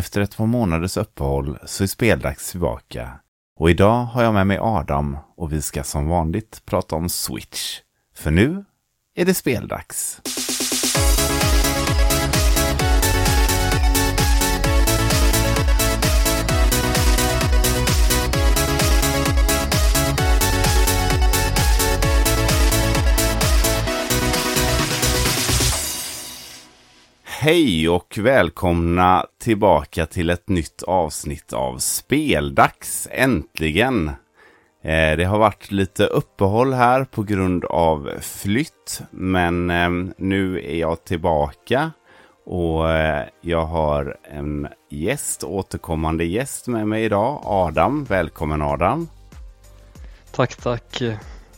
Efter ett par månaders uppehåll så är speldags tillbaka. Och idag har jag med mig Adam och vi ska som vanligt prata om Switch. För nu är det speldags. Hej och välkomna tillbaka till ett nytt avsnitt av Speldags. Äntligen! Eh, det har varit lite uppehåll här på grund av flytt, men eh, nu är jag tillbaka och eh, jag har en gäst, återkommande gäst med mig idag, Adam. Välkommen Adam! Tack, tack!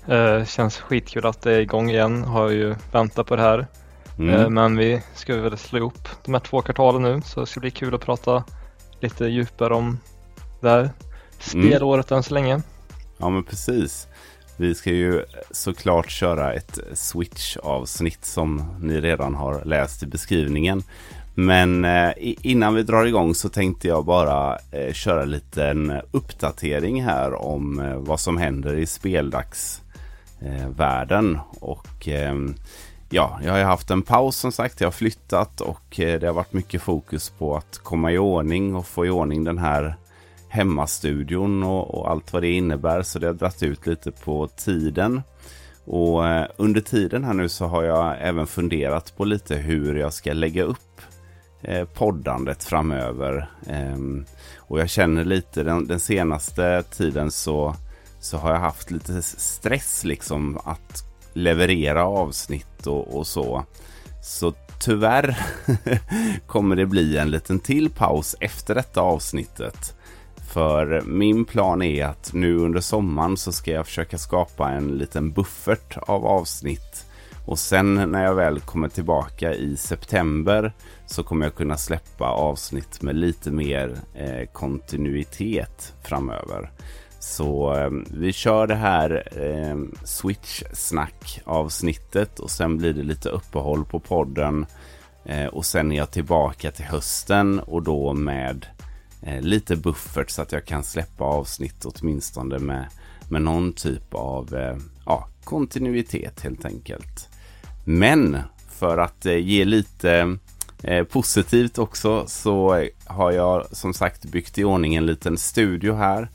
Eh, känns skitkul att det är igång igen. Har ju väntat på det här. Mm. Eh, Men vi ska väl slå ihop de här två kvartalen nu så det ska bli kul att prata lite djupare om det här spelåret än så länge. Ja, men precis. Vi ska ju såklart köra ett Switch-avsnitt som ni redan har läst i beskrivningen. Men eh, innan vi drar igång så tänkte jag bara eh, köra en liten uppdatering här om vad som händer i speldagsvärlden. Världen. och ehm, ja, jag har ju haft en paus som sagt. Jag har flyttat och eh, det har varit mycket fokus på att komma i ordning och få i ordning den här hemmastudion och, och allt vad det innebär. Så det har dragit ut lite på tiden. Och eh, under tiden här nu så har jag även funderat på lite hur jag ska lägga upp eh, poddandet framöver. Eh, och jag känner lite den, den senaste tiden så, så har jag haft lite stress liksom att leverera avsnitt och, och så. Så tyvärr kommer det bli en liten till paus efter detta avsnittet. För min plan är att nu under sommaren så ska jag försöka skapa en liten buffert av avsnitt. Och sen när jag väl kommer tillbaka i september så kommer jag kunna släppa avsnitt med lite mer eh, kontinuitet framöver. Så eh, vi kör det här eh, Switch-snack avsnittet och sen blir det lite uppehåll på podden. Eh, och sen är jag tillbaka till hösten och då med eh, lite buffert så att jag kan släppa avsnitt åtminstone med, med någon typ av eh, ja, kontinuitet helt enkelt. Men för att eh, ge lite eh, positivt också så har jag som sagt byggt i ordning en liten studio här.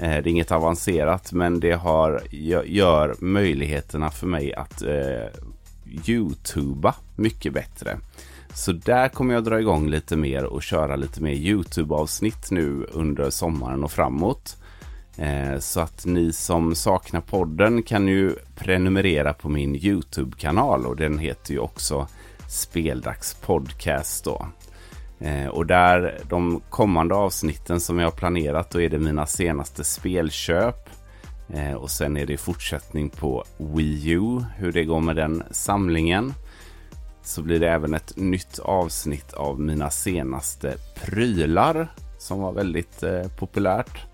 Eh, det är inget avancerat men det har, gör möjligheterna för mig att eh, Youtuba mycket bättre. Så där kommer jag dra igång lite mer och köra lite mer Youtube-avsnitt nu under sommaren och framåt. Eh, Så att ni som saknar podden kan ju prenumerera på min Youtube-kanal och den heter ju också Speldags podcast då. Eh, och där de kommande avsnitten som jag har planerat då är det mina senaste spelköp. Eh, och sen är det fortsättning på Wii U, hur det går med den samlingen så blir det även ett nytt avsnitt av mina senaste prylar som var väldigt eh, populärt.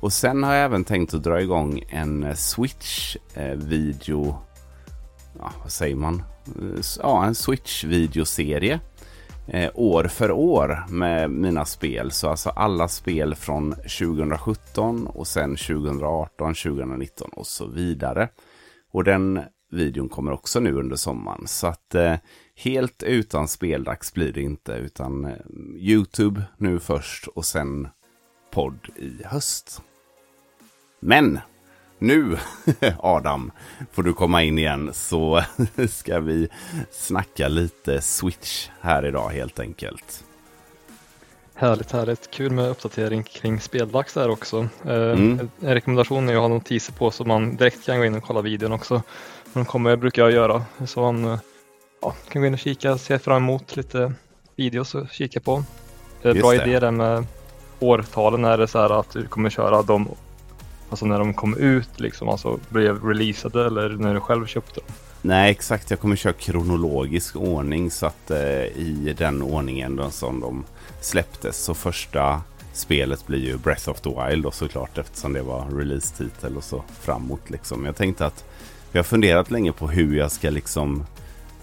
Och sen har jag även tänkt att dra igång en eh, Switch-video. ja, vad säger man? Ja, en Switch-videoserie. Eh, år för år med mina spel. Så alltså alla spel från 2017 och sen 2018, 2019 och så vidare. Och den videon kommer också nu under sommaren. Så att eh, helt utan speldags blir det inte. Utan eh, Youtube nu först och sen podd i höst. Men nu Adam får du komma in igen så ska vi snacka lite Switch här idag helt enkelt. Härligt, härligt. Kul med uppdatering kring speldags där också. Eh, Mm. En rekommendation är att ha notiser på så man direkt kan gå in och kolla videon också. De kommer brukar jag göra. Så man eh, ja, kan gå in och kika, se fram emot lite videos och kika på. Just Bra det. idé där med årtalen är det så här att du kommer köra dem Alltså när de kom ut liksom, alltså blev releasade eller när du själv köpte dem. Nej, exakt. Jag kommer köra kronologisk ordning så att eh, i den ordningen då, som de släpptes så första spelet blir ju Breath of the Wild då såklart eftersom det var release-titel och så framåt liksom. Jag tänkte att vi har funderat länge på hur jag ska liksom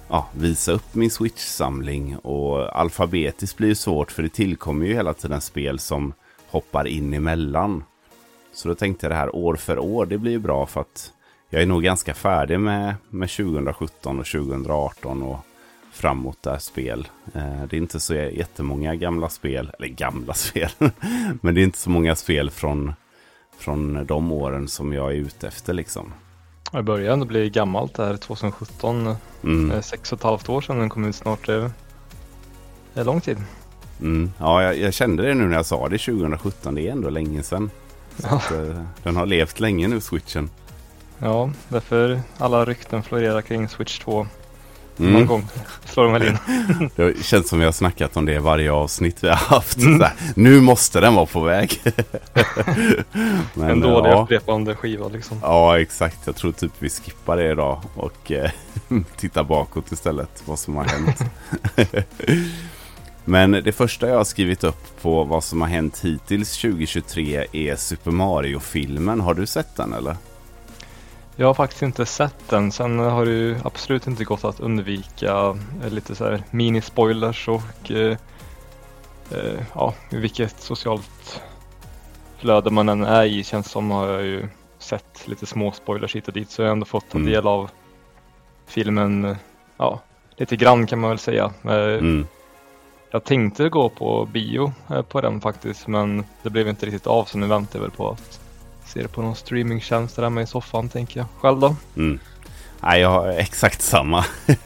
ja, visa upp min Switch-samling. Och alfabetiskt blir ju svårt för det tillkommer ju hela tiden spel som hoppar in emellan. Så då tänkte jag det här år för år, det blir ju bra för att jag är nog ganska färdig med, med 2017 och 2018 och framåt där spel. Eh, det är inte så jättemånga gamla spel, eller gamla spel, men det är inte så många spel från, från de åren som jag är ute efter liksom. Det börjar ändå bli gammalt där 2017. Mm. Sex och ett halvt år sedan den kom ut snart. Det är lång tid. Mm. Ja, jag, jag, kände det nu när jag sa det 2017. Det är ändå länge sedan. Ja. Att, uh, den har levt länge nu, switchen. Ja, därför alla rykten florerar kring Switch 2. Mm. Någon gång slår de väl in. det känns som vi har snackat om det varje avsnitt vi har haft. Mm. nu måste den vara på väg. Men, en dålig ja. upprepande skiva liksom. Ja, exakt. Jag tror typ vi skippar det idag och eh, tittar bakåt istället. Vad som har hänt. Men det första jag har skrivit upp på vad som har hänt hittills 2023 är Super Mario-filmen. Har du sett den eller? Jag har faktiskt inte sett den. Sen har det ju absolut inte gått att undvika eh, lite så här mini-spoilers och eh, eh, ja, vilket socialt flöde man än är i känns som har jag ju sett lite små spoilers hit och dit så jag har ändå fått ta mm. del av filmen, ja, lite grann kan man väl säga. Eh, mm. Jag tänkte gå på bio eh, på den faktiskt men det blev inte riktigt av så nu väntar jag väl på att se det på någon streamingtjänst där hemma i soffan tänker jag. Själv då? Mm. Nej, jag har exakt samma.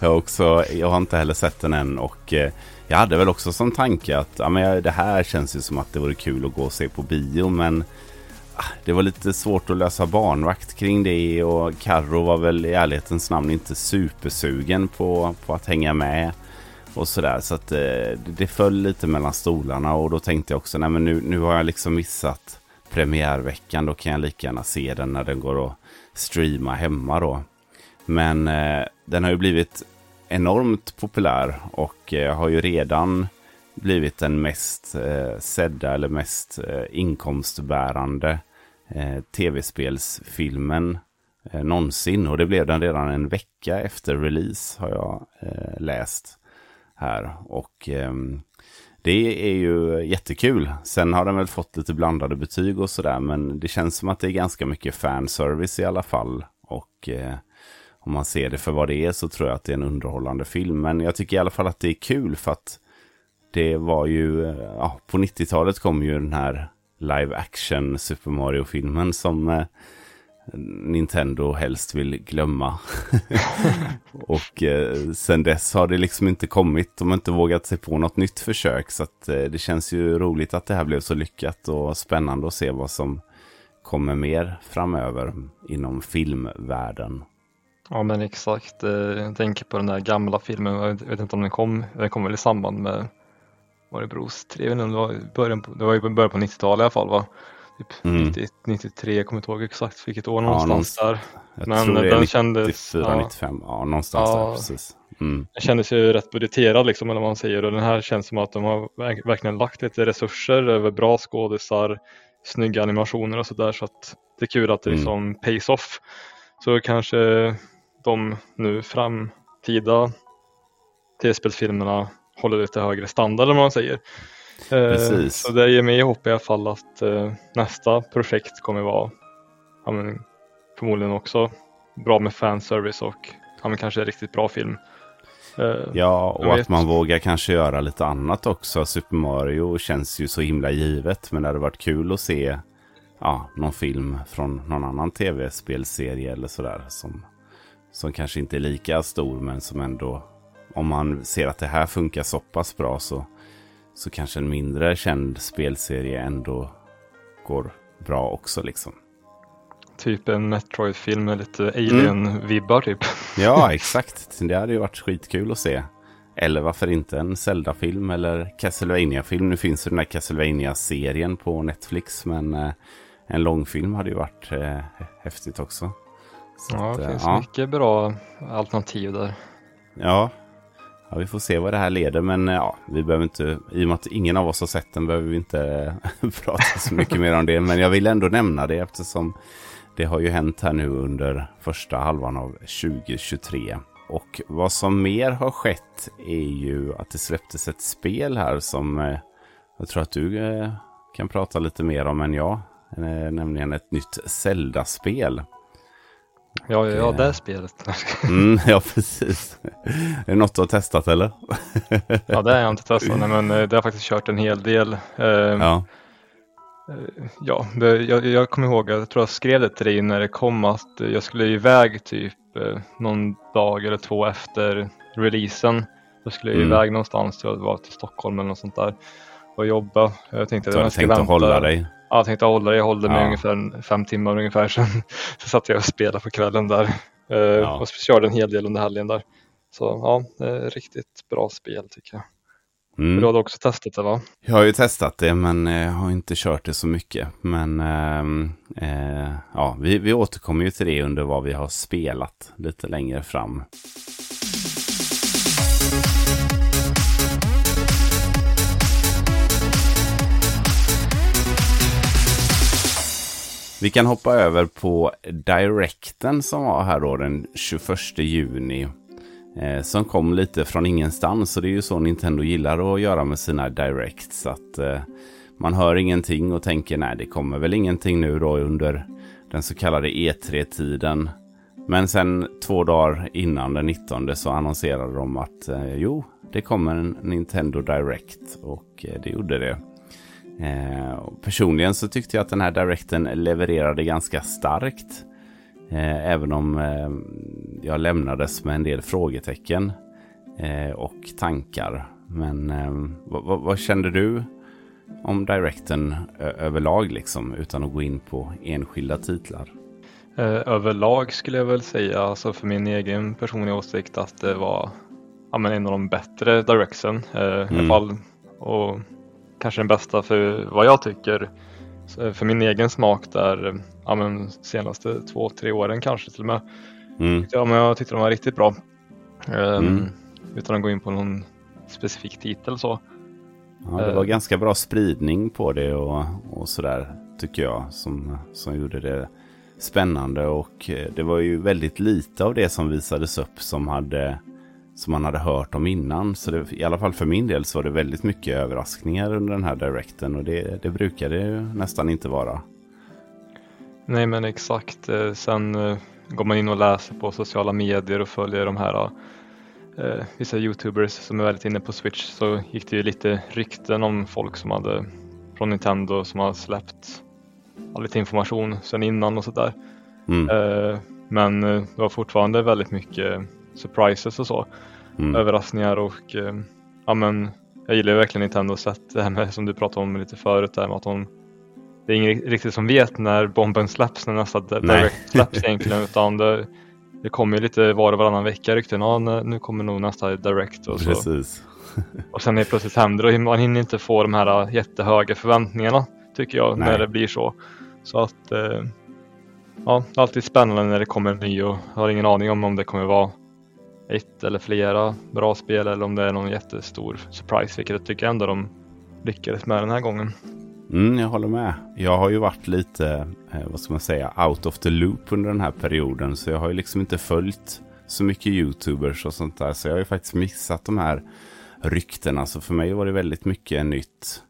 jag, har också, jag har inte heller sett den än och eh, jag hade väl också som tanke att ja, men det här känns ju som att det vore kul att gå och se på bio men ah, det var lite svårt att lösa barnvakt kring det och Carro var väl i ärlighetens namn inte supersugen på, på att hänga med och sådär. Så att eh, det föll lite mellan stolarna och då tänkte jag också nej men nu, nu har jag liksom missat premiärveckan. Då kan jag lika gärna se den när den går att streama hemma då. Men eh, den har ju blivit enormt populär och eh, har ju redan blivit den mest eh, sedda eller mest eh, inkomstbärande eh, tv-spelsfilmen eh, någonsin. Och det blev den redan en vecka efter release har jag eh, läst här. Och ehm, det är ju jättekul. Sen har den väl fått lite blandade betyg och sådär. Men det känns som att det är ganska mycket fanservice i alla fall. Och eh, om man ser det för vad det är så tror jag att det är en underhållande film. Men jag tycker i alla fall att det är kul för att det var ju, eh, ja, på 90-talet kom ju den här live action Super Mario-filmen som eh, Nintendo helst vill glömma. och eh, sen dess har det liksom inte kommit. De har inte vågat sig på något nytt försök. Så att, eh, det känns ju roligt att det här blev så lyckat och spännande att se vad som kommer mer framöver inom filmvärlden. Ja men exakt. Eh, jag tänker på den där gamla filmen. Jag vet inte om den kom. Den kom väl i samband med var det Bros 3? Det var, början på, det var i början på 90-talet i alla fall va? Typ mm. 90, 93, jag kommer inte ihåg exakt vilket år någonstans ja, där. Jag Men tror det är den 94, kändes, 95, ja någonstans ja, där precis. Mm. Den kändes ju rätt budgeterad liksom eller vad man säger och den här känns som att de har verkligen lagt lite resurser över bra skådisar, snygga animationer och sådär så att det är kul att det mm. liksom pays off. Så kanske de nu framtida tv-spelsfilmerna håller lite högre standard vad man säger. Eh, Precis. Så det ger mig hopp i alla fall att eh, nästa projekt kommer vara ja, men, förmodligen också bra med fanservice och ja, men, kanske en riktigt bra film. Eh, ja, och att man vågar kanske göra lite annat också. Super Mario känns ju så himla givet, men det hade varit kul att se ja, någon film från någon annan tv-spelserie eller sådär. Som, som kanske inte är lika stor, men som ändå, om man ser att det här funkar så pass bra så så kanske en mindre känd spelserie ändå går bra också liksom. Typ en Metroid-film med lite Alien-vibbar typ. Ja, exakt. Det hade ju varit skitkul att se. Eller varför inte en Zelda-film eller Castlevania-film. Nu finns ju den här Castlevania-serien på Netflix. Men eh, en långfilm hade ju varit eh, häftigt också. Så ja, det finns ja. mycket bra alternativ där. Ja, Ja, vi får se vad det här leder, men ja, vi behöver inte, i och med att ingen av oss har sett den behöver vi inte prata så mycket mer om det. Men jag vill ändå nämna det eftersom det har ju hänt här nu under första halvan av 2023. och vad som mer har skett är ju att det släpptes ett spel här som eh, jag tror att du eh, kan prata lite mer om än jag. Eh, nämligen ett nytt Zelda-spel. Ja, ja, ja, det spelet. mm, ja, precis. Är det något du har testat eller? ja, det har jag inte testat, men det har faktiskt kört en hel del. Ja. Ja, det, jag, jag kommer ihåg, jag tror jag skrev det till dig när det kom att jag skulle iväg typ någon dag eller två efter releasen. Då skulle jag mm. iväg någonstans, jag var till Stockholm eller något sånt där och jobba. Jag tänkte att jag ska vänta. hålla dig? Ja, jag tänkte hålla dig. Jag håller mig ja. ungefär fem timmar ungefär. Sen så satt jag och spelade på kvällen där eh, ja. och körde en hel del under helgen där. Så ja, riktigt bra spel tycker jag. Mm. Du hade också testat det va? Jag har ju testat det men jag har inte kört det så mycket. Men äh, äh, ja, vi, vi återkommer ju till det under vad vi har spelat lite längre fram. Vi kan hoppa över på Directen som var här då den 21 juni. Eh, som kom lite från ingenstans. Och det är ju så Nintendo gillar att göra med sina Directs. Att eh, man hör ingenting och tänker nej det kommer väl ingenting nu då under den så kallade E3-tiden. Men sen två dagar innan den 19 så annonserade de att eh, jo, det kommer en Nintendo Direct. Och eh, det gjorde det. Eh, personligen så tyckte jag att den här Directen levererade ganska starkt. Eh, även om eh, jag lämnades med en del frågetecken och tankar. Men vad, vad, kände du om Directen överlag liksom utan att gå in på enskilda titlar? Överlag skulle jag väl säga, alltså för min egen personliga åsikt att det var ja, men en av de bättre Directsen mm. i alla fall. Och kanske den bästa för vad jag tycker. För min egen smak där, ja men senaste två, tre åren kanske till och med. Mm. Ja, men jag tyckte de var riktigt bra. Um, mm. Utan att gå in på någon specifik titel så. Ja, det var uh, ganska bra spridning på det och, och sådär tycker jag som, som gjorde det spännande och eh, det var ju väldigt lite av det som visades upp som hade som man hade hört om innan. Så det, i alla fall för min del så var det väldigt mycket överraskningar under den här directen och det, det brukar det ju nästan inte vara. Nej men exakt. Eh, sen eh, går man in och läser på sociala medier och följer de här eh, vissa youtubers som är väldigt inne på Switch så gick det ju lite rykten om folk som hade från Nintendo som har släppt lite information sen innan och sådär. Mm. Eh, men eh, det var fortfarande väldigt mycket surprises och så. Mm. Överraskningar och eh, ja men jag gillar ju verkligen Nintendo sett det här med som du pratade om lite förut där med att de det är ingen riktigt som vet när bomben släpps, när nästa direct släpps egentligen utan det, det kommer ju lite var och varannan vecka rykten. Ja, nu kommer nog nästa direct och så. Precis. och sen är det plötsligt händer och man hinner inte få de här jättehöga förväntningarna tycker jag Nej. när det blir så. Så att eh, ja, det är alltid spännande när det kommer en ny och jag har ingen aning om om det kommer vara ett eller flera bra spel eller om det är någon jättestor surprise, vilket jag tycker ändå de lyckades med den här gången. Mm, jag håller med. Jag har ju varit lite, eh, vad ska man säga, out of the loop under den här perioden. Så jag har ju liksom inte följt så mycket YouTubers och sånt där. Så jag har ju faktiskt missat de här ryktena. Så för mig var det väldigt mycket nytt.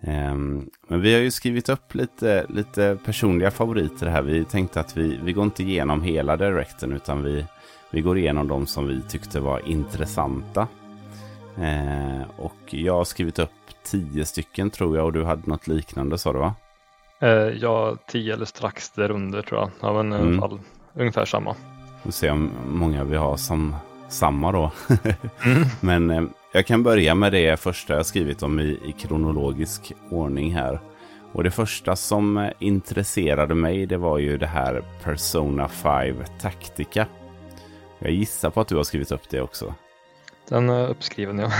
Ehm, men vi har ju skrivit upp lite, lite personliga favoriter här. Vi tänkte att vi, vi går inte igenom hela directen utan vi, vi går igenom de som vi tyckte var intressanta. Eh, och jag har skrivit upp tio stycken tror jag och du hade något liknande sa du va? Eh, ja, tio eller strax därunder tror jag. Ja, men i alla mm. fall ungefär samma. Vi får se om många vi har som samma då. mm. Men eh, jag kan börja med det första jag skrivit om i, i kronologisk ordning här. Och det första som eh, intresserade mig det var ju det här Persona 5 Tactica. Jag gissar på att du har skrivit upp det också. Den är uppskriven ja.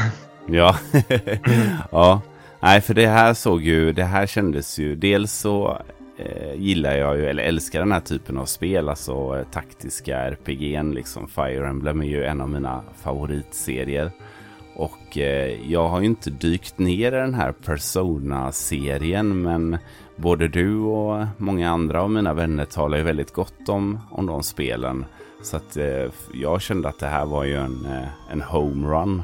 Ja. ja. Nej, för det här såg ju, det här kändes ju, dels så eh, gillar jag ju, eller älskar den här typen av spel, alltså eh, taktiska RPG'n liksom. Fire Emblem är ju en av mina favoritserier. Och eh, jag har ju inte dykt ner i den här Persona-serien, men både du och många andra av mina vänner talar ju väldigt gott om, om de spelen. Så att eh, jag kände att det här var ju en, eh, en homerun.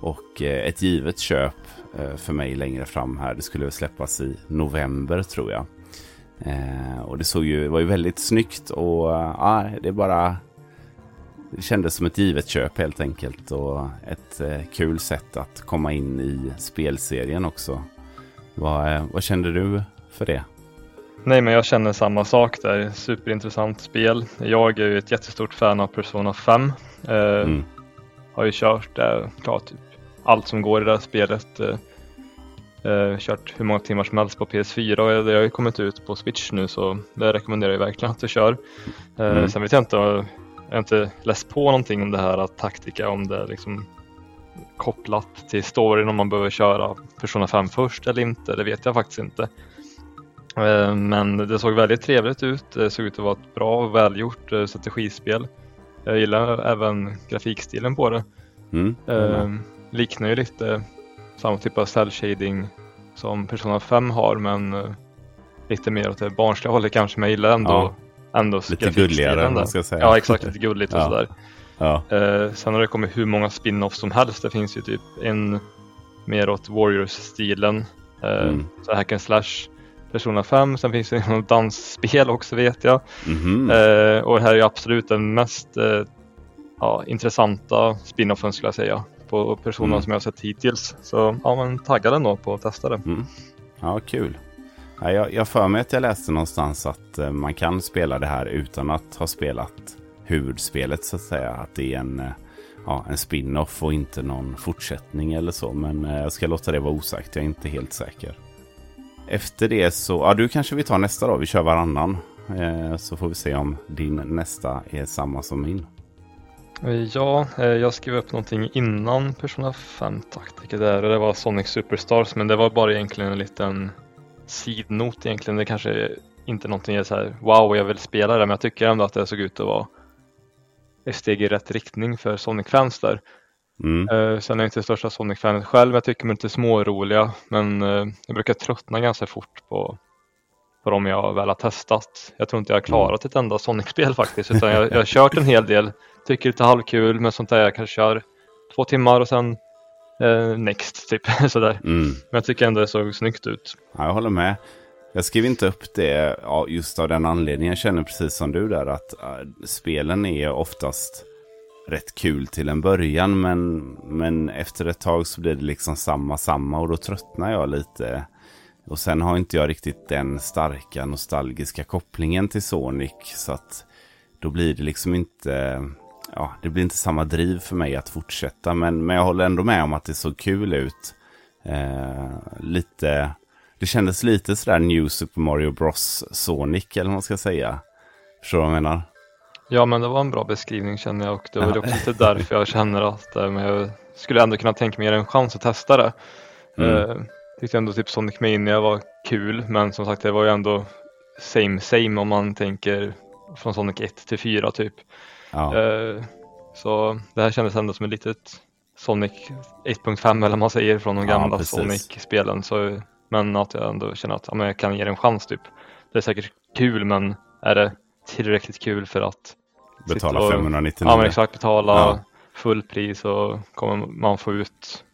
Och eh, ett givet köp eh, för mig längre fram här. Det skulle släppas i november tror jag. Eh, och det såg ju, var ju väldigt snyggt och eh, det bara det kändes som ett givet köp helt enkelt och ett eh, kul sätt att komma in i spelserien också. Vad, eh, vad kände du för det? Nej, men jag känner samma sak där. Superintressant spel. Jag är ju ett jättestort fan av Persona 5. Eh, mm. Har ju kört eh, klart, typ allt som går i det här spelet. Eh, eh, kört hur många timmar som helst på PS4 och det har ju kommit ut på Switch nu så det rekommenderar jag verkligen att du kör. Eh, mm. Sen vet jag inte, jag har inte läst på någonting om det här att taktika, om det är liksom kopplat till storyn om man behöver köra Persona 5 först eller inte, det vet jag faktiskt inte. Eh, men det såg väldigt trevligt ut, det såg ut att vara ett bra och välgjort eh, strategispel. Jag gillar även grafikstilen på det. Mm. Mm. Liknar ju lite samma typ av cell shading som Persona 5 har men uh, lite mer åt det barnsliga hållet kanske men jag gillar ändå, ja. ändå Lite gulligare man ska säga. Ja exakt, lite gulligt och ja. sådär. Ja. Sen har det kommit hur många spin-offs som helst. Det finns ju typ en mer åt Warriors-stilen. Mm. Så hack and slash. Persona 5, sen finns det något dansspel också vet jag. Mm -hmm. och det här är absolut den mest ja, intressanta spin-offen skulle jag säga på personerna mm. som jag har sett hittills. Så ja, men taggad ändå på att testa det. Mm. Ja, kul. Ja, jag, jag för mig att jag läste någonstans att uh, man kan spela det här utan att ha spelat huvudspelet så att säga. Att det är en, uh, ja, en spin-off och inte någon fortsättning eller så. Men uh, jag ska låta det vara osagt. Jag är inte helt säker. Efter det så, ja du kanske vi tar nästa då. Vi kör varannan. Eh, så får vi se om din nästa är samma som min. Eh, ja, eh, jag skrev upp någonting innan Persona 5 taktiker där och det var Sonic Superstars men det var bara egentligen en liten sidnot egentligen. Det kanske inte någonting jag säger wow jag vill spela det men jag tycker ändå att det såg ut att vara ett steg i rätt riktning för Sonic-fans där. Mm. Uh, sen är jag inte det största Sonic-fanet själv, jag tycker de är lite småroliga men uh, jag brukar tröttna ganska fort på, på dem jag väl har testat. Jag tror inte jag har klarat ett enda Sonic-spel faktiskt utan jag, jag har kört en hel del tycker lite halvkul med sånt där. Jag kanske kör två timmar och sen eh, next typ sådär. Mm. Men jag tycker ändå det såg snyggt ut. Ja, jag håller med. Jag skrev inte upp det just av den anledningen. Jag känner precis som du där att uh, spelen är oftast rätt kul till en början. Men, men efter ett tag så blir det liksom samma, samma och då tröttnar jag lite. Och sen har inte jag riktigt den starka nostalgiska kopplingen till Sonic. Så att då blir det liksom inte ja, det blir inte samma driv för mig att fortsätta. Men, men jag håller ändå med om att det såg kul ut. Eh, lite, det kändes lite sådär New Super Mario Bros Sonic eller vad man ska säga. Förstår du vad jag menar? Ja, men det var en bra beskrivning känner jag och det var också lite därför jag känner att eh, men jag skulle ändå kunna tänka mig en chans att testa det. Mm. Eh, tyckte ändå typ Sonic Mania var kul, men som sagt det var ju ändå same same om man tänker från Sonic 1 till 4 typ. Ja. Eh, så det här kändes ändå som ett litet Sonic 1.5 eller vad man säger från de gamla ja, Sonic-spelen. Men att jag ändå känner att ja, jag kan ge det en chans typ. Det är säkert kul men är det tillräckligt kul för att Betala och, 599? Ja men exakt, betala ja. fullpris och kommer man få ut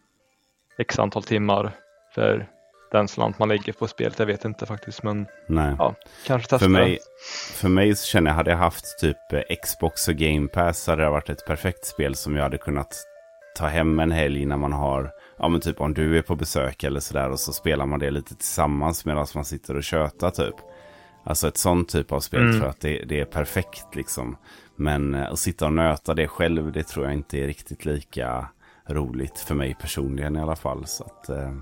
x antal timmar för den slant man lägger på spelet. Jag vet inte faktiskt. Men Nej. Ja, kanske testa. För mig, för mig så känner jag, hade jag haft typ eh, Xbox och Game Pass hade det varit ett perfekt spel som jag hade kunnat ta hem en helg när man har, ja men typ om du är på besök eller sådär och så spelar man det lite tillsammans medan man sitter och tjötar typ. Alltså ett sånt typ av spel mm. tror jag att det, det, är perfekt liksom. Men eh, att sitta och nöta det själv, det tror jag inte är riktigt lika roligt för mig personligen i alla fall. Så att, eh,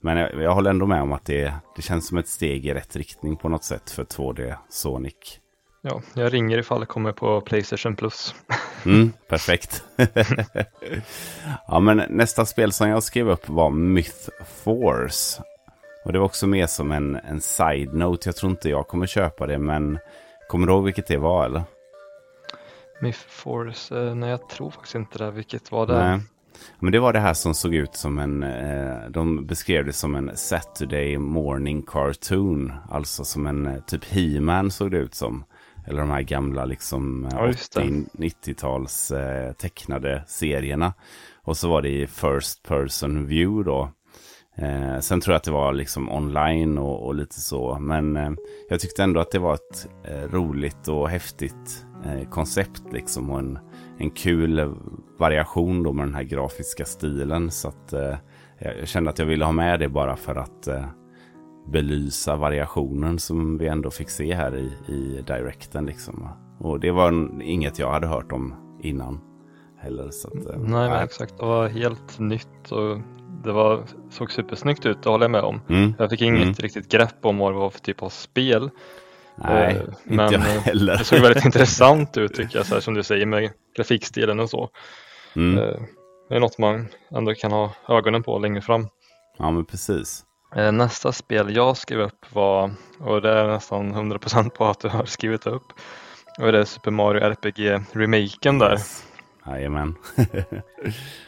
men jag, jag, håller ändå med om att det, det känns som ett steg i rätt riktning på något sätt för 2D Sonic. Ja, jag ringer ifall det kommer på Playstation Plus. Mm, perfekt. ja, men nästa spel som jag skrev upp var Myth Force. Och det var också med som en, en side-note. Jag tror inte jag kommer köpa det, men kommer du ihåg vilket det var eller? Myth Force, eh, nej jag tror faktiskt inte det. Vilket var det? Nej. Men det var det här som såg ut som en, eh, de beskrev det som en Saturday morning cartoon. Alltså som en eh, typ He-Man såg det ut som. eller de här gamla liksom Ja, just det. 80-90-tals eh, tecknade serierna. Och så var det i First Person View då. Eh, sen tror jag att det var liksom online och, och lite så. Men eh, jag tyckte ändå att det var ett eh, roligt och häftigt eh, koncept liksom. Och en, en kul variation då med den här grafiska stilen. Så att eh, jag kände att jag ville ha med det bara för att eh, belysa variationen som vi ändå fick se här i, i directen. Liksom. Och det var inget jag hade hört om innan heller. Så att, Nej, exakt. Det var helt nytt och det var, såg supersnyggt ut, det håller jag med om. Mm. Jag fick inget Mm. riktigt grepp om vad det var för typ av spel. Nej, Eh, inte men, jag eh, heller. Det såg väldigt intressant ut tycker jag, så här, som du säger med grafikstilen och så. Mm. Eh, Det är något man ändå kan ha ögonen på längre fram. Ja, men precis. Eh, Nästa spel jag skrev upp var, och det är nästan 100% på att du har skrivit upp, och det är Super Mario RPG-remaken där. Yes. Jajamän.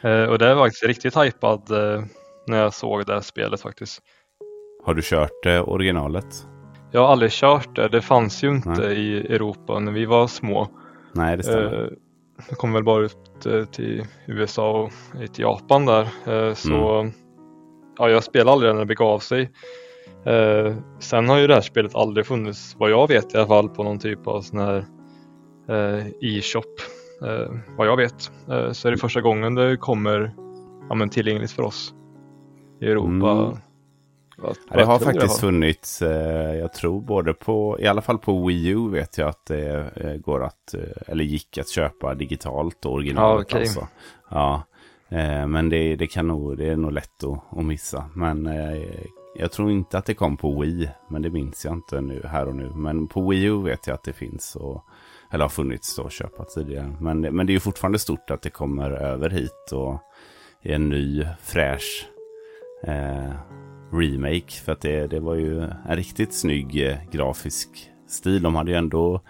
Eh, Och det var faktiskt riktigt hypad eh, när jag såg det här spelet faktiskt. Har du kört eh, originalet? Jag har aldrig kört det, det fanns ju inte Nej. i Europa när vi var små. Nej, det stämmer. Det kom väl bara ut till USA och till Japan där. Så Mm. ja, jag spelade aldrig när det begav sig. Sen har ju det här spelet aldrig funnits, vad jag vet i alla fall, på någon typ av sån här e-shop. Eh, Vad jag vet. Eh, Så är det första gången det kommer ja, men tillgängligt för oss i Europa. Mm. Vad- Ja, det vad har faktiskt funnits, eh, jag tror både på, i alla fall på Wii U vet jag att det eh, går att, eh, eller gick att köpa digitalt och originalet Ja, okej. alltså. Ja, eh, men det, det kan nog, det är nog lätt att, att missa. Men jag tror inte att det kom på Wii, men det minns jag inte nu, här och nu. Men på Wii U vet jag att det finns, och, eller har funnits då att köpa tidigare. Men, det- men det är ju fortfarande stort att det kommer över hit och är en ny fräsch eh, remake. För att det, det var ju en riktigt snygg eh, grafisk stil. De hade ju ändå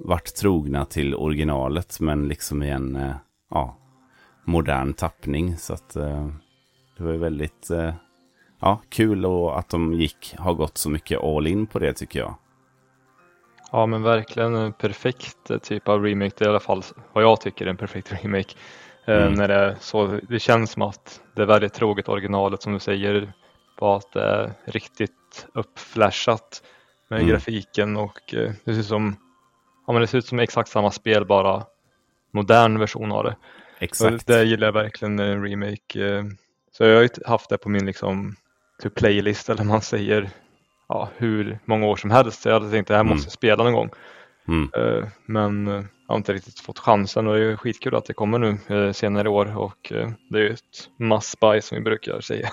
varit trogna till originalet men liksom i en eh, ja, modern tappning. Så att eh, det var ju väldigt eh, ja, kul och att de gick, har gått så mycket all in på det tycker jag. Ja men verkligen en perfekt eh, typ av remake. Det är i alla fall vad jag tycker är en perfekt remake. Eh, Mm. När det, så, det känns som att det är väldigt troget originalet som du säger. På att det är riktigt uppflashat med Mm. grafiken och eh, det ser ut som ja, men det ser ut som exakt samma spel bara modern version av det. Och Exakt. det gillar jag verkligen en remake. eh. Så jag har ju haft det på min liksom to playlist eller man säger ja, hur många år som helst. Jag hade tänkt att det här Mm. måste jag spela någon gång. Mm. Eh, Men eh, jag har inte riktigt fått chansen och det är skitkul att det kommer nu eh, senare i år och det är ju ett must-buy som vi brukar säga.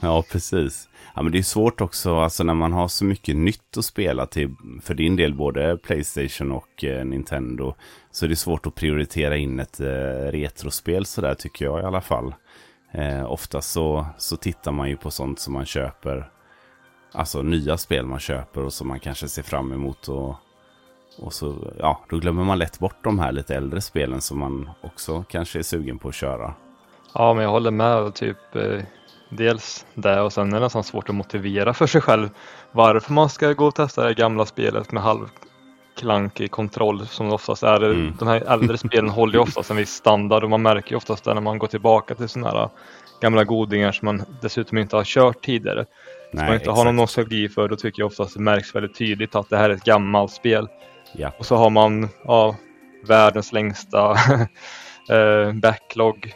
Ja, precis. Ja, men det är svårt också, alltså när man har så mycket nytt att spela till, för din del, både Playstation och eh, Nintendo, så är det svårt att prioritera in ett eh, retrospel sådär, tycker jag i alla fall. Eh, ofta så, så tittar man ju på sånt som man köper, alltså nya spel man köper och som man kanske ser fram emot och, och så, ja, då glömmer man lätt bort de här lite äldre spelen som man också kanske är sugen på att köra. Ja, men jag håller med. Typ, eh, dels det och sen är det nästan svårt att motivera för sig själv varför man ska gå och testa det gamla spelet med halvklankig kontroll som det oftast är. Mm. De här äldre spelen håller ju oftast en viss standard och man märker ju oftast det när man går tillbaka till sådana här gamla godingar som man dessutom inte har kört tidigare. Som man inte har någon nostalgi för, då tycker jag oftast det märks väldigt tydligt att det här är ett gammalt spel. Ja, Och så har man ja, världens längsta eh, backlog.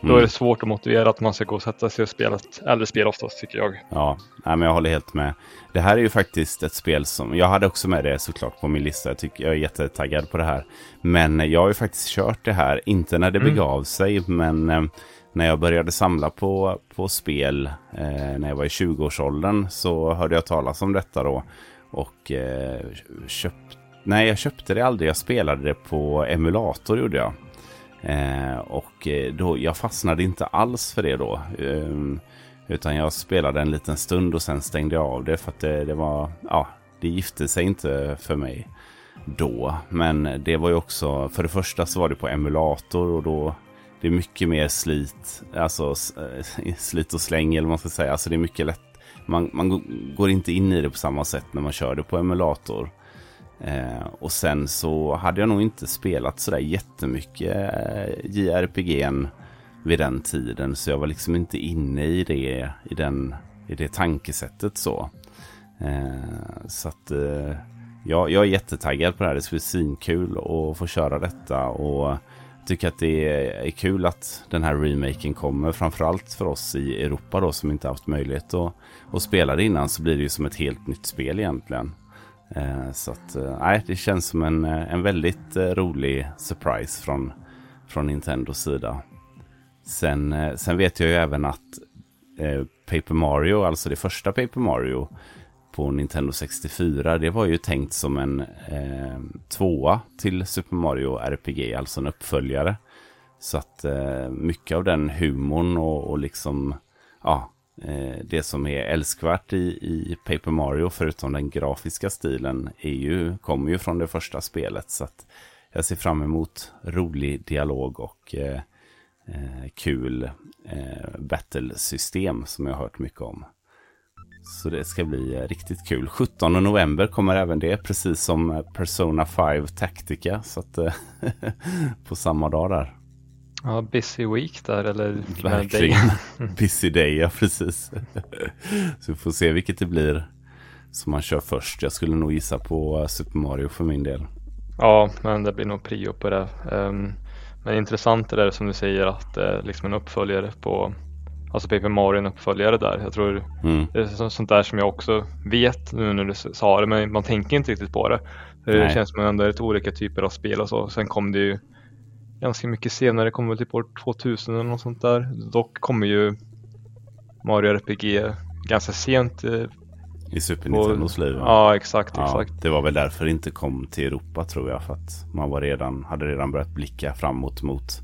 Då Mm. är det svårt att motivera att man ska gå och sätta sig och spela ett äldre spel oftast tycker jag. Ja, nej, men jag håller helt med. Det här är ju faktiskt ett spel som, jag hade också med det såklart på min lista. Jag, tycker, jag är jättetaggad på det här. Men jag har ju faktiskt kört det här, inte när det Mm. begav sig, men eh, när jag började samla på, på spel eh, när jag var i 20-årsåldern så hörde jag talas om detta då. Och eh, köpt, nej jag köpte det aldrig, jag spelade det på emulator gjorde jag. Eh, och eh, då, jag fastnade inte alls för det då. Ehm, utan jag spelade en liten stund och sen stängde jag av det för att det, det var, ja, det gifte sig inte för mig då. Men det var ju också, för det första så var det på emulator och då det är mycket mer slit, alltså eh, slit och släng eller vad man ska säga. Alltså det är mycket lätt, man, man går inte in i det på samma sätt när man kör det på emulator. Eh, och sen så hade jag nog inte spelat sådär jättemycket eh, JRPG vid den tiden. Så jag var liksom inte inne i det, i den, i det tankesättet så. Eh, så att eh, jag, jag är jättetaggad på det här. Det ska bli svinkul att få köra detta. Och tycker att det är kul att den här remaken kommer. Framförallt för oss i Europa då som inte haft möjlighet att, att spela det innan. Så blir det ju som ett helt nytt spel egentligen. Eh, så att, eh, nej, det känns som en, eh, en väldigt eh, rolig surprise från, från Nintendos sida. Sen, eh, sen vet jag ju även att Paper Mario, alltså det första Paper Mario på Nintendo 64, det var ju tänkt som en eh, tvåa till Super Mario RPG, alltså en uppföljare. Så att eh, mycket av den humorn och, och liksom, ja, Eh, det som är älskvärt i, i Paper Mario, förutom den grafiska stilen, är ju, kommer ju från det första spelet. Så att jag ser fram emot rolig dialog och eh, eh, kul eh, battle-system som jag har hört mycket om. Så det ska bli eh, riktigt kul. 17 november kommer även det, precis som Persona 5 Tactica. Så att, på samma dag där. Ja, busy week där eller? Verkligen. busy day, ja precis. Så vi får se vilket det blir som man kör först. Jag skulle nog gissa på Super Mario för min del. Ja, men det blir nog prio på det. Um, men intressant är det som du säger att det är liksom en uppföljare på Alltså Paper Mario en uppföljare där. Jag tror mm. det är sånt där som jag också vet nu när du sa det men man tänker inte riktigt på det. Det Nej. känns som att det är lite olika typer av spel och så. Sen kom det ju ganska mycket senare, kommer väl typ år 2000 eller något sånt där. Dock kommer ju Mario RPG ganska sent. Eh, I Super Nintendos liv? Ja, exakt, ja, exakt. Det var väl därför det inte kom till Europa tror jag. För att man var redan, hade redan börjat blicka framåt mot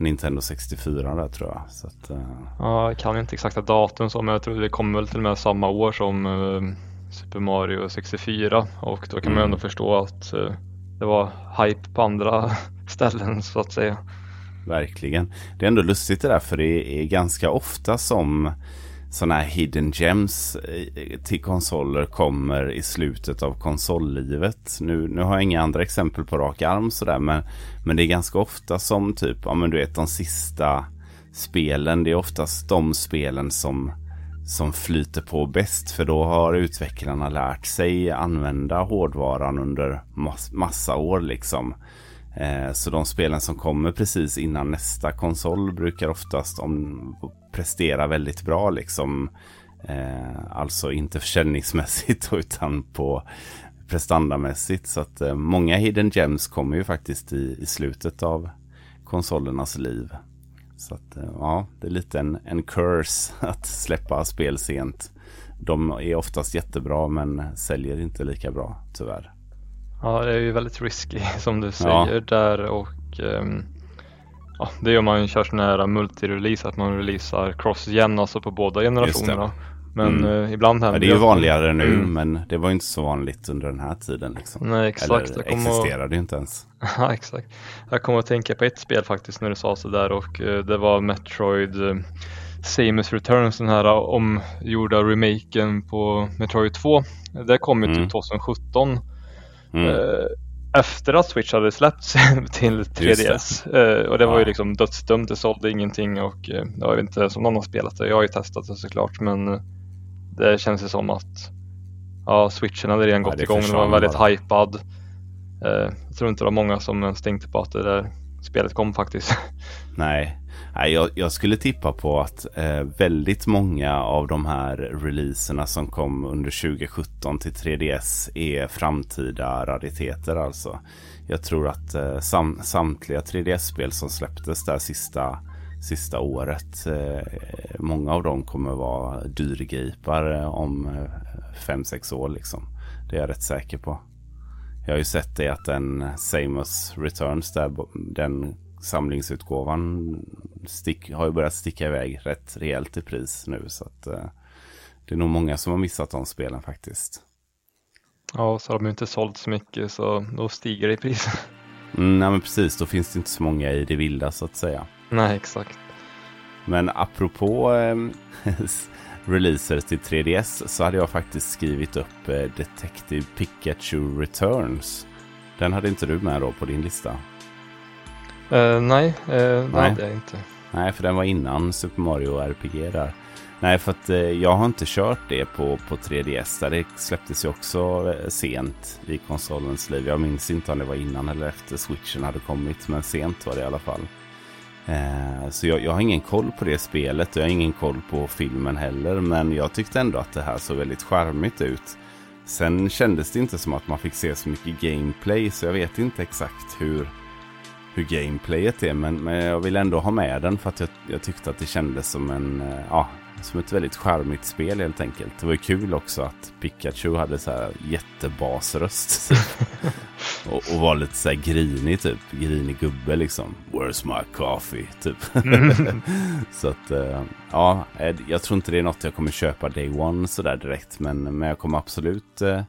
Nintendo 64 där tror jag. Så att, uh... Ja, jag kan inte exakta datum så, men jag tror det kommer väl till och med samma år som uh, Super Mario 64. Och då kan mm. man ändå förstå att uh, det var hype på andra ställen så att säga. Verkligen. Det är ändå lustigt det där för det är ganska ofta som sådana här hidden gems eh, till konsoler kommer i slutet av konsollivet. Nu, nu har jag inga andra exempel på rak arm sådär men, men det är ganska ofta som typ, ja men du vet de sista spelen, det är oftast de spelen som som flyter på bäst för då har utvecklarna lärt sig använda hårdvaran under mass massa år liksom. Eh, så de spelen som kommer precis innan nästa konsol brukar oftast om, prestera väldigt bra liksom. Eh, alltså inte försäljningsmässigt utan på prestandamässigt. Så att eh, många hidden gems kommer ju faktiskt i, i slutet av konsolernas liv. Så att ja, det är lite en, en curse att släppa spel sent. De är oftast jättebra men säljer inte lika bra tyvärr. Ja, det är ju väldigt risky som du säger ja. där och um, ja, det om man kör sån här multi-release att man releasar cross-gen, alltså på båda generationerna. Men mm. uh, ibland händer ja, det. är ju vanligare nu mm. men det var inte så vanligt under den här tiden. Liksom. Nej, exakt. Eller existerade ju inte ens. ja, exakt. Jag kommer att tänka på ett spel faktiskt när du sa sådär och uh, det var Metroid uh, Samus Returns, den här omgjorda remaken på Metroid 2. Det kom ju typ mm. 2017 Mm. Eh, efter att Switch hade släppts till 3DS. Det. Eh, och det var ju liksom dödsdömt, det sålde ingenting och eh, jag vet inte som någon har spelat det. Jag har ju testat det såklart men det känns ju som att ja, switchen hade redan gått ja, igång, den var väldigt bara. hypad. Jag tror inte det var många som ens tänkte på att det där spelet kom faktiskt. Nej, Nej, jag, jag, skulle tippa på att eh, väldigt många av de här releaserna som kom under 2017 till 3DS är framtida rariteter alltså. Jag tror att eh, sam, samtliga 3DS-spel som släpptes där sista, sista året, eh, många av dem kommer vara dyrgripar eh, om eh, 5-6 år liksom. Det är jag rätt säker på. Jag har ju sett det att den Samus Returns där, den samlingsutgåvan stick, har ju börjat sticka iväg rätt rejält i pris nu. Så att, eh, det är nog många som har missat de spelen faktiskt. Ja, så har de inte sålt så mycket så då stiger det i pris. Mm, nej men precis, då finns det inte så många i det vilda så att säga. Nej, exakt. Men apropå eh, releaser till 3DS så hade jag faktiskt skrivit upp eh, Detective Pikachu Returns. Den hade inte du med då på din lista? Uh, nej, uh, nej, det är inte. Nej, för den var innan Super Mario RPG där. Nej, för att eh, jag har inte kört det på, på 3DS. Där det släpptes ju också sent i konsolens liv. Jag minns inte om det var innan eller efter switchen hade kommit. Men sent var det i alla fall. Så jag, jag, har ingen koll på det spelet. Jag har ingen koll på filmen heller. Men jag tyckte ändå att det här såg väldigt charmigt ut. Sen kändes det inte som att man fick se så mycket gameplay. Så jag vet inte exakt hur hur gameplayet är. Men, men jag vill ändå ha med den för att jag, jag tyckte att det kändes som en, eh, ja, som ett väldigt charmigt spel helt enkelt. Det var ju kul också att Pikachu hade så här jättebasröst. och, och var lite så här grinig typ. Grinig gubbe liksom. Where's my coffee? Typ. Mm. så att eh, ja, jag tror inte det är något jag kommer köpa day one sådär direkt. Men, men jag kommer absolut eh,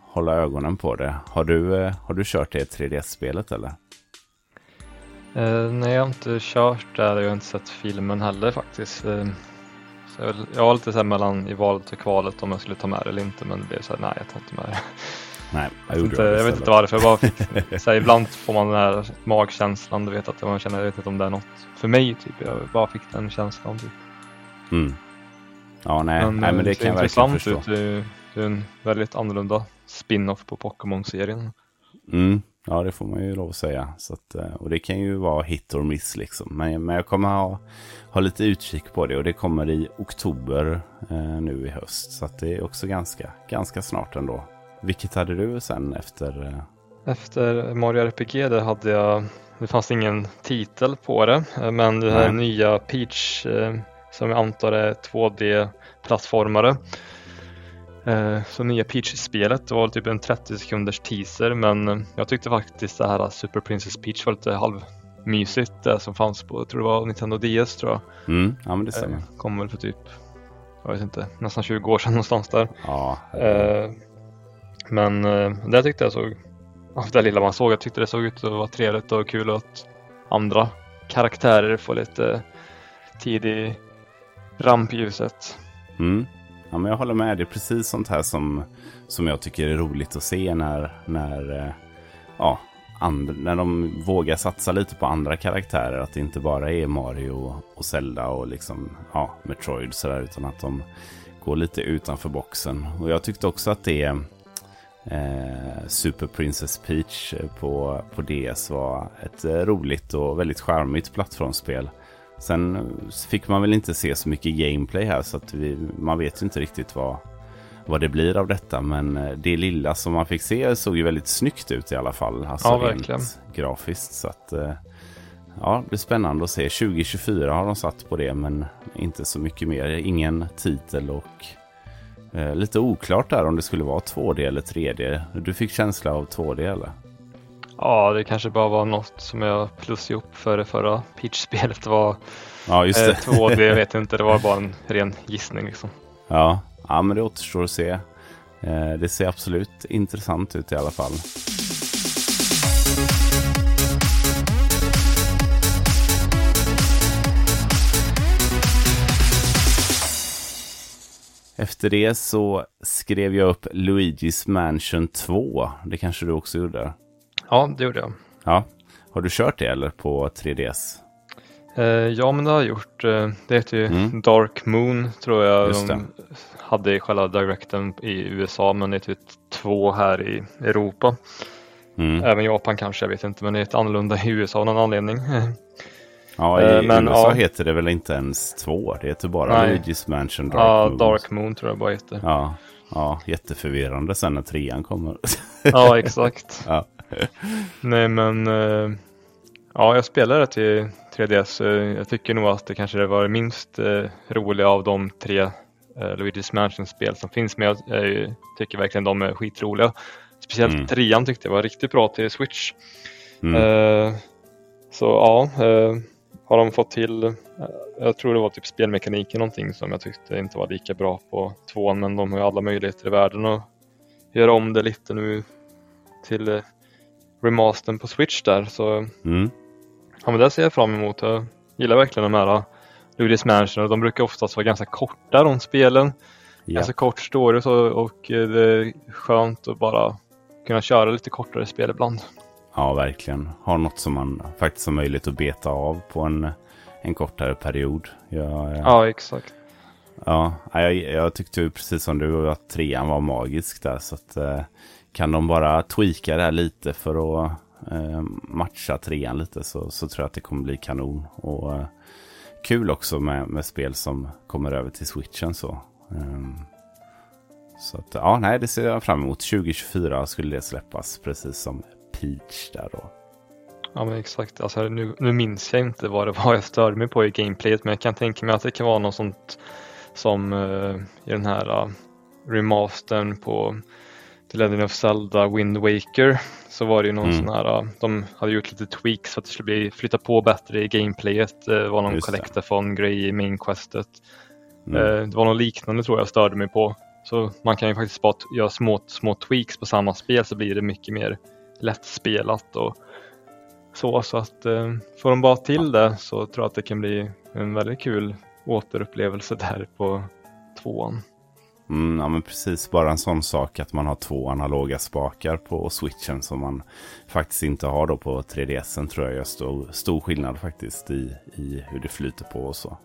hålla ögonen på det. Har du, eh, har du kört det 3DS-spelet eller? Uh, nej, jag har inte kört där och jag har inte sett filmen heller faktiskt. Uh, så jag, jag var lite så mellan i valet och kvalet om jag skulle ta med det eller inte, men det blev så här, nej, jag tar inte med det. Nej, jag, jag, inte, jag vet inte varför. Jag bara fick, så här, ibland får man den här magkänslan, du vet att man känner, jag vet inte om det är något för mig, typ. Jag bara fick den känslan. Typ. Mm. Ja, nej, men, nej, men det kan jag verkligen förstå. Ut. Det, det är en väldigt annorlunda spin-off på Pokémon-serien. Mm. Ja, det får man ju lov att säga. Så att, eh, och det kan ju vara hit or miss liksom. Men, men jag kommer ha, ha lite utkik på det och det kommer i oktober eh, nu i höst. Så det är också ganska, ganska snart ändå. Vilket hade du sen efter? Eh... Efter Mario RPG där hade jag, det fanns ingen titel på det, eh, men det här Nej. nya Peach eh, som jag antar är 2D-plattformare. Eh, så nya Peach-spelet var typ en 30 sekunders teaser men eh, jag tyckte faktiskt det här Super Princess Peach var lite halvmysigt det som fanns på, jag tror det var Nintendo DS tror jag. Mm, ja men det stämmer. Eh, kom väl för typ, jag vet inte, nästan 20 år sedan någonstans där. Ja. Men det tyckte jag såg, av det lilla man såg, jag tyckte det såg ut att vara trevligt och kul att andra karaktärer får lite tid i rampljuset. Mm. Ja, men jag håller med. Det är precis sånt här som, som jag tycker är roligt att se när, när, eh, ja, and, när de vågar satsa lite på andra karaktärer. Att det inte bara är Mario och Zelda och liksom, ja, Metroid sådär. Utan att de går lite utanför boxen. Och jag tyckte också att det eh, Super Princess Peach på, på DS var ett eh, roligt och väldigt charmigt plattformsspel. Sen fick man väl inte se så mycket gameplay här så att vi, man vet ju inte riktigt vad, vad det blir av detta. Men eh, det lilla som man fick se såg ju väldigt snyggt ut i alla fall. Alltså ja, verkligen. grafiskt. Så att, eh, ja, det blir spännande att se. 2024 har de satt på det men inte så mycket mer. Ingen titel och eh, lite oklart där om det skulle vara 2D eller 3D. Du fick känsla av 2D eller? Ja, det kanske bara var något som jag plussade upp för det förra Peach-spelet. var ja, just det. Eh, 2D, jag vet inte, det var bara en ren gissning liksom. Ja, ja men det återstår att se. Eh, det ser absolut intressant ut i alla fall. Efter det så skrev jag upp Luigi's Mansion 2. Det kanske du också gjorde? Ja, det gjorde jag. Ja. Har du kört det eller på 3DS? Eh, ja, men det har jag gjort. Eh, det heter ju mm. Dark Moon tror jag de hade i själva directen i USA, men det är typ två här i Europa. Mm. Även Japan kanske, jag vet inte, men det är ett annorlunda i USA av någon anledning. Ja, i eh, men, USA ja. heter det väl inte ens två? Det heter bara Luigi's Mansion Dark ja, Moon. Dark Moon tror jag bara heter. Ja, ja jätteförvirrande sen när trean kommer. ja, exakt. ja. Nej men uh, ja, jag spelade till 3DS. Jag tycker nog att det kanske var det minst uh, roliga av de tre Luigi's Mansion-spel som finns. Men jag tycker verkligen de är skitroliga. Speciellt mm. trean tyckte jag var riktigt bra till Switch. Mm. så ja, har de fått till, jag tror det var typ spelmekaniken någonting som jag tyckte inte var lika bra på tvåan men de har ju alla möjligheter i världen att göra om det lite nu till remastern på Switch där. Så mm. ja, men det ser jag fram emot. Jag gillar verkligen de här Luigi's Mansion och de brukar oftast vara ganska korta de spelen. Ja. Ganska kort story och, så, och eh, det är skönt att bara kunna köra lite kortare spel ibland. ja, verkligen. Ha något som man faktiskt har möjlighet att beta av på en, en kortare period. Jag, eh, Ja, exakt. Ja, jag, jag tyckte precis som du att trean var magisk där. Så att, eh, kan de bara tweaka det här lite för att eh, matcha trean lite så, så tror jag att det kommer bli kanon. Och eh, kul också med, med spel som kommer över till switchen så. Ehm, så att, ja, nej, det ser jag fram emot. 2024 skulle det släppas, precis som Peach där då. Ja men exakt, alltså, nu, nu minns jag inte vad det var jag störde mig på i gameplayet men jag kan tänka mig att det kan vara något sånt som uh, i den här uh, remastern på The Legend of Zelda Wind Waker så var det ju någon Mm. sån här, de hade gjort lite tweaks för att det skulle bli, flytta på bättre i gameplayet. Det var någon Just det. collectathon grej i main questet. Mm. Eh, Det var något liknande tror jag störde mig på. Så man kan ju faktiskt bara göra små, små tweaks på samma spel så blir det mycket mer lättspelat och så. Så att eh, får de bara till det så tror jag att det kan bli en väldigt kul återupplevelse där på tvåan. Mm, ja men precis, bara en sån sak att man har två analoga spakar på switchen som man faktiskt inte har då på 3DSen tror jag gör stor, stor skillnad faktiskt i, i hur det flyter på och så.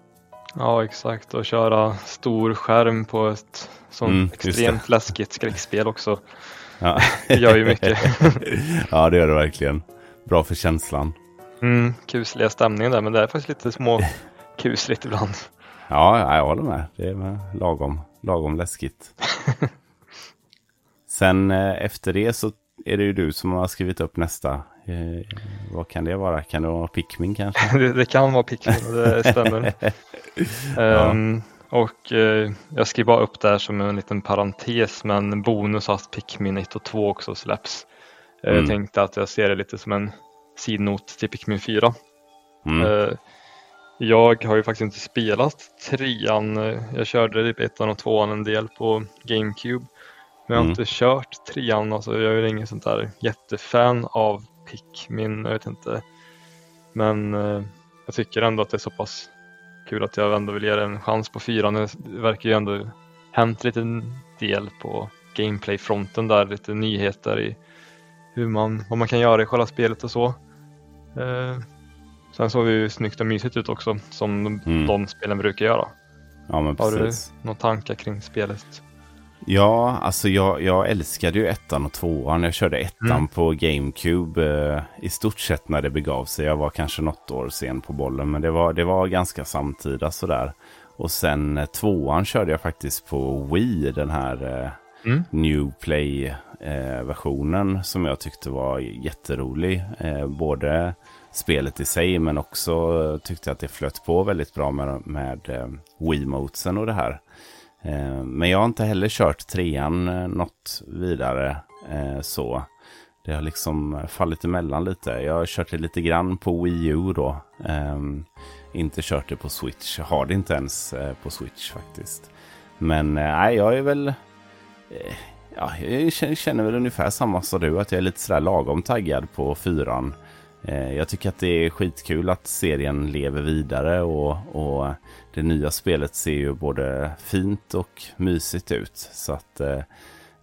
Ja exakt och köra stor skärm på ett sånt Mm, extremt läskigt skräckspel också. Ja. Det gör ju mycket. ja, det gör det verkligen. Bra för känslan. Mm, kusliga stämningen där men det är faktiskt lite små kusligt ibland. Ja, ja, jag håller med. Det är lagom, lagom läskigt. Sen eh, efter det så är det ju du som har skrivit upp nästa. Eh, vad kan det vara? Kan det vara Pikmin kanske? det, det kan vara Pikmin, det stämmer. Ehm, och eh, jag skriver bara upp det här som en liten parentes men bonus att Pikmin 1 och 2 också släpps. Eh, Mm. Jag tänkte att jag ser det lite som en sidnot till Pikmin 4. Mm. Eh, jag har ju faktiskt inte spelat trean. Eh, Jag körde typ ettan och tvåan en del på GameCube. Men jag har Mm. inte kört trean. Alltså jag är ingen sånt där jättefan av Pikmin. Jag vet inte. Men eh, jag tycker ändå att det är så pass kul att jag ändå vill ge det en chans på fyran. Det verkar ju ändå hänt lite del på gameplay-fronten där. Lite nyheter i hur man, vad man kan göra i själva spelet och så. Eh, sen såg det ju snyggt och mysigt ut också som de, Mm. de spelen brukar göra. Ja, men Har du precis. några tankar kring spelet? Ja, alltså jag, jag älskade ju ettan och tvåan. Jag körde ettan Mm. på GameCube eh, i stort sett när det begav sig. Jag var kanske något år sen på bollen, men det var, det var ganska samtida sådär. Och sen eh, tvåan körde jag faktiskt på Wii, den här eh, Mm. New Play-versionen som jag tyckte var jätterolig. Eh, både spelet i sig men också eh, tyckte tyckte att det flöt på väldigt bra med, med eh, Wii-motesen och det här. Eh, men jag har inte heller kört trean eh, något vidare eh, så. Det har liksom eh, fallit emellan lite. Jag har kört det lite grann på Wii U då. Eh, inte kört det på Switch. Jag har det inte ens eh, på Switch faktiskt. Men eh, nej, jag är väl... Eh, ja, jag känner, känner väl ungefär samma som du. Att jag är lite sådär lagom taggad på fyran. Eh, jag tycker att det är skitkul att serien lever vidare. Och, och det nya spelet ser ju både fint och mysigt ut. Så att eh,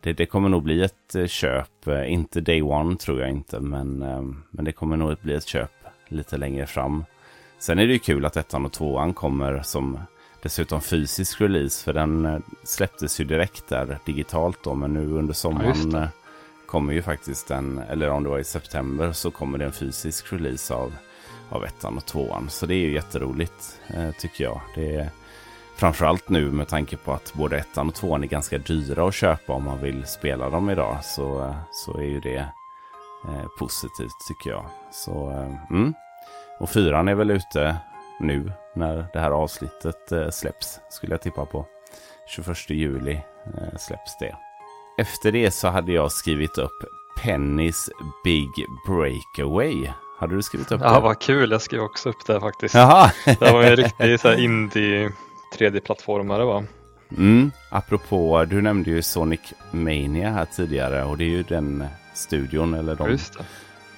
det, det kommer nog bli ett eh, köp. Inte day one tror jag inte. Men, men det kommer nog bli ett köp lite längre fram. Sen är det ju kul att ettan och tvåan kommer som dessutom fysisk release. För den släpptes ju direkt där digitalt då. Men nu under sommaren det kommer ju faktiskt en, eller om det var i september så kommer det en fysisk release av, av ettan och tvåan. Så det är ju jätteroligt eh, tycker jag. Det är framförallt nu med tanke på att både ettan och tvåan är ganska dyra att köpa om man vill spela dem idag. Så, eh, så är ju det eh, positivt tycker jag. Så, eh, mm. Och fyran är väl ute nu när det här avsnittet eh, släpps skulle jag tippa på. 21 juli eh, släpps det. Efter det så hade jag skrivit upp Pennys Big Breakaway. Hade du skrivit upp Ja, det? vad kul. Jag skrev också upp det faktiskt. Jaha! Det var en riktig så här indie 3D-plattformare va? Mm, apropå, du nämnde ju Sonic Mania här tidigare och det är ju den studion eller de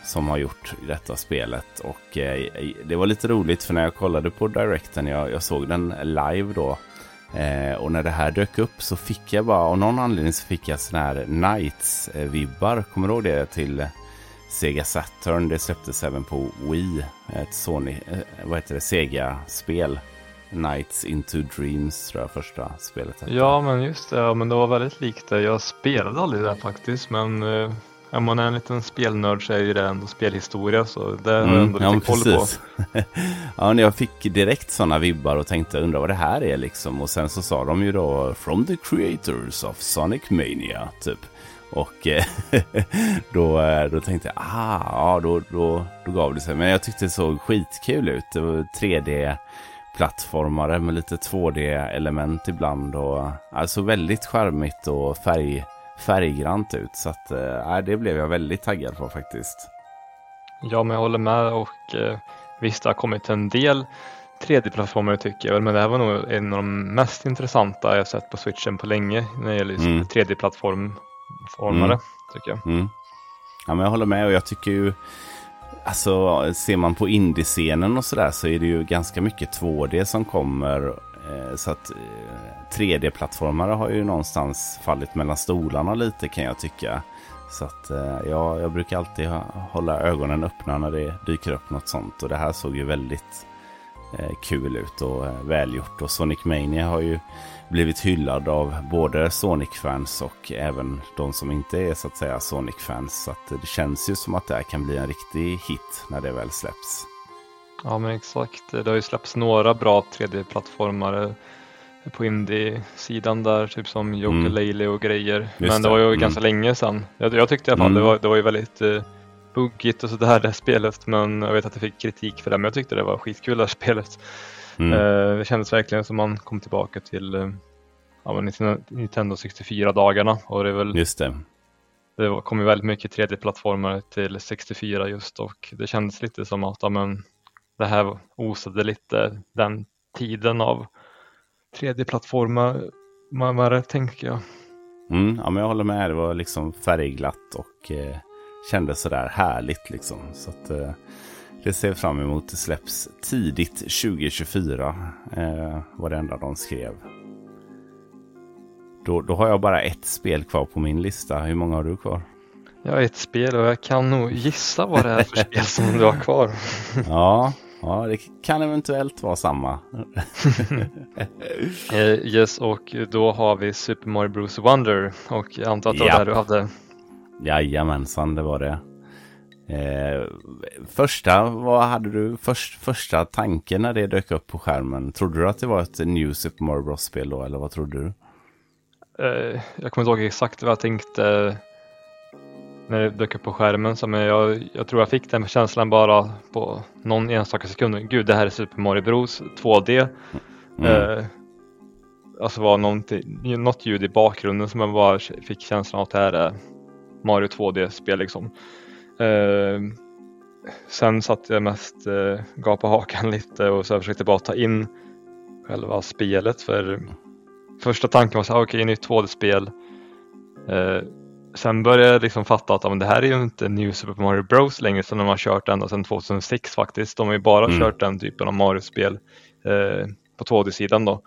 som har gjort detta spelet. Och eh, det var lite roligt för när jag kollade på Directen, jag, jag såg den live då. Eh, och när det här dök upp så fick jag bara, av någon anledning så fick jag sådana här Knights-vibbar. Eh, Kommer du ihåg det till eh, Sega Saturn? Det släpptes även på Wii. Ett Sony, eh, vad heter det, Sega-spel. Nights into Dreams tror jag första spelet hette. Ja men just det, ja, men det var väldigt likt det. Jag spelade aldrig det faktiskt men eh, om man är en liten spelnörd så är ju det ändå spelhistoria så det har jag ändå mm, lite ja, koll på. ja, jag fick direkt sådana vibbar och tänkte undra vad det här är liksom. Och sen så sa de ju då From the creators of Sonic Mania typ. Och då, då tänkte jag, ah, ja, då, då, då gav det sig. Men jag tyckte det såg skitkul ut. Det var 3D plattformare med lite 2D-element ibland. Och, alltså väldigt charmigt och färg, färggrant ut. Så att, äh, det blev jag väldigt taggad på faktiskt. Ja, men jag håller med och eh, visst, det har kommit en del 3D-plattformar tycker jag, men det här var nog en av de mest intressanta jag sett på switchen på länge när det gäller mm. 3D-plattformare, mm. tycker jag. Mm. Ja, men jag håller med och jag tycker ju Alltså ser man på indiescenen och sådär så är det ju ganska mycket 2D som kommer. Eh, så att eh, 3D-plattformare har ju någonstans fallit mellan stolarna lite kan jag tycka. Så att eh, ja, jag brukar alltid hålla ögonen öppna när det dyker upp något sånt. Och det här såg ju väldigt kul ut och välgjort. Och Sonic Mania har ju blivit hyllad av både Sonic-fans och även de som inte är så att säga Sonic-fans. Så att det känns ju som att det här kan bli en riktig hit när det väl släpps. Ja men exakt, det har ju släppts några bra 3D-plattformar på indie-sidan där, typ som Yooka mm. och grejer. Just men det var ju mm. ganska länge sedan. Jag, jag tyckte i alla fall mm. det, var, det var ju väldigt eh, buggigt och sådär det spelet, men jag vet att jag fick kritik för det, men jag tyckte det var skitkul det här spelet. Mm. Eh, det kändes verkligen som man kom tillbaka till eh, ja, Nintendo 64-dagarna och det är väl Just det. Det kom ju väldigt mycket 3D-plattformar till 64 just och det kändes lite som att ja, men, det här osade lite den tiden av 3D-plattformar, tänker jag. Mm, ja, men jag håller med. Det var liksom färgglatt och eh, kändes sådär härligt liksom. Så att, eh, det ser fram emot. Det släpps tidigt 2024. Eh, var det enda de skrev. Då, då har jag bara ett spel kvar på min lista. Hur många har du kvar? Jag har ett spel och jag kan nog gissa vad det är för spel som du har kvar. ja, ja, det kan eventuellt vara samma. Eh, yes, och då har vi Super Mario Bros Wonder och jag antar att det var där du hade. Jajamensan, det var det. Eh, första, vad hade du först, första tanken när det dök upp på skärmen? Trodde du att det var ett New Super Mario Bros-spel då, eller vad trodde du? Eh, jag kommer inte ihåg exakt vad jag tänkte när det dök upp på skärmen, så men jag, jag tror jag fick den känslan bara på någon enstaka sekund. Gud, det här är Super Mario Bros 2D. Mm. Eh, alltså var något ljud i bakgrunden som jag bara fick känslan av att det här är Mario 2D-spel liksom. Eh, sen satt jag mest eh, gapa hakan lite och så försökte bara ta in själva spelet för första tanken var så här, okej, okay, nytt 2D-spel. Eh, sen började jag liksom fatta att men det här är ju inte New Super Mario Bros längre, så de har kört ända sedan 2006 faktiskt. De har ju bara mm. kört den typen av Mario-spel eh, på 2D-sidan då.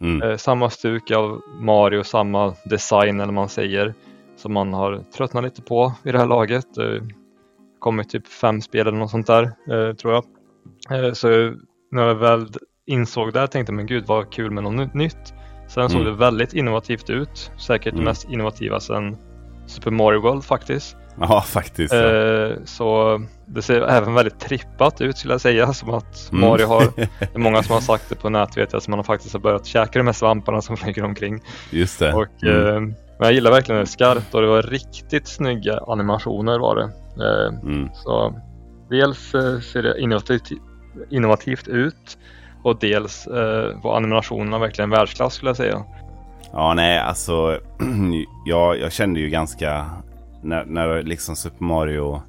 Mm. Eh, samma stuk av Mario, samma design eller man säger, som man har tröttnat lite på i det här laget. Eh, kommit typ fem spel eller något sånt där, eh, tror jag. Eh, så när jag väl insåg det tänkte jag, men gud vad kul med något nytt. Sen såg mm. det väldigt innovativt ut, säkert mm. det mest innovativa sen Super Mario World faktiskt. Ja, faktiskt. Ja. Eh, så det ser även väldigt trippat ut skulle jag säga, som att mm. Mario har, det är många som har sagt det på nätet vet jag, som man har faktiskt har börjat käka de här svamparna som flyger omkring. Just det. Och, mm. eh, men jag gillar verkligen det skarpt och det var riktigt snygga animationer var det. Eh, mm. Så dels ser det innovativt, innovativt ut och dels var animationerna verkligen världsklass skulle jag säga. Ja, nej, alltså jag, jag kände ju ganska när, när liksom Super Mario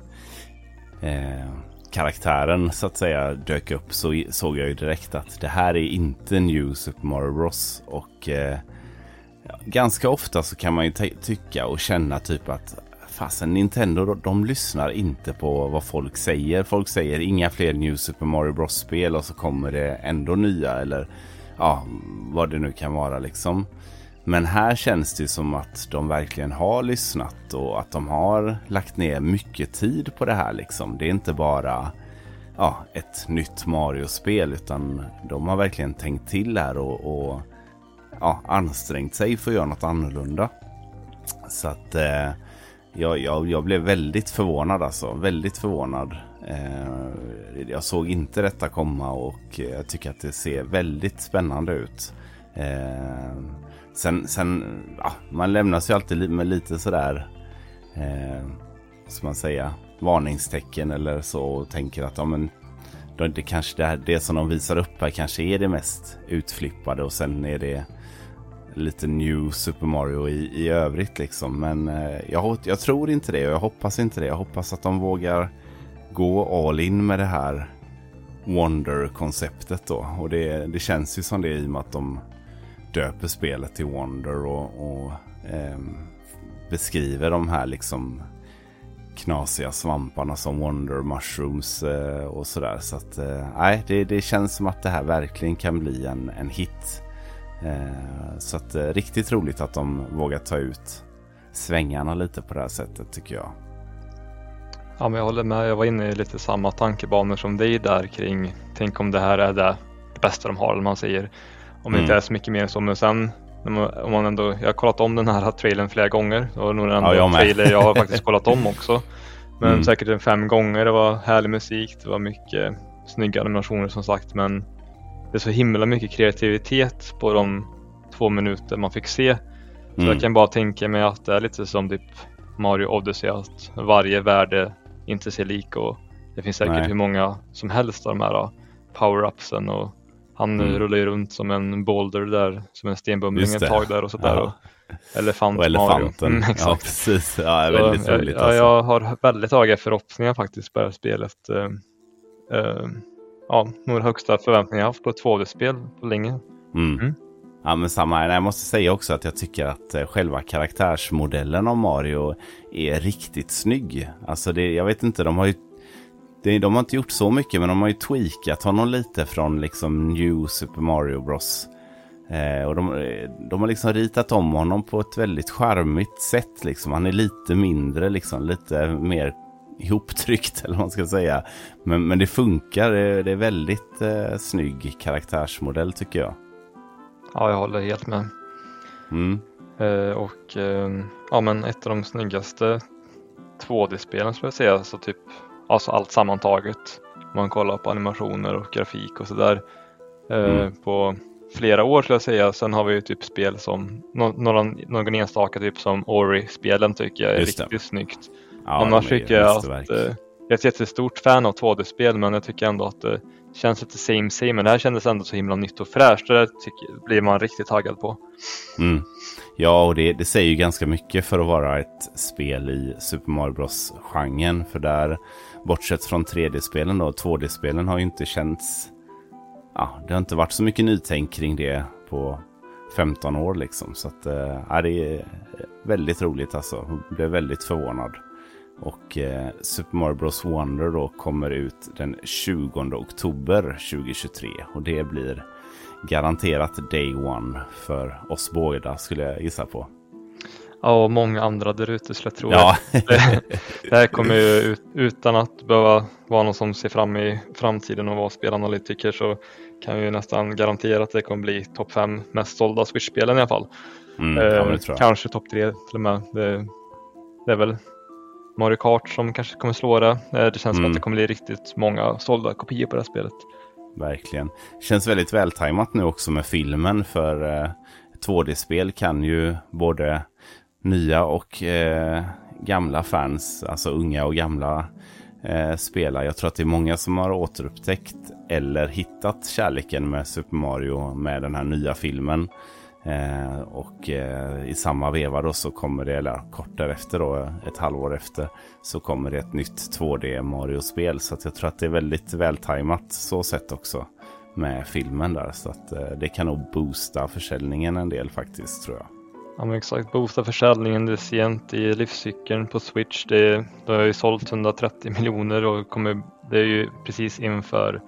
eh, karaktären så att säga dök upp så såg jag ju direkt att det här är inte New Super Mario Bros. Och eh, ganska ofta så kan man ju tycka och känna typ att fasen Nintendo de lyssnar inte på vad folk säger. Folk säger inga fler New Super Mario Bros-spel och så kommer det ändå nya eller ja, vad det nu kan vara liksom. Men här känns det som att de verkligen har lyssnat och att de har lagt ner mycket tid på det här liksom. Det är inte bara ja, ett nytt Mario-spel utan de har verkligen tänkt till här och, och ja, ansträngt sig för att göra något annorlunda. Så att eh, jag, jag, jag, blev väldigt förvånad alltså. Väldigt förvånad. Eh, jag såg inte detta komma och jag tycker att det ser väldigt spännande ut. Eh, sen, sen ja, man lämnas ju alltid med lite sådär, eh, ska man säga, varningstecken eller så och tänker att ja, men, det kanske det, här, det som de visar upp här kanske är det mest utflippade och sen är det lite new Super Mario i, i övrigt liksom. Men eh, jag, jag tror inte det och jag hoppas inte det. Jag hoppas att de vågar gå all in med det här Wonder-konceptet då. Och det, det känns ju som det i och med att de döper spelet till Wonder och, och eh, beskriver de här liksom knasiga svamparna som Wonder Mushrooms eh, och sådär. Så att eh, det, det känns som att det här verkligen kan bli en, en hit. Eh, så att eh, riktigt roligt att de vågar ta ut svängarna lite på det här sättet tycker jag. Ja, men jag håller med. Jag var inne i lite samma tankebanor som dig där kring tänk om det här är det bästa de har, eller man säger. Om det mm. inte är så mycket mer så, men sen om man ändå, jag har kollat om den här trailern flera gånger. Det var nog den ja, jag trailer jag har faktiskt kollat om också. Men mm. säkert en fem gånger. Det var härlig musik, det var mycket snygga animationer som sagt. Men det är så himla mycket kreativitet på de två minuter man fick se. Så mm. jag kan bara tänka mig att det är lite som typ Mario Odyssey, att varje värde inte ser lik och det finns säkert Nej. hur många som helst av de här power-upsen och han mm. rullar ju runt som en boulder där, som en stenbumling ett tag där och sådär. Ja. Elefant och elefanten. Mm, exakt. Ja, precis. Ja, väldigt så, roligt. Ja, alltså. Jag har väldigt höga förhoppningar faktiskt på det här spelet. Uh, uh, ja, nog högsta förväntningar jag haft på ett 2D-spel på länge. Mm. Mm. Ja, men samma här. Jag måste säga också att jag tycker att eh, själva karaktärsmodellen av Mario är riktigt snygg. Alltså det, jag vet inte, de har ju det, de har inte gjort så mycket men de har ju tweakat honom lite från liksom New Super Mario Bros. Eh, och de, de, har liksom ritat om honom på ett väldigt charmigt sätt. Liksom. Han är lite mindre, liksom, lite mer ihoptryckt eller vad man ska säga. Men, men det funkar, det, det är väldigt eh, snygg karaktärsmodell tycker jag. Ja, jag håller helt med. Mm. Eh, och eh, ja, men ett av de snyggaste 2D-spelen skulle jag säga, så typ alltså allt sammantaget. Om man kollar på animationer och grafik och sådär. Eh, mm. På flera år skulle jag säga. Sen har vi ju typ spel som några, någon enstaka typ som Ori-spelen tycker jag är Just riktigt det. snyggt. Ja, Annars tycker jag att eh, jag är ett jättestort fan av 2D-spel men jag tycker ändå att det känns lite same same. Men det här kändes ändå så himla nytt och fräscht. Det tycker, blir man riktigt taggad på. Mm. Ja, och det, det säger ju ganska mycket för att vara ett spel i Super Mario Bros-genren. För där bortsett från 3D-spelen då, 2D-spelen har ju inte känts... Ja, det har inte varit så mycket nytänk kring det på 15 år liksom. Så att, eh, ja det är väldigt roligt alltså. Jag blev väldigt förvånad. Och eh, Super Mario Bros Wonder då kommer ut den 20 oktober 2023. Och det blir garanterat day one för oss båda skulle jag gissa på. Ja, och många andra där ute skulle jag tro. Ja. det, det här kommer ju utan att behöva vara någon som ser fram i framtiden och vara spelanalytiker så kan vi nästan garantera att det kommer bli topp fem mest sålda Switch-spelen i alla fall. Mm, eh, kanske topp tre till och med. Det, det, är väl Mario Kart som kanske kommer slå det. Eh, det känns mm. som att mm. det kommer bli riktigt många sålda kopior på det här spelet. Verkligen. Känns väldigt vältajmat nu också med filmen för eh, 2D-spel kan ju både nya och eh, gamla fans, alltså unga och gamla eh, spelare. Jag tror att det är många som har återupptäckt eller hittat kärleken med Super Mario med den här nya filmen. Eh, och eh, i samma veva då så kommer det, eller kort därefter då, ett halvår efter, så kommer det ett nytt 2D Mario-spel. Så att jag tror att det är väldigt vältajmat så sett också med filmen där. Så att eh, det kan nog boosta försäljningen en del faktiskt tror jag. Ja men exakt, boosta försäljningen, sent i livscykeln på Switch. Det, det har ju sålt 130 miljoner och kommer, det är ju precis inför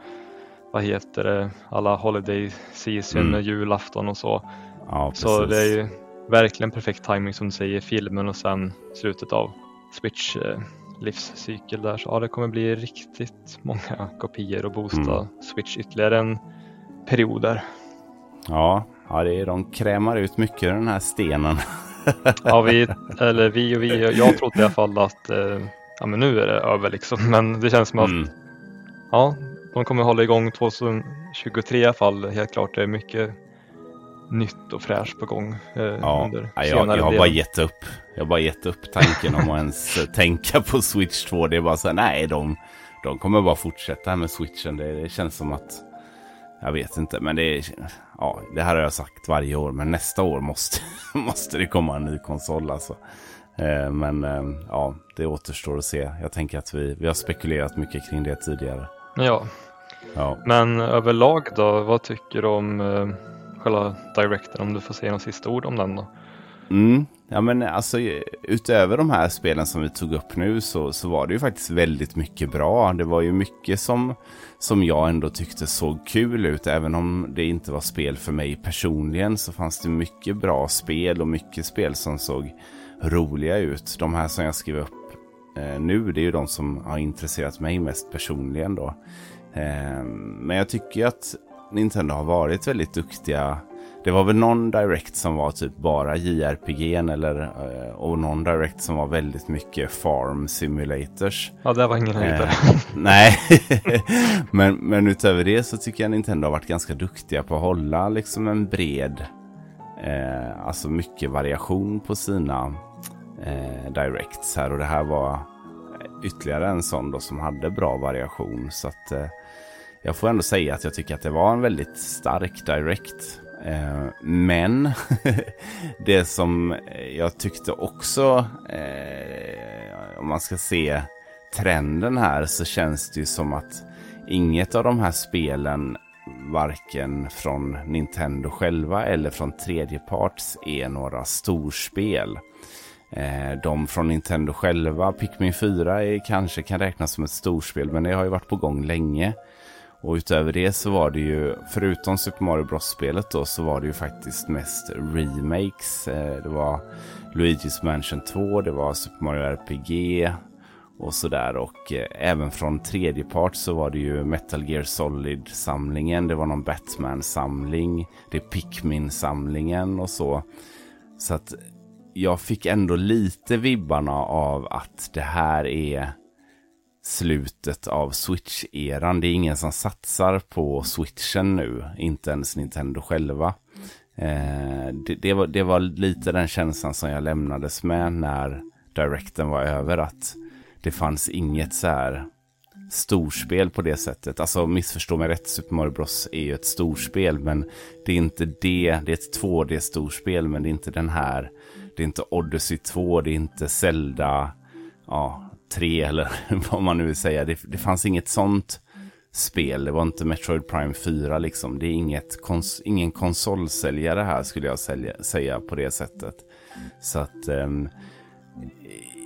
vad heter det, alla holiday season, Mm. julafton och så. Ja. Så det är ju verkligen perfekt timing som du säger, filmen och sen slutet av Switch eh, livscykel där. Så ja, det kommer bli riktigt många kopior och boosta Mm. Switch ytterligare en period där. Ja, ja det är, de krämar ut mycket den här stenen. Ja, vi, eller vi och vi, jag trodde i alla fall att eh, ja, men nu är det över liksom. Men det känns som att Mm. ja, de kommer hålla igång 2023 i alla fall. Helt klart det är mycket nytt och fräscht på gång eh, Ja, under ja, jag, jag har delen. bara gett upp. Jag har bara gett upp tanken om att ens tänka på Switch 2. Det är bara så här, nej, de, de kommer bara fortsätta med Switchen. Det, det känns som att, jag vet inte, men det är, ja, det här har jag sagt varje år. Men nästa år måste, måste det komma en ny konsol alltså. Eh, Men eh, ja, det återstår att se. Jag tänker att vi, vi har spekulerat mycket kring det tidigare. Ja, Ja. men överlag då, vad tycker du om eh, själva directen? Om du får säga något sista ord om den då? Mm. Ja men alltså utöver de här spelen som vi tog upp nu så, så var det ju faktiskt väldigt mycket bra. Det var ju mycket som, som jag ändå tyckte såg kul ut. Även om det inte var spel för mig personligen så fanns det mycket bra spel och mycket spel som såg roliga ut. De här som jag skrev upp eh, nu det är ju de som har intresserat mig mest personligen då. Eh, men jag tycker ju att Nintendo har varit väldigt duktiga det var väl någon direct som var typ bara JRPG eller, eh, och någon direct som var väldigt mycket farm simulators. Ja, det var ingen höjdare. Eh, nej, men, men utöver det så tycker jag Nintendo har varit ganska duktiga på att hålla liksom en bred, eh, alltså mycket variation på sina eh, directs här. Och det här var ytterligare en sån då som hade bra variation. Så att eh, jag får ändå säga att jag tycker att det var en väldigt stark direct. Eh, men det som jag tyckte också, eh, om man ska se trenden här så känns det ju som att inget av de här spelen varken från Nintendo själva eller från tredjeparts är några storspel. Eh, de från Nintendo själva, Pikmin 4 kanske kan räknas som ett storspel men det har ju varit på gång länge. Och utöver det så var det ju, förutom Super Mario Bros-spelet då, så var det ju faktiskt mest remakes. Eh, det var Luigi's Mansion 2, det var Super Mario RPG och sådär. Och eh, även från tredje part så var det ju Metal Gear Solid-samlingen, det var någon Batman-samling, det är Pikmin-samlingen och så. Så att jag fick ändå lite vibbarna av att det här är slutet av Switch-eran. Det är ingen som satsar på Switchen nu, inte ens Nintendo själva. Eh, det, det, var, det var lite den känslan som jag lämnades med när Directen var över. Att det fanns inget så här storspel på det sättet. Alltså missförstå mig rätt, Super Mario Bros är ju ett storspel. Men det är inte det, det är ett 2D-storspel men det är inte den här. Det är inte Odyssey 2, det är inte Zelda ja, 3 eller vad man nu vill säga. Det, det fanns inget sånt spel. Det var inte Metroid Prime 4 liksom. Det är inget kons ingen konsolsäljare här skulle jag sälja, säga på det sättet. Så att um,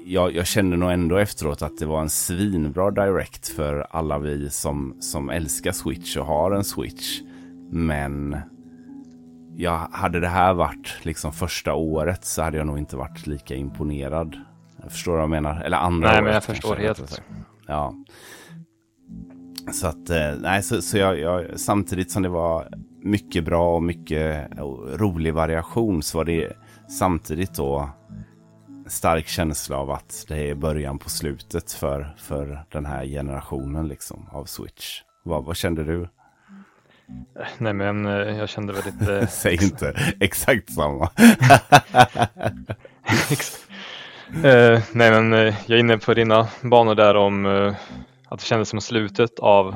jag, jag kände nog ändå efteråt att det var en svinbra direct för alla vi som, som älskar Switch och har en Switch. Men jag, hade det här varit liksom första året så hade jag nog inte varit lika imponerad. Jag förstår vad jag menar? Eller andra Nej, året men jag kanske, förstår rättare helt. Ja. Så att, eh, nej, så, så jag, jag, samtidigt som det var mycket bra och mycket rolig variation så var det samtidigt då stark känsla av att det är början på slutet för, för den här generationen liksom av Switch. Vad, vad kände du? Nej, men eh, jag kände väl lite... Säg inte exakt samma. Eh, nej, men eh, jag är inne på dina banor där om eh, att det kändes som slutet av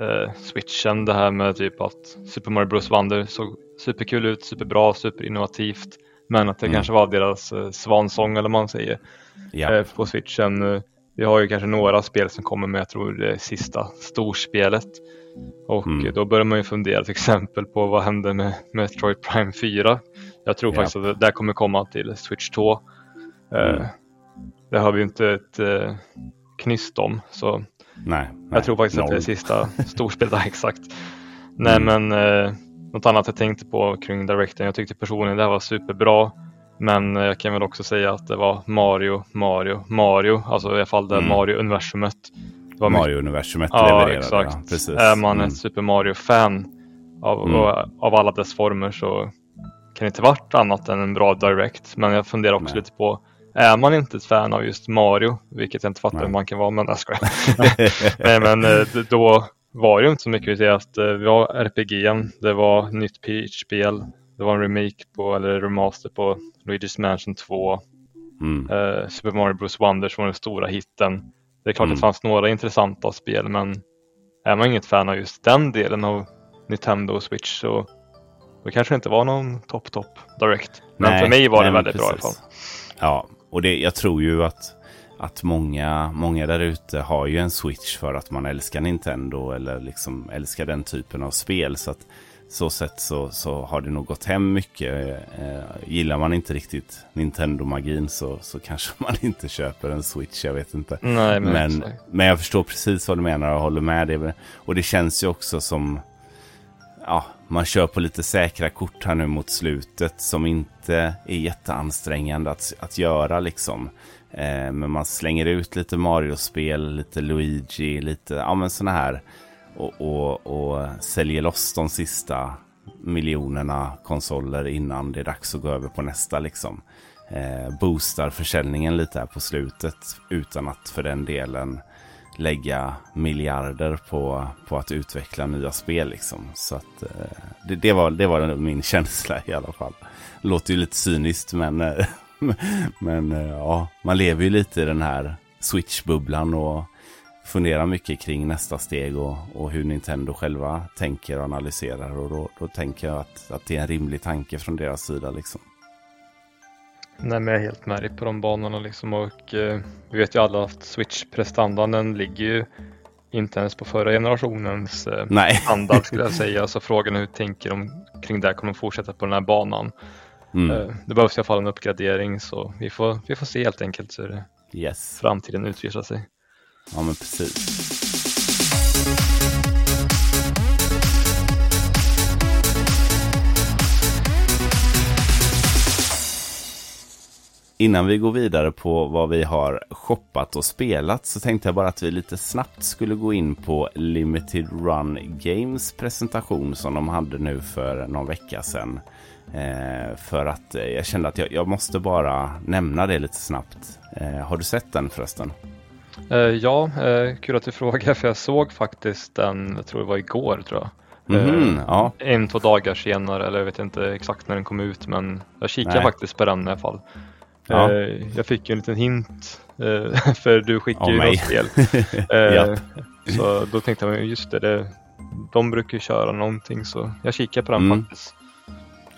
eh, switchen. Det här med typ att Super Mario Bros Wonder såg superkul ut, superbra, superinnovativt. Men att det Mm. kanske var deras eh, svansång eller vad man säger Ja. eh, på switchen. Vi har ju kanske några spel som kommer med, jag tror det sista storspelet. Och Mm. då börjar man ju fundera till exempel på vad hände med Metroid Prime 4. Jag tror ja. faktiskt att det kommer komma till Switch 2. Eh, mm. Det har vi inte ett eh, knyst om. Så nej, nej, jag tror faktiskt noll. att det är sista storspelet. exakt. Nej mm. men eh, något annat jag tänkte på kring Directen. Jag tyckte personligen det här var superbra. Men jag kan väl också säga att det var Mario, Mario, Mario. Alltså i alla fall det mm. Mario-universumet. Mario-universumet ja, levererade. Exakt. Ja, precis. Är man mm. ett Super Mario-fan av, mm. av alla dess former så kan det inte varit annat än en bra Direct. Men jag funderar också Nej. lite på är man inte ett fan av just Mario, vilket jag inte fattar hur man kan vara, men jag. Nej, men eh, då var det inte så mycket. Att eh, vi har RPG, det var nytt Peach-spel, det var en remake på, eller remaster på Luigi's Mansion 2. Mm. Uh, Super Mario Bros Wonder som var den stora hitten. Det är klart mm. det fanns några intressanta spel men är man inget fan av just den delen av Nintendo och Switch så då kanske det inte var någon topp topp direkt. Men nej, för mig var det väldigt precis. bra i alla fall. Ja, och det, jag tror ju att, att många, många där ute har ju en Switch för att man älskar Nintendo eller liksom älskar den typen av spel. Så att så sätt så, så har det nog gått hem mycket. Eh, gillar man inte riktigt Nintendo-magin så, så kanske man inte köper en Switch, jag vet inte. Nej, men, men, men, jag förstår precis vad du menar och håller med. Det. Och det känns ju också som, ja, man kör på lite säkra kort här nu mot slutet som inte är jätteansträngande att, att göra liksom. Eh, men man slänger ut lite Mario-spel, lite Luigi, lite, ja men sådana här och, och, och säljer loss de sista miljonerna konsoler innan det är dags att gå över på nästa. Liksom. Eh, boostar försäljningen lite här på slutet utan att för den delen lägga miljarder på, på att utveckla nya spel. Liksom. Så att, eh, det, det, var, det var min känsla i alla fall. Låter ju lite cyniskt men, eh, men eh, ja, man lever ju lite i den här Switch-bubblan och funderar mycket kring nästa steg och, och hur Nintendo själva tänker och analyserar. Och då, då tänker jag att, att det är en rimlig tanke från deras sida. Liksom. Nej, men jag är helt med dig på de banorna liksom och eh, vi vet ju alla att Switch-prestandan ligger ju inte ens på förra generationens eh, Nej. standard skulle jag säga. Så frågan är hur tänker de kring det? Kommer de fortsätta på den här banan? Mm. Eh, det behövs i alla fall en uppgradering så vi får, vi får se helt enkelt hur yes. framtiden utvisar sig. Ja, men precis. Innan vi går vidare på vad vi har shoppat och spelat så tänkte jag bara att vi lite snabbt skulle gå in på Limited Run Games presentation som de hade nu för någon vecka sedan. Eh, för att eh, jag kände att jag, jag, måste bara nämna det lite snabbt. Eh, har du sett den förresten? Eh, ja, eh, kul att du frågar för jag såg faktiskt den, jag tror det var igår tror jag. Mm, ja. En, två dagar senare, eller jag vet inte exakt när den kom ut men jag kikade Nej. faktiskt på den i alla fall. Ja. Jag fick ju en liten hint för du skickade ju något spel. ja. Så då tänkte jag, just det, det, de brukar köra någonting så jag kikade på den mm. faktiskt.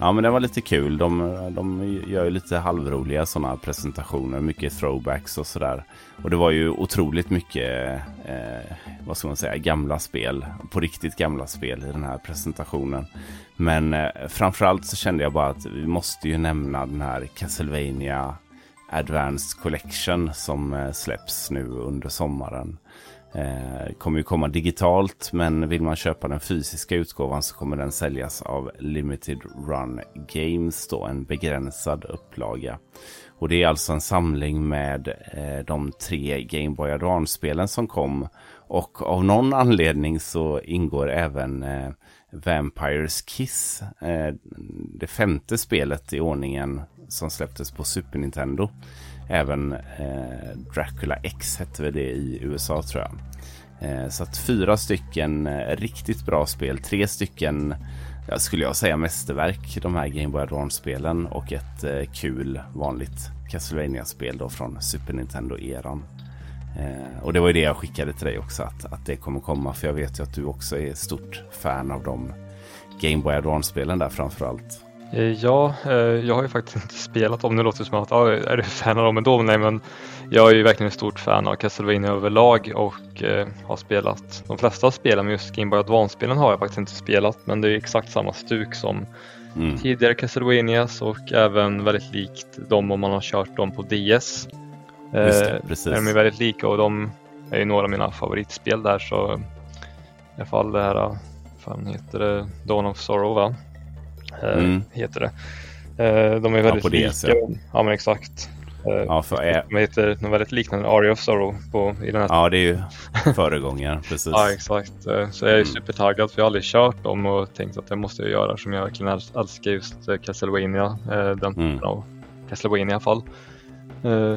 Ja men det var lite kul. De, de gör ju lite halvroliga sådana presentationer. Mycket throwbacks och sådär. Och det var ju otroligt mycket, eh, vad ska man säga, gamla spel. På riktigt gamla spel i den här presentationen. Men eh, framförallt så kände jag bara att vi måste ju nämna den här Castlevania Advanced Collection som eh, släpps nu under sommaren. Eh, kommer ju komma digitalt men vill man köpa den fysiska utgåvan så kommer den säljas av Limited Run Games då, en begränsad upplaga. Och det är alltså en samling med eh, de tre Game Boy Advance-spelen som kom. Och av någon anledning så ingår även eh, Vampires Kiss, eh, det femte spelet i ordningen som släpptes på Super Nintendo. Även eh, Dracula X hette väl det i USA tror jag. Eh, så att fyra stycken eh, riktigt bra spel, tre stycken ja, skulle jag säga mästerverk, de här Game Boy Advance-spelen och ett eh, kul vanligt castlevania spel då från Super Nintendo-eran. Eh, och det var ju det jag skickade till dig också, att, att det kommer komma, för jag vet ju att du också är stort fan av de Game Boy Advance-spelen där framförallt. Eh, ja, eh, jag har ju faktiskt inte spelat dem. Det låter som att, ja, är du fan av dem ändå? Nej, men jag är ju verkligen ett stort fan av Castlevania överlag och eh, har spelat de flesta spelen, men just Game Boy Advance-spelen har jag faktiskt inte spelat. Men det är exakt samma stuk som mm. tidigare Castlevanias och även väldigt likt dem om man har kört dem på DS. Just det, precis. De är väldigt lika och de är ju några av mina favoritspel där så i alla fall det här, fan heter det, Dawn of Sorrow va? Mm. Heter det. De är väldigt ja, lika. DS, ja. men exakt. Ja, för. De heter något väldigt liknande, Aria of Sorrow på, i den här. Ja, det är ju föregångaren, precis. ja, exakt. Så jag är mm. supertaggad för jag har aldrig kört dem och tänkt att det måste jag göra som jag verkligen älskar just Castlevania, den mm. av Castlevania i alla fall.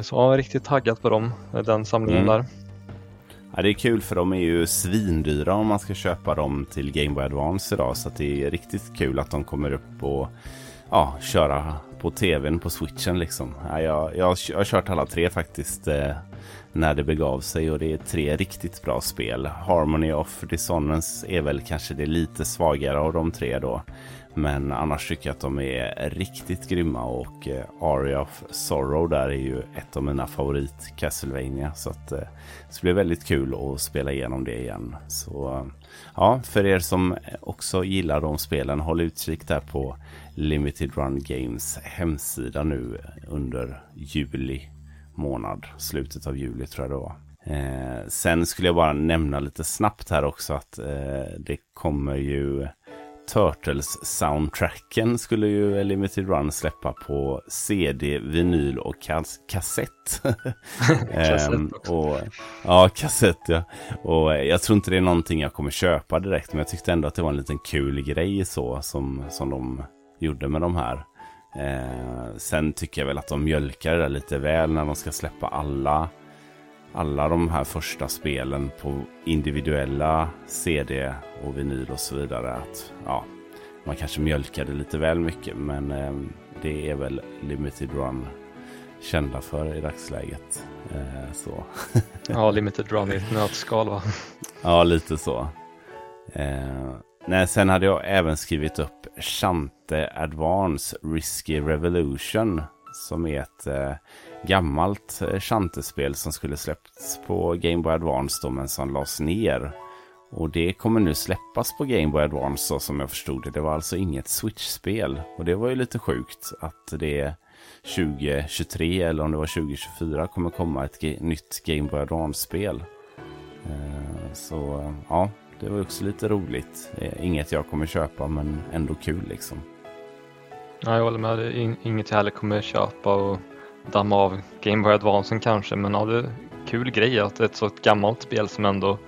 Så jag är riktigt taggad på dem, den samlingen mm. där. Ja, det är kul för de är ju svindyra om man ska köpa dem till Game Boy Advance idag. Så det är riktigt kul att de kommer upp och ja, köra på tvn på switchen liksom. Ja, jag, jag, jag har kört alla tre faktiskt eh, när det begav sig och det är tre riktigt bra spel. Harmony of Dissonance är väl kanske det lite svagare av de tre då. Men annars tycker jag att de är riktigt grymma och eh, Aria of Sorrow där är ju ett av mina favorit Castlevania. Så att, eh, det blir väldigt kul att spela igenom det igen. Så eh, ja, för er som också gillar de spelen, håll utkik där på Limited Run Games hemsida nu under juli månad. Slutet av juli tror jag det var. Eh, sen skulle jag bara nämna lite snabbt här också att eh, det kommer ju Turtles-soundtracken skulle ju Limited Run släppa på CD, vinyl och kas kassett. också. och, ja, kassett ja. Och jag tror inte det är någonting jag kommer köpa direkt, men jag tyckte ändå att det var en liten kul grej så som, som de gjorde med de här. Eh, sen tycker jag väl att de mjölkar det lite väl när de ska släppa alla alla de här första spelen på individuella CD och vinyl och så vidare. Att, ja, man kanske mjölkade lite väl mycket men eh, det är väl Limited Run kända för i dagsläget. Eh, så. ja, Limited Run i ett nötskal va? ja, lite så. Eh, nej, sen hade jag även skrivit upp Chante Advance Risky Revolution som är ett eh, gammalt eh, Shantespel som skulle släppts på Game Boy Advance då, men som lades ner. Och det kommer nu släppas på Game Boy Advance så som jag förstod det. Det var alltså inget Switch-spel. Och det var ju lite sjukt att det 2023 eller om det var 2024 kommer komma ett nytt Game Boy Advance-spel. Eh, så ja, det var också lite roligt. Inget jag kommer köpa men ändå kul liksom. Ja, jag håller med. Inget jag heller kommer köpa och damma av Game Boy Advance kanske. Men ja, det är kul grej att ett så gammalt spel som ändå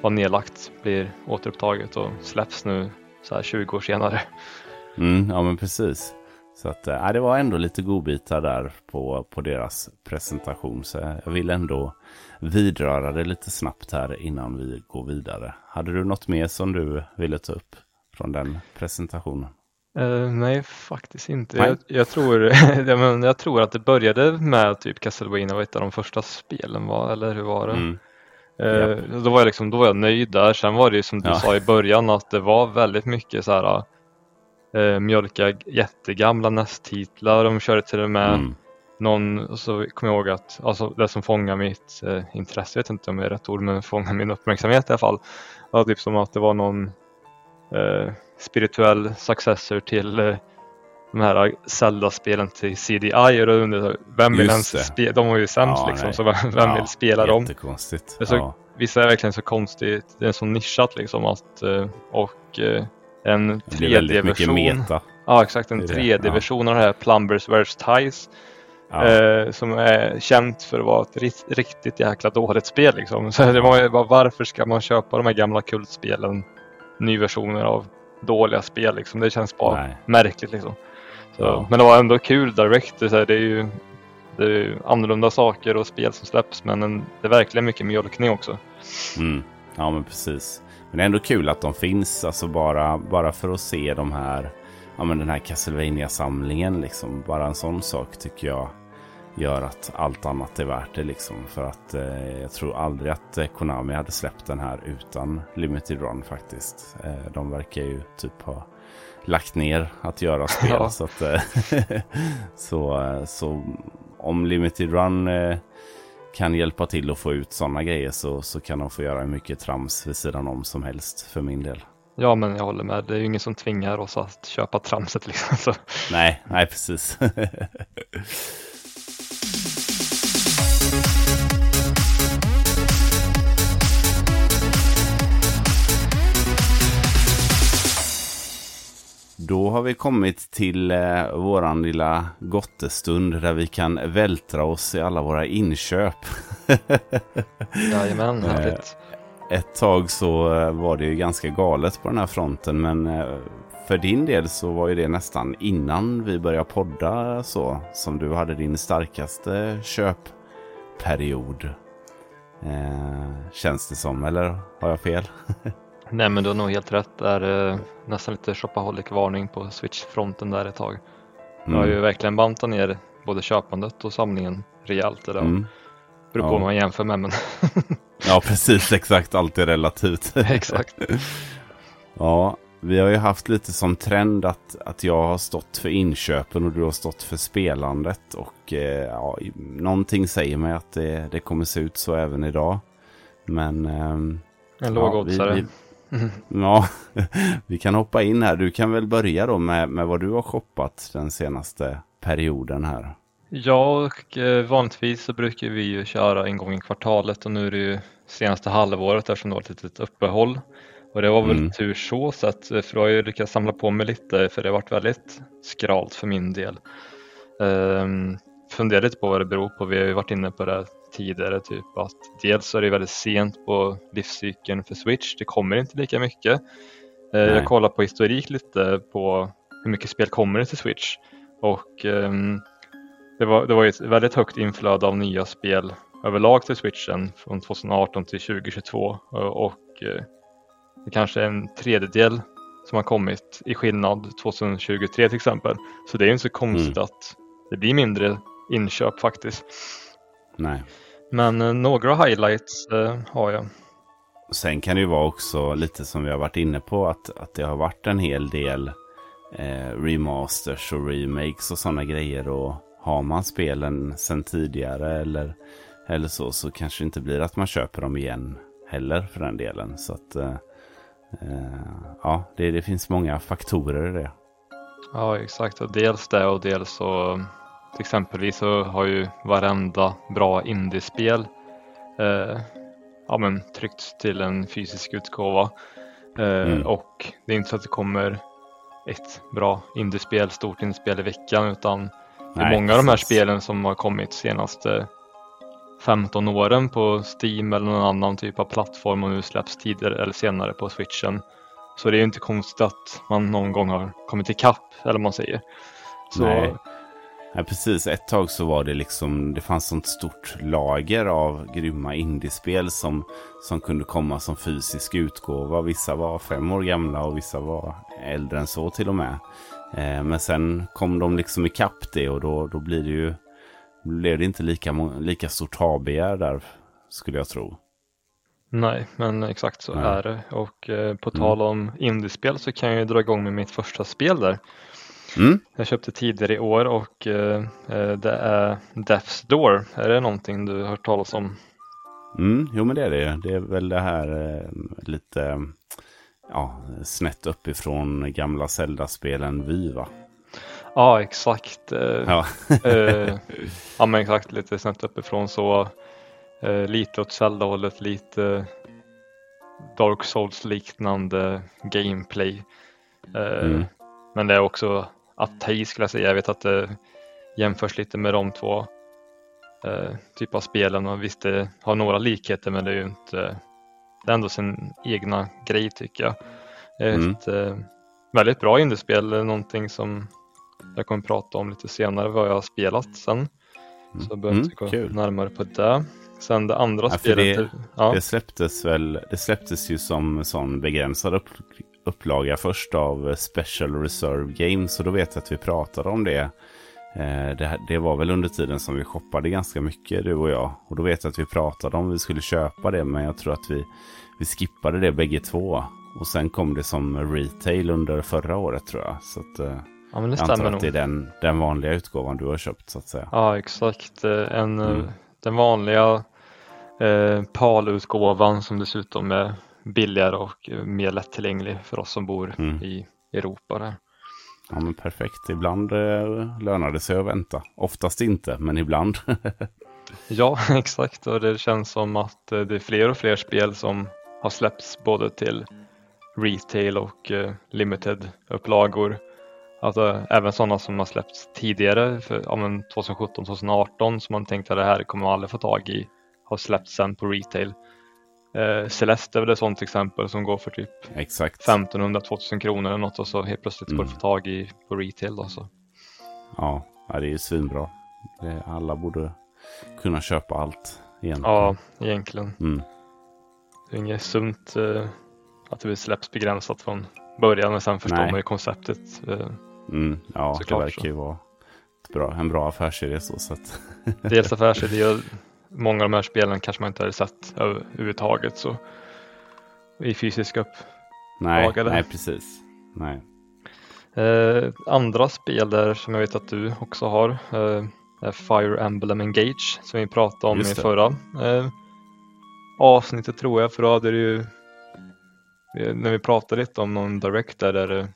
var nedlagt blir återupptaget och släpps nu så här 20 år senare. Mm, ja men precis. Så att, äh, det var ändå lite godbitar där på, på deras presentation. Så jag vill ändå vidröra det lite snabbt här innan vi går vidare. Hade du något mer som du ville ta upp från den presentationen? Uh, nej, faktiskt inte. Jag, jag, tror, jag, men, jag tror att det började med typ Castlevania var ett av de första spelen, var, eller hur var det? Mm. Uh, yep. då, var jag liksom, då var jag nöjd där. Sen var det ju som du ja. sa i början att det var väldigt mycket så här uh, mjölka jättegamla nästtitlar. De körde till och med mm. någon, så kommer jag ihåg att alltså, det som fångade mitt uh, intresse, jag vet inte om det är rätt ord, men fångade min uppmärksamhet i alla fall. Var typ som att det var någon spirituell successor till eh, de här Zelda-spelen till CDI och då undrar vem vill ens spela? De var ju sämst ja, liksom, nej. så vem ja, vill spela dem? Jättekonstigt. Så, ja. Vissa är verkligen så konstigt, det är så nischat liksom att eh, och eh, en 3D-version. Ja exakt, en 3D-version av det här Plumbers vs. Ties. Ja. Eh, som är känt för att vara ett riktigt jäkla dåligt spel liksom. Så det var bara, varför ska man köpa de här gamla kultspelen? Nyversioner av dåliga spel liksom. Det känns bara Nej. märkligt liksom. Så, ja. Men det var ändå kul direkt. Det är, ju det är annorlunda saker och spel som släpps men en, det är verkligen mycket mjölkning också. Mm. Ja men precis. Men det är ändå kul att de finns, alltså bara, bara för att se de här, ja men den här castlevania samlingen liksom. Bara en sån sak tycker jag gör att allt annat är värt det liksom. För att eh, jag tror aldrig att eh, Konami hade släppt den här utan Limited Run faktiskt. Eh, de verkar ju typ ha lagt ner att göra spel. Ja. Så, att, eh, så, eh, så om Limited Run kan hjälpa till att få ut sådana grejer så, så kan de få göra hur mycket trams vid sidan om som helst för min del. Ja, men jag håller med. Det är ju ingen som tvingar oss att köpa tramset liksom. Så. Nej, nej precis. Då har vi kommit till eh, våran lilla gottestund där vi kan vältra oss i alla våra inköp. Jajamän, härligt. Ett tag så eh, var det ju ganska galet på den här fronten men eh, för din del så var ju det nästan innan vi började podda så som du hade din starkaste köpperiod. Eh, känns det som, eller har jag fel? Nej men du har nog helt rätt. Det är eh, nästan lite shopaholic-varning på Switch-fronten där ett tag. Jag har ju Mm. verkligen bantat ner både köpandet och samlingen rejält idag. Mm. Beror på Ja. vad man jämför med men Ja, precis. Exakt. Allt är relativt. exakt. Ja, vi har ju haft lite som trend att, att jag har stått för inköpen och du har stått för spelandet. Och eh, ja, någonting säger mig att det, det kommer se ut så även idag. Men ehm, En Ja, lågoddsare. vi- ja, vi kan hoppa in här. Du kan väl börja då med, med vad du har shoppat den senaste perioden här. Ja, och eh, vanligtvis så brukar vi ju köra en gång i kvartalet och nu är det ju senaste halvåret eftersom det var ett litet uppehåll. Och det var väl Mm. tur så, så att, eh, för då har jag lyckats samla på mig lite för det har varit väldigt skralt för min del. Um, funderar lite på vad det beror på. Vi har ju varit inne på det tidigare, typ att dels är det väldigt sent på livscykeln för Switch. Det kommer inte lika mycket. Eh, Nej. jag kollar på historik lite på hur mycket spel kommer det till Switch och ehm, det var, det var ett väldigt högt inflöde av nya spel överlag till switchen från 2018 till 2022 och, och eh, det kanske är en tredjedel som har kommit i skillnad 2023 till exempel. Så det är inte så konstigt att det blir mindre inköp faktiskt. Nej. Men eh, några highlights eh, har jag. Sen kan det ju vara också lite som vi har varit inne på att, att det har varit en hel del eh, remasters och remakes och sådana grejer. Och har man spelen sen tidigare eller, eller så så kanske det inte blir att man köper dem igen heller för den delen. Så att eh, eh, ja, det, det finns många faktorer i det. Ja exakt, och dels det och dels så till exempelvis så har ju varenda bra indiespel eh, ja, men, tryckts till en fysisk utgåva. Eh, Mm. Och det är inte så att det kommer ett bra indiespel, stort indiespel i veckan utan det är många av de här spelen som har kommit senaste 15 åren på Steam eller någon annan typ av plattform och nu släpps tidigare eller senare på switchen. Så det är ju inte konstigt att man någon gång har kommit ikapp eller vad man säger. Så Nej. Ja, precis. Ett tag så var det liksom, det fanns sånt stort lager av grymma indiespel som, som kunde komma som fysisk utgåva. Vissa var fem år gamla och vissa var äldre än så till och med. Eh, men sen kom de liksom ikapp det och då, då blir det ju, blev det inte lika, lika stort habegär där skulle jag tro. nej, men exakt så Nej. är det. Och eh, på tal om indiespel så kan jag ju dra igång med mitt första spel där. Mm. Jag köpte tidigare i år och eh, eh, det är Death's Door. Är det någonting du har hört talas om? Mm, jo men det är det. Det är väl det här eh, lite ja, snett uppifrån gamla Zelda-spelen Vy va? Ja, exakt. Eh, Ja. ja, men exakt. Lite snett uppifrån så. Lite åt Zelda-hållet, lite Dark Souls-liknande gameplay. Eh, Mm. Men det är också Atei skulle jag säga. Jag vet att det jämförs lite med de två eh, typ av spelen och visst det har några likheter men det är ju inte det är ändå sin egna grej tycker jag. Mm. Ett eh, väldigt bra indiespel, någonting som jag kommer prata om lite senare vad jag har spelat sen. Så jag behöver Mm, inte gå kul. närmare på det. Sen det andra Ja, spelet. det- ja, Det släpptes väl, det släpptes ju som sån begränsad upp, upplaga först av Special Reserve Games. Och då vet jag att vi pratade om det. Eh, det. Det var väl under tiden som vi shoppade ganska mycket du och jag. Och då vet jag att vi pratade om vi skulle köpa det. Men jag tror att vi, vi skippade det bägge två. Och sen kom det som retail under förra året tror jag. Så att, eh, ja men det jag antar att det är nog. den, den vanliga utgåvan du har köpt så att säga. Ja exakt. Eh, En, Mm. Den vanliga eh, PAL-utgåvan som dessutom är billigare och mer lättillgänglig för oss som bor Mm. i Europa. Där. Ja men perfekt. Ibland eh, lönar det sig att vänta. Oftast inte, men ibland. Ja, exakt. Och det känns som att eh, det är fler och fler spel som har släppts både till retail och eh, limited upplagor. Alltså även sådana som har släppts tidigare, för, ja, men 2017, 2018 som man tänkte att det här kommer man aldrig få tag i, har släppts sen på retail. Eh, Celeste är väl ett sådant exempel som går för typ Exakt. 1500-2000 kronor eller något och så helt plötsligt går det Mm. att få tag i på retail. Då, så. Ja, det är ju svinbra. Det, alla borde kunna köpa allt igen. Ja, egentligen. Mm. Det är inget sunt eh, att det släpps begränsat från början men sen förstår Nej. man ju konceptet. Eh, Mm. Ja, Såklart det verkar ju vara bra, en bra affärsidé så sett. dels affärsidé och många av de här spelen kanske man inte hade sett överhuvudtaget så i fysisk upp. Nej, precis. Nej. Eh, andra spel där som jag vet att du också har eh, är Fire Emblem Engage som vi pratade om i förra eh, avsnittet tror jag för då hade det ju eh, när vi pratade lite om någon direct där, där det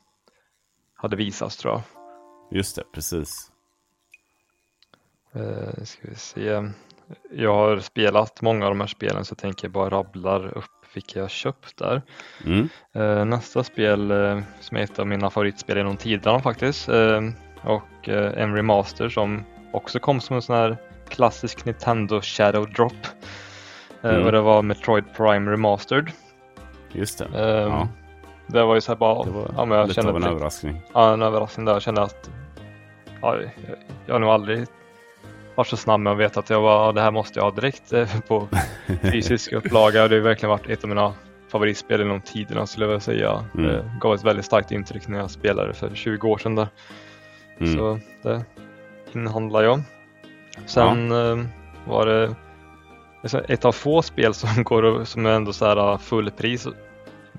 hade visats tror jag. Just det, precis. Eh, ska vi se. Jag har spelat många av de här spelen så jag tänker bara rabblar upp vilka jag köpt där. Mm. Eh, nästa spel eh, som är ett av mina favoritspel genom tiderna faktiskt eh, och en remaster som också kom som en sån här klassisk Nintendo Shadow Drop. Mm. Och det var Metroid Prime Remastered. Just det. Eh, Ja. Det var ju så här bara, Det var ja, men jag lite kände av en direkt- överraskning. Ja, en överraskning där. Jag kände att ja, jag, jag har nog aldrig varit så snabb med att veta att jag var, ja, det här måste jag ha direkt eh, på fysisk upplaga. Det har verkligen varit ett av mina favoritspel genom tiderna skulle jag vilja säga. Mm. Det gav ett väldigt starkt intryck när jag spelade för 20 år sedan där. Mm. Så det inhandlar jag. Sen eh, var det ett av få spel som går och- som är ändå så här fullpris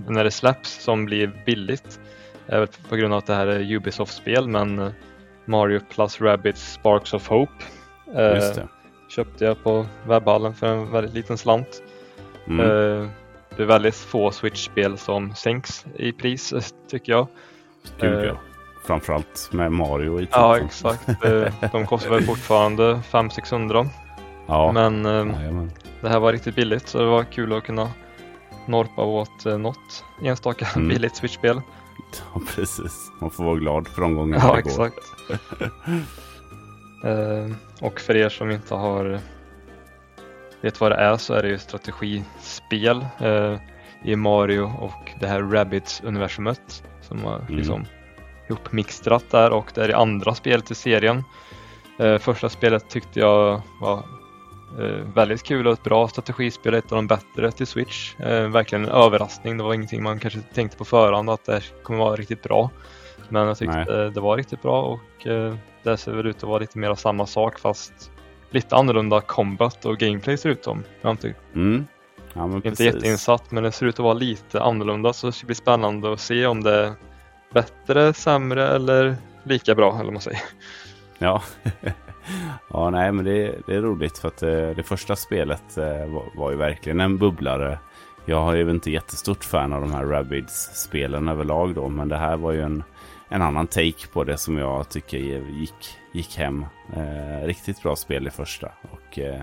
när det släpps som blir billigt. Väl på grund av att det här är Ubisoft-spel men eh, Mario plus Rabbids Sparks of Hope Just det. köpte jag på webbhallen för en väldigt liten slant. Mm. Eh, det är väldigt få Switch-spel som sänks i pris eh, tycker jag. Gud eh, ja. Framförallt med Mario i Ja exakt. Eh, De kostar väl fortfarande 500-600 Ja. men eh, Jajamän. det här var riktigt billigt så det var kul att kunna norpa åt eh, något enstaka Mm. billigt Switch-spel. Ja, precis. Man får vara glad för de gångerna Ja det går. exakt. Eh, och för er som inte har vet vad det är så är det ju strategispel eh, i Mario och det här Rabbids-universumet som har Mm. liksom ihopmixtrat där och det är det andra spelet i serien. Eh, första spelet tyckte jag var väldigt kul och ett bra strategispel, ett av de bättre till Switch. Verkligen en överraskning, det var ingenting man kanske tänkte på förhand att det kommer vara riktigt bra. Men jag tyckte Nej. det var riktigt bra och eh, det ser väl ut att vara lite mer av samma sak fast lite annorlunda combat och gameplay ser ut som. Jag har inte, Mm. Ja, inte precis. jätteinsatt men det ser ut att vara lite annorlunda så det ska bli spännande att se om det är bättre, sämre eller lika bra eller man säger. Ja. ja, nej, men det, det är roligt för att eh, det första spelet eh, var, var ju verkligen en bubblare. Jag är ju inte jättestort fan av de här Rabbids-spelen överlag då, men det här var ju en, en annan take på det som jag tycker gick, gick hem. Eh, riktigt bra spel i första. Och eh,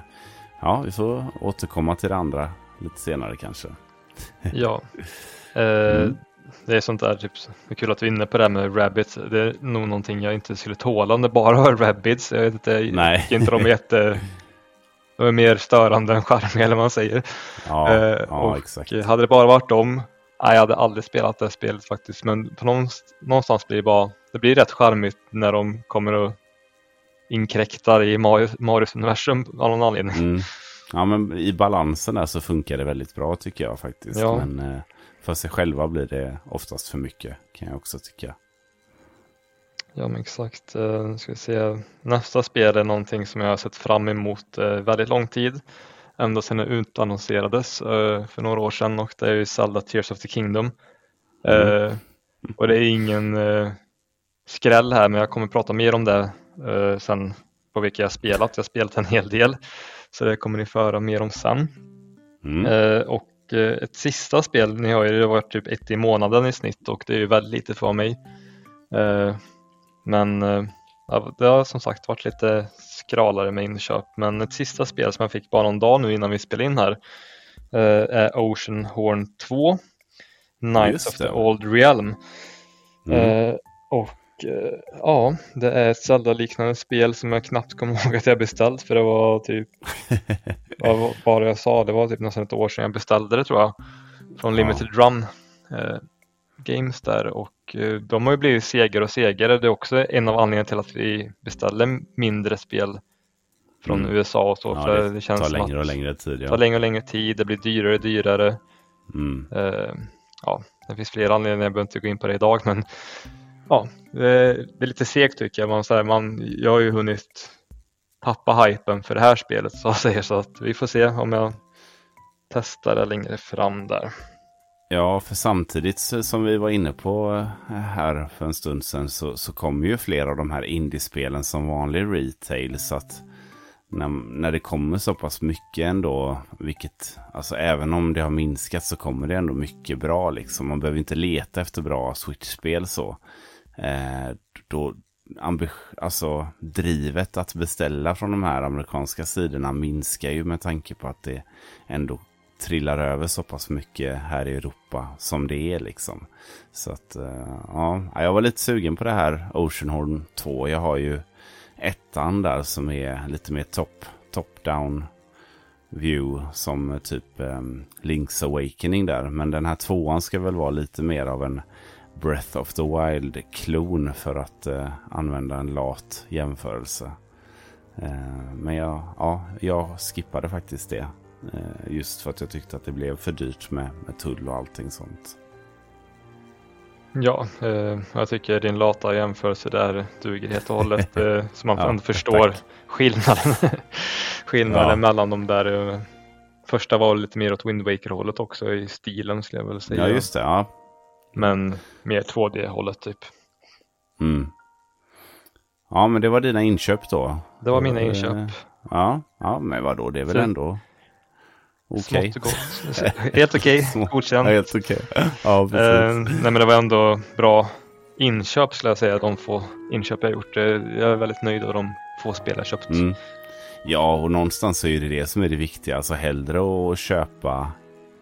ja, vi får återkomma till det andra lite senare kanske. Ja. Eh, Mm. Det är sånt där, typ, det är kul att du är inne på det här med rabbits. Det är nog någonting jag inte skulle tåla om det bara var rabbits. Jag vet inte, jag Nej. tycker inte de är jätte... De är mer störande än charmiga eller vad man säger. Ja, Eh, ja och exakt. Hade det bara varit dem, nej, jag hade aldrig spelat det spelet faktiskt. Men på någonstans, någonstans blir det bara, det blir rätt charmigt när de kommer och inkräktar i Marios universum av någon anledning. Mm. Ja, men i balansen där så funkar det väldigt bra tycker jag faktiskt. Ja. Men eh, för sig själva blir det oftast för mycket kan jag också tycka. Ja men exakt. Eh, Nu ska vi se. Nästa spel är någonting som jag har sett fram emot eh, väldigt lång tid. Ända sedan det utannonserades eh, för några år sedan och det är ju Zelda Tears of the Kingdom. Mm. Eh, Och det är ingen eh, skräll här men jag kommer prata mer om det sen på vilka jag spelat. Jag har spelat en hel del så det kommer ni föra mer om sen. Mm. Och ett sista spel, ni har ju det varit typ ett i månaden i snitt och det är ju väldigt lite för mig. Men det har som sagt varit lite skralare med inköp men ett sista spel som jag fick bara någon dag nu innan vi spelade in här är Ocean Horn 2 Knights of the Old Realm. Mm. och Eh, ja, det är ett Zelda-liknande spel som jag knappt kommer ihåg att jag beställt för det var typ, vad var det jag sa, det var typ nästan ett år sedan jag beställde det tror jag. Från Limited ja. Run eh, Games där och eh, de har ju blivit segare och segare. Det är också en av anledningarna till att vi beställer mindre spel från mm. USA och så. Ja, för det, det känns tar längre och längre tid. Ja. tar längre och längre tid, det blir dyrare och dyrare. Mm. Eh, ja, det finns flera anledningar, jag behöver inte gå in på det idag men ja, det är lite segt tycker jag. Man, så här, man, jag har ju hunnit tappa hypen för det här spelet så säga så att vi får se om jag testar det längre fram där. Ja, för samtidigt som vi var inne på eh, här för en stund sedan så, så kommer ju flera av de här indiespelen som vanlig retail. Så att när, när det kommer så pass mycket ändå, vilket, alltså även om det har minskat så kommer det ändå mycket bra liksom. Man behöver inte leta efter bra Switch-spel så eh, då alltså drivet att beställa från de här amerikanska sidorna minskar ju med tanke på att det ändå trillar över så pass mycket här i Europa som det är liksom. Så att eh, ja, jag var lite sugen på det här Oceanhorn 2. Jag har ju ettan där som är lite mer top, top down view som typ um, Link's Awakening där. Men den här tvåan ska väl vara lite mer av en Breath of the Wild-klon för att uh, använda en lat jämförelse. Uh, men jag, ja, jag skippade faktiskt det. Eh, just för att jag tyckte att det blev för dyrt med, med tull och allting sånt. Ja, eh, jag tycker din lata jämförelse där duger helt och hållet. Eh, så man ja, förstår tack. skillnaden, skillnaden ja. mellan de där. Eh, första var lite mer åt Wind Waker-hållet också i stilen skulle jag väl säga. Ja, just det. Ja, men mer 2D-hållet typ. Mm. Ja, men det var dina inköp då? Det var mina inköp. Ja, ja men vadå, det är väl Så... ändå okej. Okay. helt okej, okay. godkänt. Ja, helt okej. Okay. Ja, precis. Eh, nej, men det var ändå bra inköp skulle jag säga, de få inköp jag gjort. Jag är väldigt nöjd av de få spel jag köpt. Mm. Ja, och någonstans är det det som är det viktiga. Alltså hellre att köpa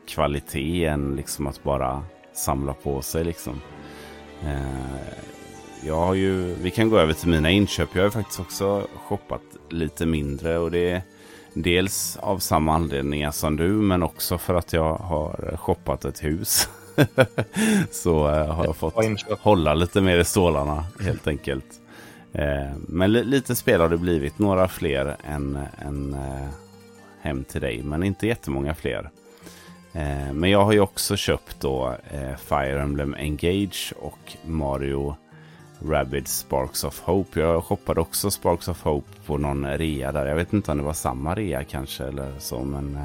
kvalitet än liksom att bara samla på sig liksom. Eh, jag har ju, vi kan gå över till mina inköp. Jag har faktiskt också shoppat lite mindre och det dels av samma anledningar som du men också för att jag har shoppat ett hus. Så eh, har jag fått hålla lite mer i stålarna helt enkelt. Eh, men lite spel har det blivit, några fler än, än Hem till dig, men inte jättemånga fler. Eh, men jag har ju också köpt då eh, Fire Emblem Engage och Mario Rabid Sparks of Hope. Jag shoppade också Sparks of Hope på någon rea där. Jag vet inte om det var samma rea kanske eller så. Men, eh,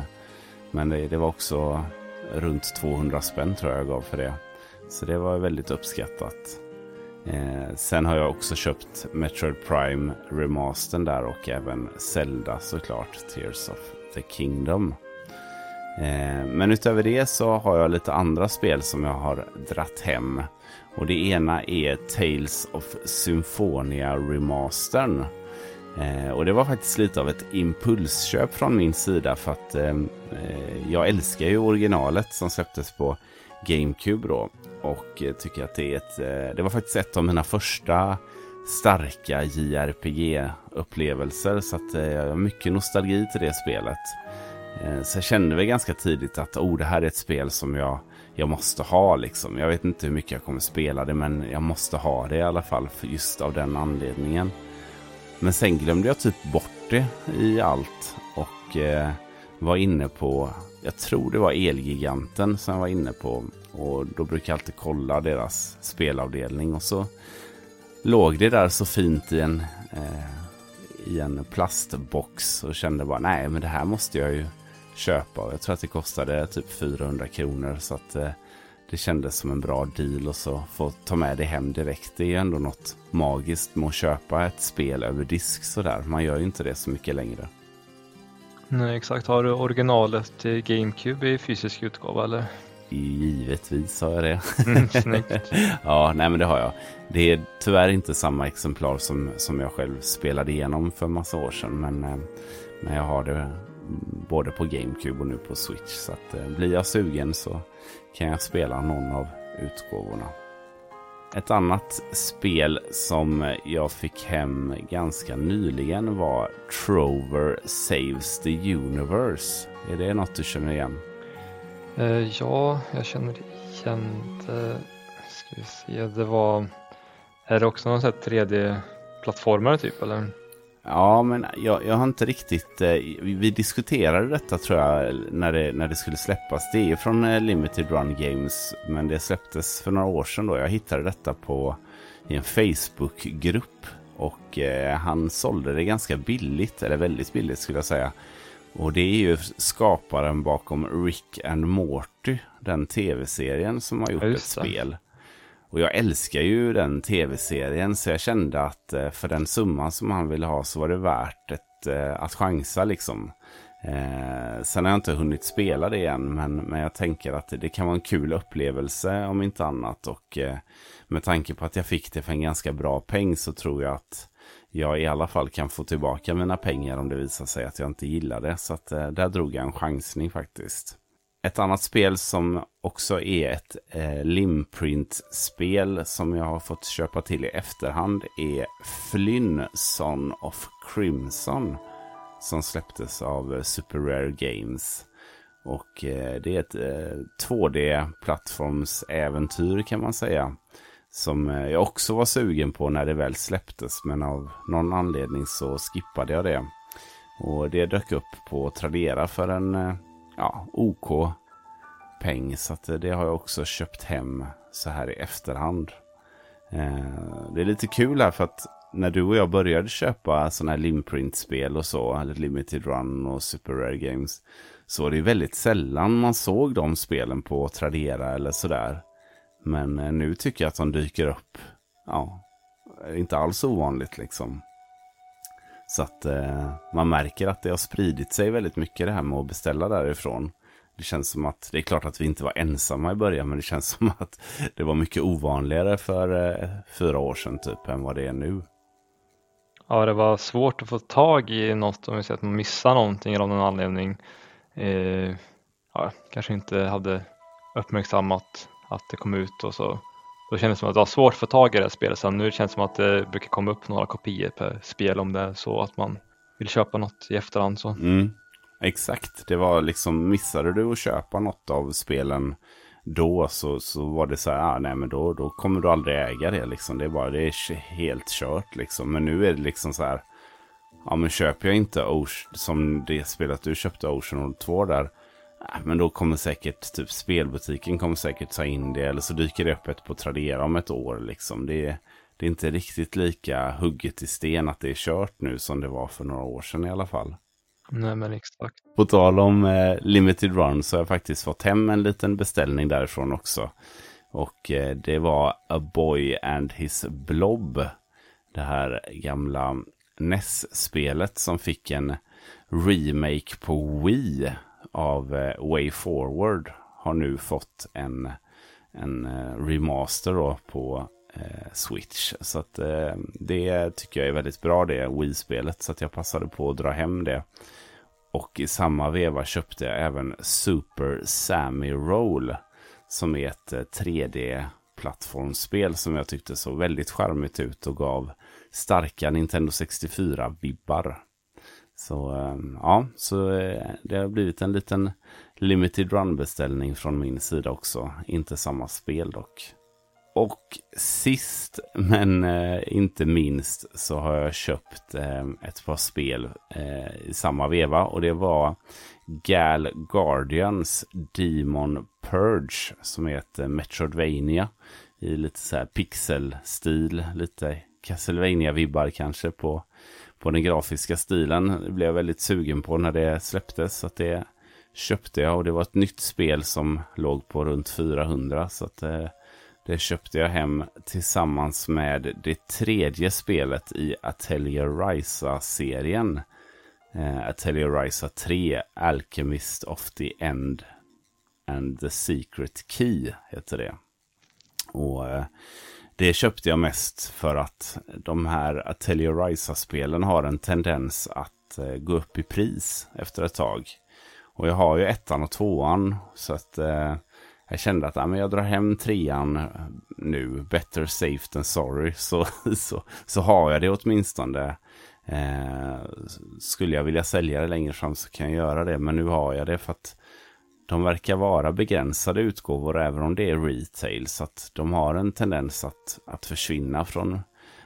men det, det var också runt 200 spänn tror jag jag gav för det. Så det var väldigt uppskattat. Eh, sen har jag också köpt Metroid Prime Remastern där och även Zelda såklart. Tears of the Kingdom. Eh, men utöver det så har jag lite andra spel som jag har dratt hem. Och det ena är Tales of Symphonia Remastern. Eh, och det var faktiskt lite av ett impulsköp från min sida för att eh, eh jag älskar ju originalet som släpptes på GameCube då. Och eh, tycker att det är ett, eh, det var faktiskt ett av mina första starka JRPG-upplevelser. Så att jag har mycket nostalgi till det spelet. Eh, så jag kände väl ganska tidigt att oh, det här är ett spel som jag, jag måste ha. Liksom. Jag vet inte hur mycket jag kommer spela det men jag måste ha det i alla fall för just av den anledningen. Men sen glömde jag typ bort det i allt och eh, var inne på, jag tror det var Elgiganten som jag var inne på. Och då brukar jag alltid kolla deras spelavdelning och så låg det där så fint i en, eh, i en plastbox och kände bara nej men det här måste jag ju köpa. Jag tror att det kostade typ 400 kronor. Så att eh, det kändes som en bra deal och så få ta med det hem direkt. Det är ju ändå något magiskt med att köpa ett spel över disk sådär. Man gör ju inte det så mycket längre. Nej, exakt. Har du originalet till GameCube i fysisk utgåva eller? Givetvis har jag det. Mm, ja, nej men det har jag. Det är tyvärr inte samma exemplar som, som jag själv spelade igenom för massa år sedan. Men, eh, men jag har det både på GameCube och nu på Switch. Så att, eh, blir jag sugen så kan jag spela någon av utgåvorna. Ett annat spel som jag fick hem ganska nyligen var Trover Saves the Universe. Är det något du känner igen? Eh, ja, jag känner igen det. Ska vi se, det var... Är det också någon 3D-plattformare typ eller? Ja, men jag, jag har inte riktigt... Eh, vi diskuterade detta tror jag när det, när det skulle släppas. Det är från eh, Limited Run Games, men det släpptes för några år sedan. Då. Jag hittade detta på i en Facebookgrupp och eh, han sålde det ganska billigt, eller väldigt billigt skulle jag säga. Och det är ju skaparen bakom Rick and Morty, den tv-serien som har gjort ett spel. Och jag älskar ju den tv-serien så jag kände att eh, för den summan som han ville ha så var det värt ett, eh, att chansa liksom. Eh, sen har jag inte hunnit spela det än men, men jag tänker att det kan vara en kul upplevelse om inte annat. Och eh, med tanke på att jag fick det för en ganska bra peng så tror jag att jag i alla fall kan få tillbaka mina pengar om det visar sig att jag inte gillar det. Så att, eh, där drog jag en chansning faktiskt. Ett annat spel som också är ett eh, Limprint-spel som jag har fått köpa till i efterhand är Flynn Son of Crimson. Som släpptes av eh, Super Rare Games. Och eh, det är ett eh, 2D-plattformsäventyr kan man säga. Som eh, jag också var sugen på när det väl släpptes. Men av någon anledning så skippade jag det. Och det dök upp på Tradera för en eh, ja, OK peng. Så det har jag också köpt hem så här i efterhand. Eh, det är lite kul här för att när du och jag började köpa sådana här Limprint-spel och så, eller Limited Run och Super Rare Games, så var det väldigt sällan man såg de spelen på Tradera eller sådär. Men eh, nu tycker jag att de dyker upp, ja, inte alls ovanligt liksom. Så att eh, man märker att det har spridit sig väldigt mycket det här med att beställa därifrån. Det känns som att, det är klart att vi inte var ensamma i början, men det känns som att det var mycket ovanligare för eh, fyra år sedan typ än vad det är nu. Ja, det var svårt att få tag i något om vi säger att man missar någonting av någon anledning. Eh, ja, kanske inte hade uppmärksammat att det kom ut och så. Då kändes det som att det var svårt att få tag i det här spelet. Sen nu känns det som att det brukar komma upp några kopior per spel om det är så att man vill köpa något i efterhand. Så. Mm. Exakt, det var liksom, missade du att köpa något av spelen då så, så var det så här, ah, nej men då, då kommer du aldrig äga det liksom. Det är bara, det är helt kört liksom. Men nu är det liksom så här, ja men köper jag inte Ocean, som det spelet du köpte Ocean 2 där, men då kommer säkert typ spelbutiken kommer säkert ta in det eller så dyker det upp ett på Tradera om ett år liksom. Det är, det är inte riktigt lika hugget i sten att det är kört nu som det var för några år sedan i alla fall. Nej men exakt. På tal om eh, Limited Run så har jag faktiskt fått hem en liten beställning därifrån också. Och eh, det var A Boy and His Blob. Det här gamla NES-spelet som fick en remake på Wii av eh, Way Forward. Har nu fått en, en eh, remaster då på eh, Switch. Så att, eh, det tycker jag är väldigt bra det Wii-spelet. Så att jag passade på att dra hem det. Och i samma veva köpte jag även Super Sammy Roll. Som är ett eh, 3D-plattformsspel som jag tyckte såg väldigt charmigt ut och gav starka Nintendo 64-vibbar. Så ehm, ja, så eh, det har blivit en liten limited run-beställning från min sida också. Inte samma spel dock. Och sist men eh, inte minst så har jag köpt ehm, ett par spel eh, i samma veva. Och det var Gal Guardians Demon Purge som heter Metroidvania i lite så här pixelstil. Lite Castlevania-vibbar kanske på, på den grafiska stilen. Det blev jag väldigt sugen på när det släpptes. Så att det köpte jag och det var ett nytt spel som låg på runt 400. Så att eh, det köpte jag hem tillsammans med det tredje spelet i Atelier Risa-serien. Eh, Atelier Risa 3, Alchemist of the End and the Secret Key heter det. Och eh, det köpte jag mest för att de här Atelier Ryza-spelen har en tendens att eh, gå upp i pris efter ett tag. Och jag har ju ettan och tvåan så att eh, jag kände att ja, men jag drar hem trean eh, nu, better safe than sorry, så, så, så har jag det åtminstone. Eh, skulle jag vilja sälja det längre fram så kan jag göra det, men nu har jag det för att de verkar vara begränsade utgåvor även om det är retail. Så att de har en tendens att, att försvinna från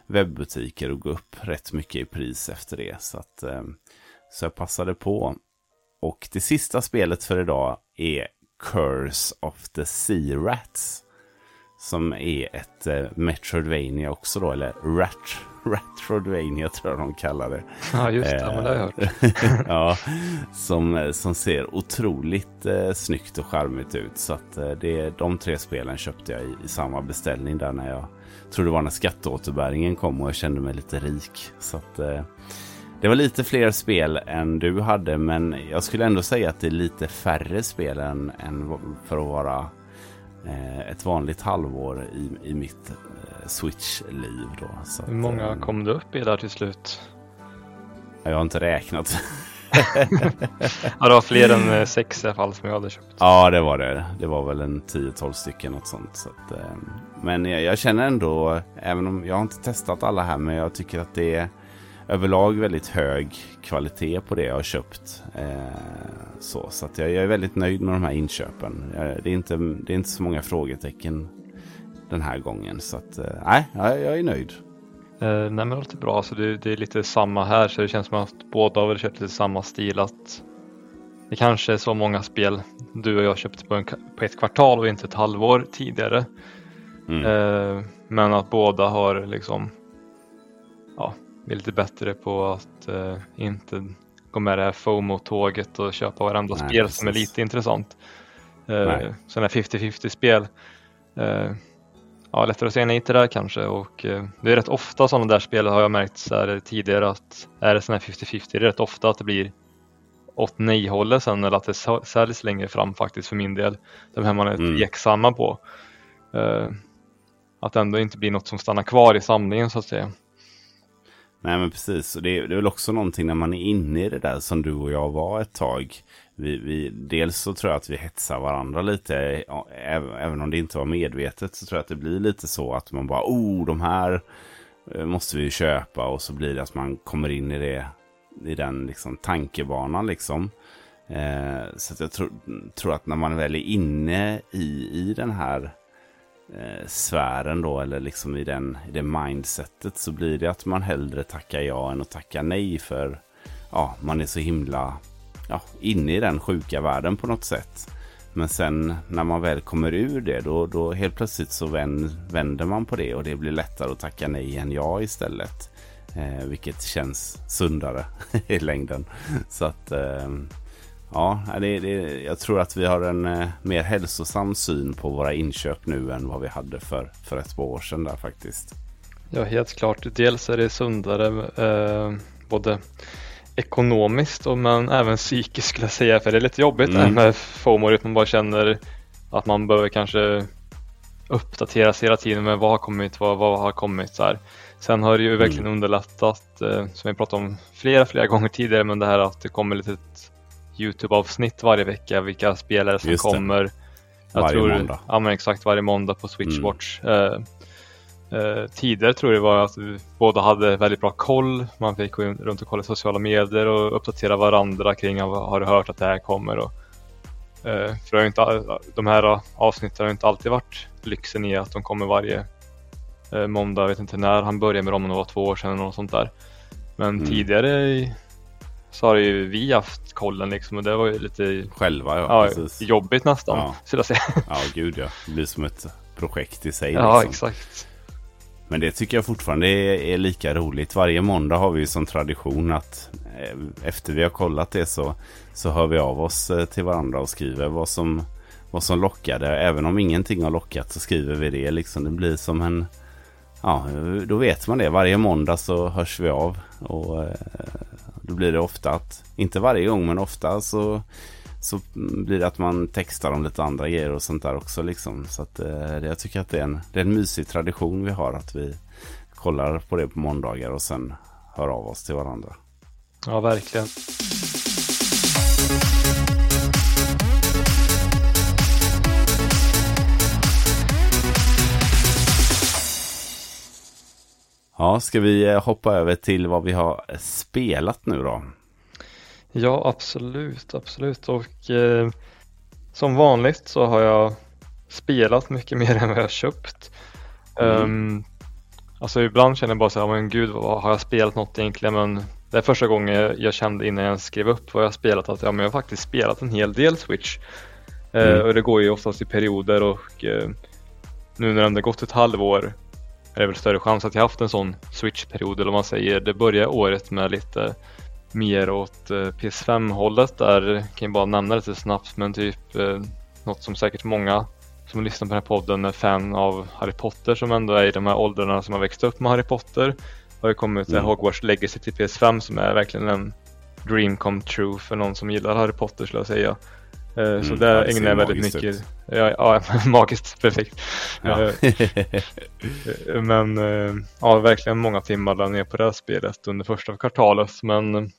webbutiker och gå upp rätt mycket i pris efter det. Så, att, eh, så jag passade på. Och det sista spelet för idag är Curse of the Sea Rats. Som är ett eh, Metroidvania också då, eller Rat, Ratrodvania tror jag de kallar det. Ja, just det, men det har jag hört. ja, som, som ser otroligt eh, snyggt och charmigt ut. Så att eh, det, de tre spelen köpte jag i, i, samma beställning där när jag tror det var när skatteåterbäringen kom och jag kände mig lite rik. Så att eh, det var lite fler spel än du hade, men jag skulle ändå säga att det är lite färre spel än, än för att vara eh, ett vanligt halvår i, i mitt eh, Switch-liv. Då. Så Hur många att, eh, kom du upp i där till slut? Jag har inte räknat. ja, det var fler än eh, sex i alla fall som jag hade köpt. Ja, det var det. Det var väl en 10-12 stycken något sånt. Så att, eh, men jag, jag, känner ändå, även om jag har inte testat alla här, men jag tycker att det är överlag väldigt hög kvalitet på det jag har köpt. Eh, så så att jag, jag, är väldigt nöjd med de här inköpen. det, är inte, det är inte så många frågetecken den här gången. Så att, eh, nej, jag, jag är nöjd. Eh, nej men det låter bra, så det, det, är lite samma här så det känns som att båda har köpt lite samma stil. Att det kanske är så många spel du och jag köpte på, en, på ett kvartal och inte ett halvår tidigare. Mm. Eh, men att båda har liksom ja, bli lite bättre på att eh, inte gå med det här FOMO-tåget och köpa varenda Nej, spel precis. som är lite intressant. Eh, Sådana 50-50 spel. Ja, lättare att säga nej till det där kanske och eh, det är rätt ofta sådana där spel har jag märkt så här tidigare att är det sådana här 50-50 det är rätt ofta att det blir åt nej-hållet sen eller att det säljs längre fram faktiskt för min del. De här man är mm. tveksamma på. Eh, att det ändå inte blir något som stannar kvar i samlingen så att säga. Nej men precis, och det är, det är väl också någonting när man är inne i det där som du och jag var ett tag. Vi, vi, dels så tror jag att vi hetsar varandra lite, även om det inte var medvetet så tror jag att det blir lite så att man bara, oh de här eh, måste vi köpa och så blir det att man kommer in i det, i den liksom tankebanan liksom. Eh, så jag tror, tror att när man väl är inne i, i den här eh, sfären då, eller liksom i, den, i det mindsetet, så blir det att man hellre tackar ja än att tacka nej. För ja, man är så himla ja, inne i den sjuka världen på något sätt. Men sen när man väl kommer ur det, då, då helt plötsligt så vänder man på det och det blir lättare att tacka nej än ja istället. Eh, vilket känns sundare i längden. Så att eh, Ja, det, det, jag tror att vi har en eh, mer hälsosam syn på våra inköp nu än vad vi hade för, för ett par år sedan där faktiskt. Ja, helt klart. Dels är det sundare eh, både ekonomiskt och men även psykiskt skulle jag säga. För det är lite jobbigt mm. med FOMO, man bara känner att man behöver kanske uppdatera sig hela tiden med vad har kommit, vad, vad har kommit. Så här. Sen har det ju verkligen mm. underlättat, eh, som vi pratat om flera, flera gånger tidigare, men det här att det kommer lite Youtube-avsnitt varje vecka, vilka spelare som kommer. Jag varje tror, måndag. Ja men exakt, varje måndag på Switchwatch. Mm. Uh, tidigare tror jag det var att vi båda hade väldigt bra koll. Man fick gå runt och kolla sociala medier och uppdatera varandra kring har du hört att det här kommer. Och, uh, för det inte, de här avsnitten har inte alltid varit lyxen i att de kommer varje måndag. Jag vet inte när han började med dem, om det var två år sedan eller något sånt där. Men mm. tidigare så har ju vi haft kollen liksom och det var ju lite Själva ja, ja jobbigt nästan. Ja. Skulle jag säga. Ja gud ja, det blir som ett projekt i sig. Ja liksom. exakt. Men det tycker jag fortfarande är, är, lika roligt. Varje måndag har vi ju som tradition att eh, efter vi har kollat det så, så hör vi av oss eh, till varandra och skriver vad som, vad som lockade. Även om ingenting har lockat så skriver vi det. Liksom. Det blir som en... Ja, då vet man det. Varje måndag så hörs vi av. Och eh, då blir det ofta att, inte varje gång men ofta så, så blir det att man textar om lite andra grejer och sånt där också liksom. Så att eh, jag tycker att det är, en, det är en mysig tradition vi har att vi kollar på det på måndagar och sen hör av oss till varandra. Ja, verkligen. Ja, ska vi eh, hoppa över till vad vi har spelat nu då? Ja, absolut, absolut. Och eh, som vanligt så har jag spelat mycket mer än vad jag köpt. Mm. Um, alltså ibland känner jag bara så här, men gud, vad, har jag spelat något egentligen? Men det är första gången jag kände innan jag skrev upp vad jag spelat att ja, men jag har faktiskt spelat en hel del Switch. Eh, mm. Uh, och det går ju oftast i perioder och uh, nu när det gått ett halvår är det väl större chans att jag haft en sån switch-period eller vad man säger. Det börjar året med lite mer åt eh, PS5-hållet där. Kan jag bara nämna lite snabbt men typ eh, något som säkert många som lyssnar på den här podden är fan av Harry Potter som ändå är i de här åldrarna som har växt upp med Harry Potter. Har ju kommit mm. Hogwarts Legacy till PS5 som är verkligen en dream come true för någon som gillar Harry Potter skulle jag säga. Eh, mm, så där ägnar jag väldigt mycket. Ja, ja, magiskt, perfekt. Ja. Eh, men ja, verkligen många timmar där ner på det här spelet under första kvartalet. Men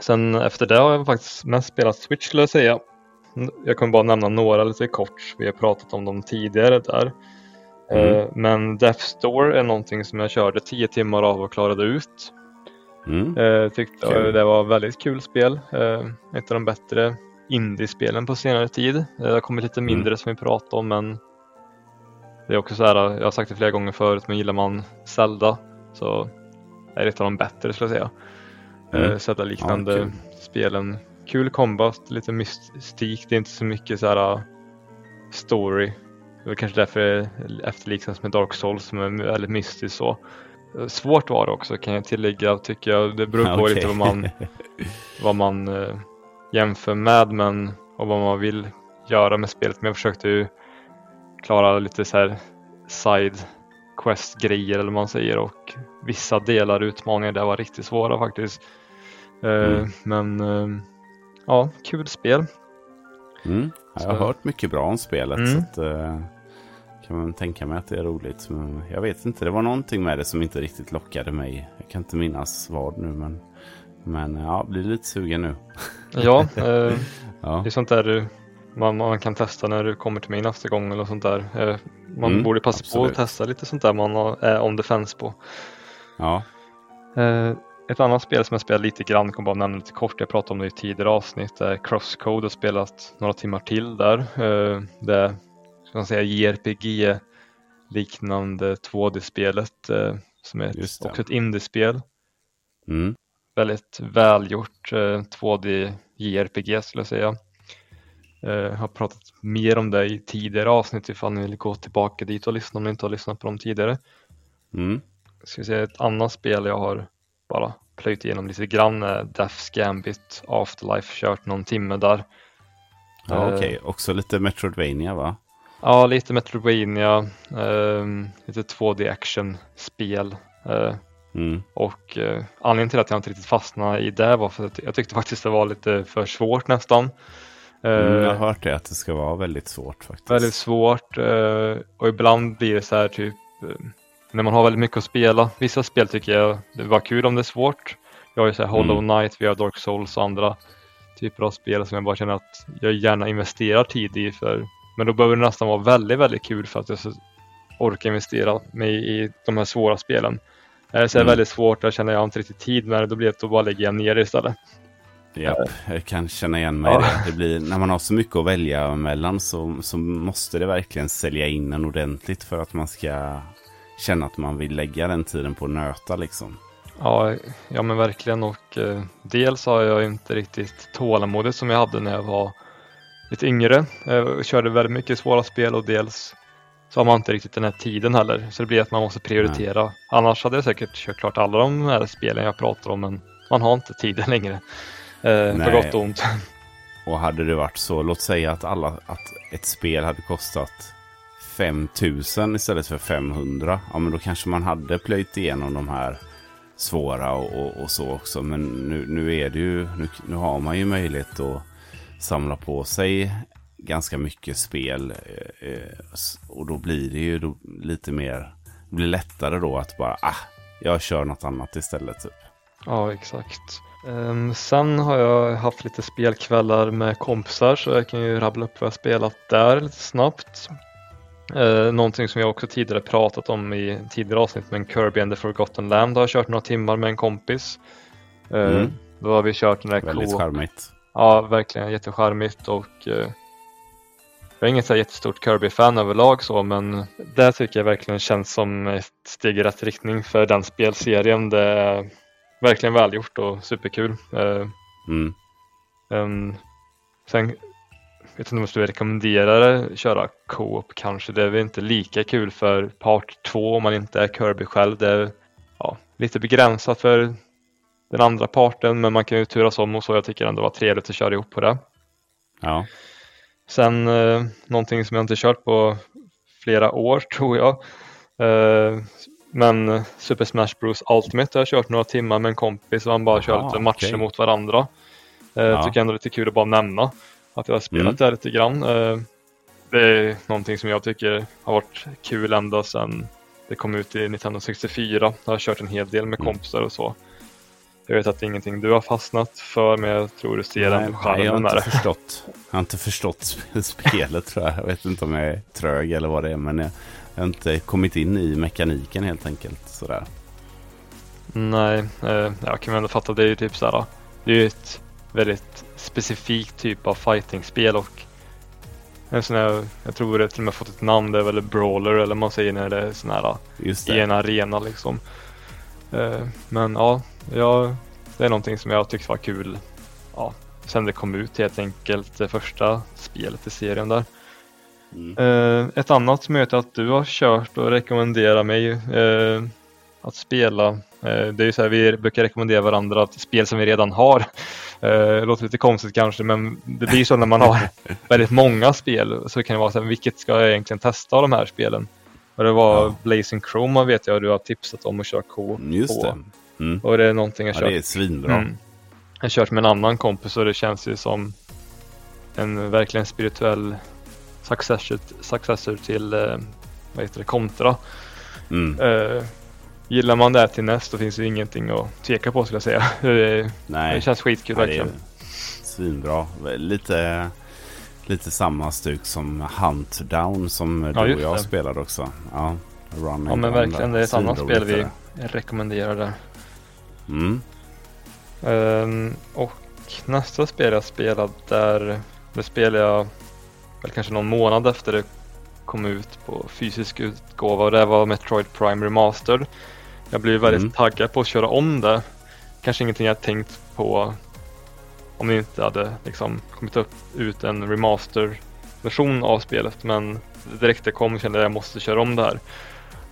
sen efter det har jag faktiskt mest spelat Switch skulle jag säga. Jag kommer bara nämna några lite kort. Vi har pratat om dem tidigare där. Mm. Men Death Store är någonting som jag körde tio timmar av och klarade ut. Mm. Tyckte okay. det var väldigt kul spel. Ett av de bättre indiespelen på senare tid. Det har kommit lite mindre mm. som vi pratade om men det är också så här, jag har sagt det flera gånger förut, men gillar man Zelda så är det ett av de bättre skulle jag säga. Mm. Eh, Zelda-liknande ja, spelen. Kul combat, lite mystik, det är inte så mycket så här story. Det är kanske därför det efterliknas med Dark Souls som är väldigt mystiskt så. Svårt var det också kan jag tillägga tycker jag. Det beror på okay. lite vad man, vad man eh, jämför med men och vad man vill göra med spelet. Men jag försökte ju klara lite så här side quest grejer eller vad man säger och vissa delar utmaningar där var riktigt svåra faktiskt. Eh, mm. Men eh, ja, kul spel. Mm. Jag har så. hört mycket bra om spelet. Mm. Så att, uh, kan man tänka mig att det är roligt. Men jag vet inte, det var någonting med det som inte riktigt lockade mig. Jag kan inte minnas vad nu men men ja, blir lite sugen nu. ja, eh, ja, det är sånt där man, man, kan testa när du kommer till mig nästa gång eller sånt där. Eh, man mm, borde passa absolut. på att testa lite sånt där man är on defense på. Ja. Eh, ett annat spel som jag spelat lite grann, kommer bara nämna lite kort, jag pratade om det i tidigare avsnitt, är Crosscode och spelat några timmar till där. Eh, det ska man säga JRPG liknande 2D-spelet eh, som är ett, också ett indie-spel. Mm väldigt välgjort 2D eh, JRPG skulle jag säga. Jag har pratat mer om det i tidigare avsnitt ifall ni vill gå tillbaka dit och lyssna om ni inte har lyssnat på dem tidigare. Mm. Ska vi säga ett annat spel jag har bara plöjt igenom lite grann är Death's Gambit Afterlife, kört någon timme där. Ja, Okej, okay. också lite Metroidvania va? Ja, lite Metroidvania, eh, lite 2D action-spel. Eh, Mm. Och eh, anledningen till att jag inte riktigt fastnade i det var för att jag tyckte faktiskt det var lite för svårt nästan. Mm, jag har hört det, att det ska vara väldigt svårt faktiskt. Väldigt svårt eh, och ibland blir det så här typ eh, när man har väldigt mycket att spela. Vissa spel tycker jag det var kul om det är svårt. Jag har ju så här Hollow mm. Knight, vi har Dark Souls och andra typer av spel som jag bara känner att jag gärna investerar tid i. För, men då behöver det nästan vara väldigt, väldigt kul för att jag ska orka investera mig i de här svåra spelen. Så det är mm. väldigt svårt, jag känner jag har inte riktigt tid med det, då blir det att bara lägga ner det istället. Ja, jag kan känna igen mig ja. det. det blir, när man har så mycket att välja mellan så, så måste det verkligen sälja in en ordentligt för att man ska känna att man vill lägga den tiden på att nöta liksom. Ja, ja men verkligen och eh, dels har jag inte riktigt tålamodet som jag hade när jag var lite yngre. Jag körde väldigt mycket svåra spel och dels så har man inte riktigt den här tiden heller. Så det blir att man måste prioritera. Nej. Annars hade jag säkert kört klart alla de här spelen jag pratar om men man har inte tiden längre. Eh, på gott och ont. Och hade det varit så, låt säga att, alla, att ett spel hade kostat 5000 istället för 500. Ja men då kanske man hade plöjt igenom de här svåra och, och, och, så också. Men nu, nu är det ju, nu, nu har man ju möjlighet att samla på sig ganska mycket spel. Eh, eh, och då blir det ju lite mer, det blir lättare då att bara, ah, jag kör något annat istället. Typ. Ja, exakt. Um, sen har jag haft lite spelkvällar med kompisar så jag kan ju rabbla upp vad jag spelat där lite snabbt. Uh, någonting som jag också tidigare pratat om i tidigare avsnitt med Kirby and the Forgotten Land har jag kört några timmar med en kompis. Uh, mm. Då har vi kört den där Väldigt charmigt. Ja, verkligen jättecharmigt och uh, jag är inget så jättestort Kirby-fan överlag så men det tycker jag verkligen känns som ett steg i rätt riktning för den spelserien. Det är verkligen välgjort och superkul. Eh, mm. Um, sen vet inte om jag skulle rekommendera det, köra co-op kanske. Det är väl inte lika kul för part 2 om man inte är Kirby själv. Det är ja, lite begränsat för den andra parten men man kan ju turas om och så. Jag tycker ändå det var trevligt att köra ihop på det. Ja. Sen eh, någonting som jag inte kört på flera år tror jag. Eh, men Super Smash Bros Ultimate har jag kört några timmar med en kompis och han bara kör lite matcher okay. mot varandra. Eh, ja. Tycker ändå det är lite kul att bara nämna att jag har spelat mm. det lite grann. Eh, det är någonting som jag tycker har varit kul ända sedan det kom ut i 1964. Jag har kört en hel del med mm. kompisar och så. Jag vet att det är ingenting du har fastnat för, men jag tror du ser nej, den charmen jag har inte förstått. Jag har inte förstått spelet tror jag. Jag vet inte om jag är trög eller vad det är, men jag, jag har inte kommit in i mekaniken helt enkelt. Sådär. Nej, eh, jag kan ändå fatta. Det är ju typ såhär. Det är ju ett väldigt specifikt typ av fighting-spel och en sån här, jag tror det till och med fått ett namn, det är väl brawler eller man säger när det är sån här i en arena liksom. Eh, men ja, ja, det är någonting som jag tyckte var kul ja, sen det kom ut helt enkelt, det första spelet i serien där. Mm. Uh, ett annat som jag vet att du har kört och rekommenderar mig uh, att spela. Uh, det är ju så här, vi brukar rekommendera varandra spel som vi redan har. Uh, låter lite konstigt kanske, men det blir så när man har väldigt många spel så kan det vara så här, vilket ska jag egentligen testa av de här spelen? Och det var ja. Blazing Chrome vet jag du har tipsat om att köra K Just det. Mm. Och det är någonting jag ja, kört. det är svinbra. Mm. Jag har kört med en annan kompis och det känns ju som en verkligen spirituell successor, successor till eh, vad heter det, Contra. Mm. Uh, gillar man det till näst då finns det ingenting att tveka på skulle jag säga. Det, Nej. det känns skitkul ja, verkligen. Svinbra. Lite, lite samma stuk som Hunt Down som ja, du och jag det. spelade också. Ja, running ja men verkligen det är ett annat spel vi rekommenderar där. Mm. Um, och nästa spel jag spelade där, det spelade jag väl kanske någon månad efter det kom ut på fysisk utgåva och det var Metroid Prime Remastered. Jag blev väldigt mm. taggad på att köra om det. Kanske ingenting jag tänkt på om det inte hade liksom kommit upp ut en remaster-version av spelet men direkt det kom kände jag att jag måste köra om det här.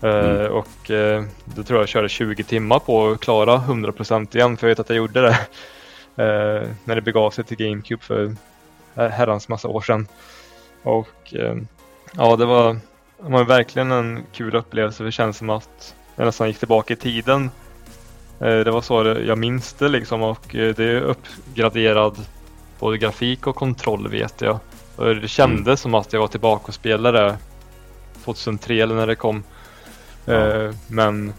Mm. Uh, och uh, då tror jag jag körde 20 timmar på att klara 100% igen för jag vet att jag gjorde det uh, när det begav sig till GameCube för herrans massa år sedan. Och ja, det var, det var verkligen en kul upplevelse. Det känns som att jag nästan gick tillbaka i tiden. Det var så jag minns det liksom och det är uppgraderad både grafik och kontroll vet jag. Och det kändes mm. som att jag var tillbaka och spelade 2003 eller när det kom. Ja. Eh, men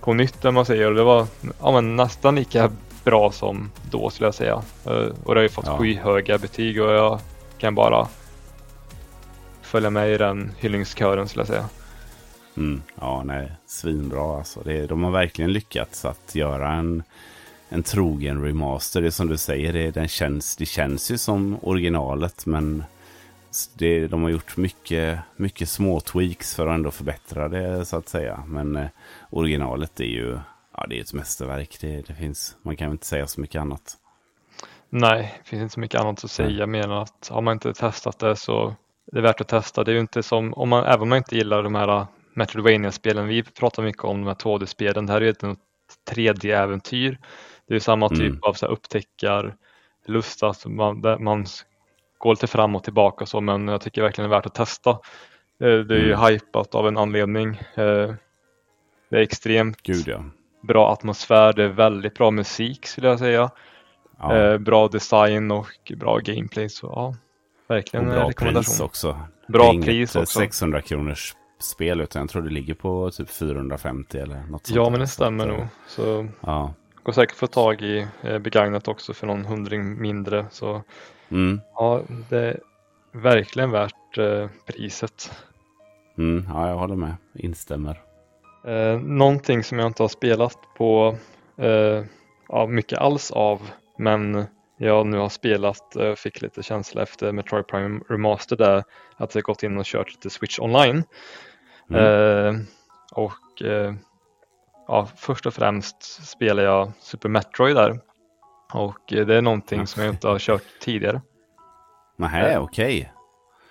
på nytt om man säger, det var ja, nästan lika bra som då skulle jag säga. Eh, och det har ju fått ja. skyhöga betyg och jag kan bara följa med i den hyllningskören skulle jag säga. Mm, ja, nej, svinbra alltså. Det, de har verkligen lyckats att göra en, en trogen remaster. Det är som du säger, det, den känns, det känns ju som originalet men det, de har gjort mycket, mycket små tweaks för att ändå förbättra det så att säga. Men eh, originalet är ju ja, det är ett mästerverk. Det, det finns, man kan inte säga så mycket annat. Nej, det finns inte så mycket annat att säga mer än att har man inte testat det så det är värt att testa. Det är ju inte som, om man, även om man inte gillar de här uh, Metroidvania-spelen, vi pratar mycket om de här 2D-spelen, det här är ju ett 3D-äventyr. Det är samma typ mm. av så här, upptäckarlust, att man, man går lite fram och tillbaka och så men jag tycker verkligen det är värt att testa. Eh, det är ju mm. hypat av en anledning. Eh, det är extremt Gud, ja. bra atmosfär, det är väldigt bra musik skulle jag säga. Ja. Eh, bra design och bra gameplay. Så ja, verkligen och bra rekommendation. pris också. Bra det är inget pris eh, också. 600 kronors spel utan jag tror det ligger på typ 450 eller något sånt Ja, men det stämmer eh, nog. Så Ja. går säkert få tag i eh, begagnat också för någon hundring mindre. Så Mm. ja, det är verkligen värt eh, priset. Mm. ja, jag håller med. Instämmer. Eh, någonting som jag inte har spelat på eh, ja, mycket alls av, men jag nu har spelat, eh, fick lite känsla efter Metroid Prime Remaster där, att jag gått in och kört lite Switch online. Mm. Eh, och eh, ja, först och främst spelar jag Super Metroid där. Och eh, det är någonting som jag inte har kört tidigare. Nähä, eh, okej.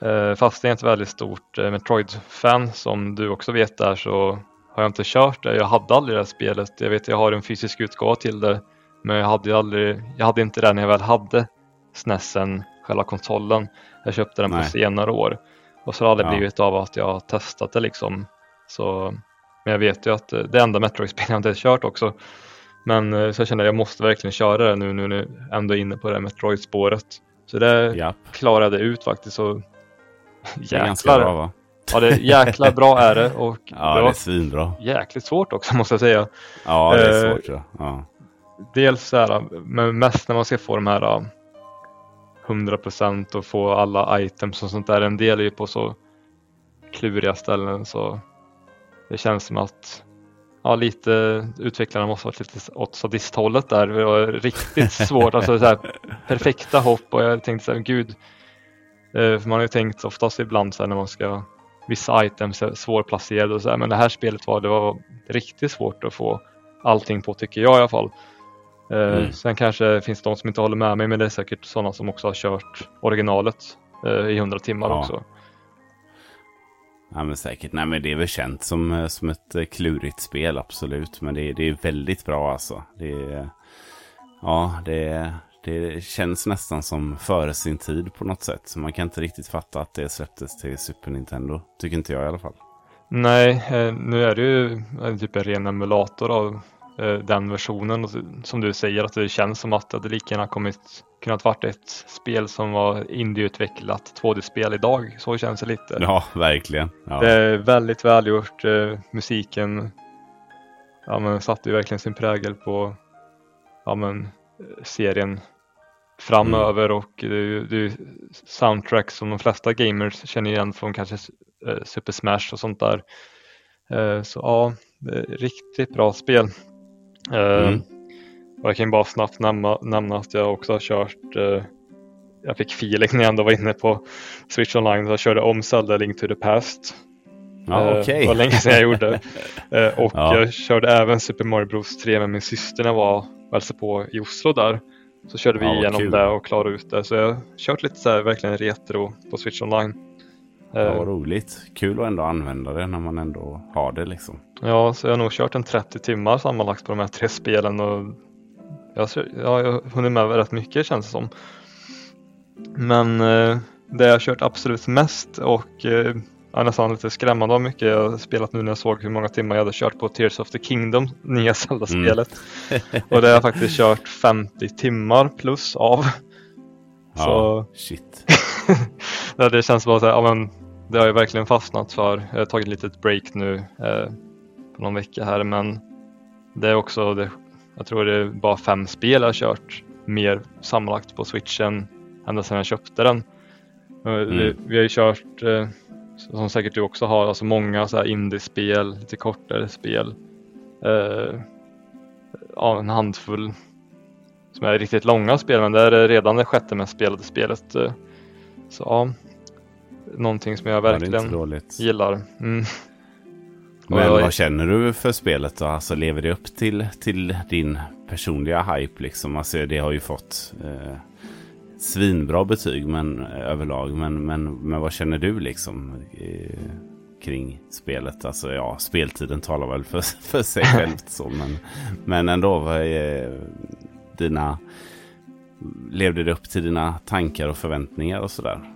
Eh, fast jag är ett väldigt stort Metroid-fan som du också vet där så har jag inte kört det. Jag hade aldrig det här spelet. Jag vet jag har en fysisk utgåva till det. Men jag hade, aldrig, jag hade inte det när jag väl hade SNESen, själva konsolen. Jag köpte den Nej. på senare år. Och så har det Ja. blivit av att jag har testat det liksom. Så, men jag vet ju att eh, det enda Metroid-spel jag inte har kört också. Men eh, så jag kände att jag måste verkligen köra det nu, nu när jag ändå är inne på det här Metroid-spåret. Så det Japp. klarade jag ut faktiskt. Och Det är ganska jäklar, bra va? ja det är jäklar bra är det och Ja, det det är var svinbra. jäkligt svårt också måste jag säga. Ja, det är Eh, svårt. Ja. Dels så här, men mest när man ska få de här uh, 100% och få alla items och sånt där. En del är ju på så kluriga ställen så det känns som att ja, lite utvecklarna måste ha varit lite åt sadisthållet där. Det var riktigt svårt, alltså så här, perfekta hopp och jag tänkte så här, gud. Eh, för man har ju tänkt oftast ibland så här när man ska vissa items är svårplacerade och så här, men det här spelet var, det var riktigt svårt att få allting på tycker jag i alla fall. Eh, Mm. Sen kanske finns det de som inte håller med mig men det är säkert sådana som också har kört originalet eh, i 100 timmar Ja. också. ja, men säkert. Nej, men det är väl känt som, eh, som ett klurigt spel, absolut. Men det, är- det är väldigt bra alltså. Det ja, det, det känns nästan som före sin tid på något sätt. Så man kan inte riktigt fatta att det släpptes till Super Nintendo. Tycker inte jag i alla fall. Nej, nu är det ju typ en ren emulator av den versionen. Som du säger att det känns som att det lika gärna kommit, kunnat varit ett spel som var indieutvecklat 2D-spel idag. Så känns det lite. Ja, verkligen. Ja. Det är väldigt välgjort. Eh, musiken ja, men, satte ju verkligen sin prägel på ja, men, eh, serien framöver och det är det är soundtrack som de flesta gamers känner igen från kanske eh, Super Smash och sånt där. Eh, så ja, riktigt bra spel. Eh, Mm. jag kan bara snabbt nämna, nämna att jag också har kört eh, jag fick feeling när jag ändå var inne på Switch Online. Så jag körde om Zelda Link to the Past. Ja, Eh, okej. Det var länge sedan jag gjorde. Eh, och Ja. jag körde även Super Mario Bros 3 med min syster när jag var och hälsade på i Oslo där. Så körde vi Ja, igenom kul. det och klarade ut det. Så jag har kört lite så här, verkligen retro på Switch Online. Eh, Ja, vad roligt. Kul att ändå använda det när man ändå har det liksom. Ja, så jag har nog kört en 30 timmar sammanlagt på de här tre spelen och jag, ja, jag har hunnit med rätt mycket känns det som. Men eh, det jag har kört absolut mest och eh, ja, nästan lite skrämmande vad mycket jag har spelat nu när jag såg hur många timmar jag hade kört på Tears of the Kingdom, nya Zelda-spelet. och det har jag faktiskt kört 50 timmar plus av. Ja, Så shit. det känns bara så här, ja, men det har jag verkligen fastnat för. Jag har tagit ett litet break nu eh, på någon vecka här men det är också, det, jag tror det är bara fem spel jag har kört mer sammanlagt på switchen ända sedan jag köpte den. Eh, Vi, vi har ju kört, eh, som säkert du också har, alltså många så här indiespel, lite kortare spel. Eh, ja, en handfull som är riktigt långa spel men det är redan det sjätte mest spelade spelet. eh. Så ja, någonting som jag verkligen gillar. Mm. Men jag- vad känner du för spelet då? Alltså lever det upp till, till din personliga hype liksom? Alltså det har ju fått eh, svinbra betyg men, överlag. Men, men, men vad känner du liksom eh, kring spelet? Alltså ja, speltiden talar väl för, för sig självt så. Men, men ändå, vad är dina... Levde det upp till dina tankar och förväntningar och sådär?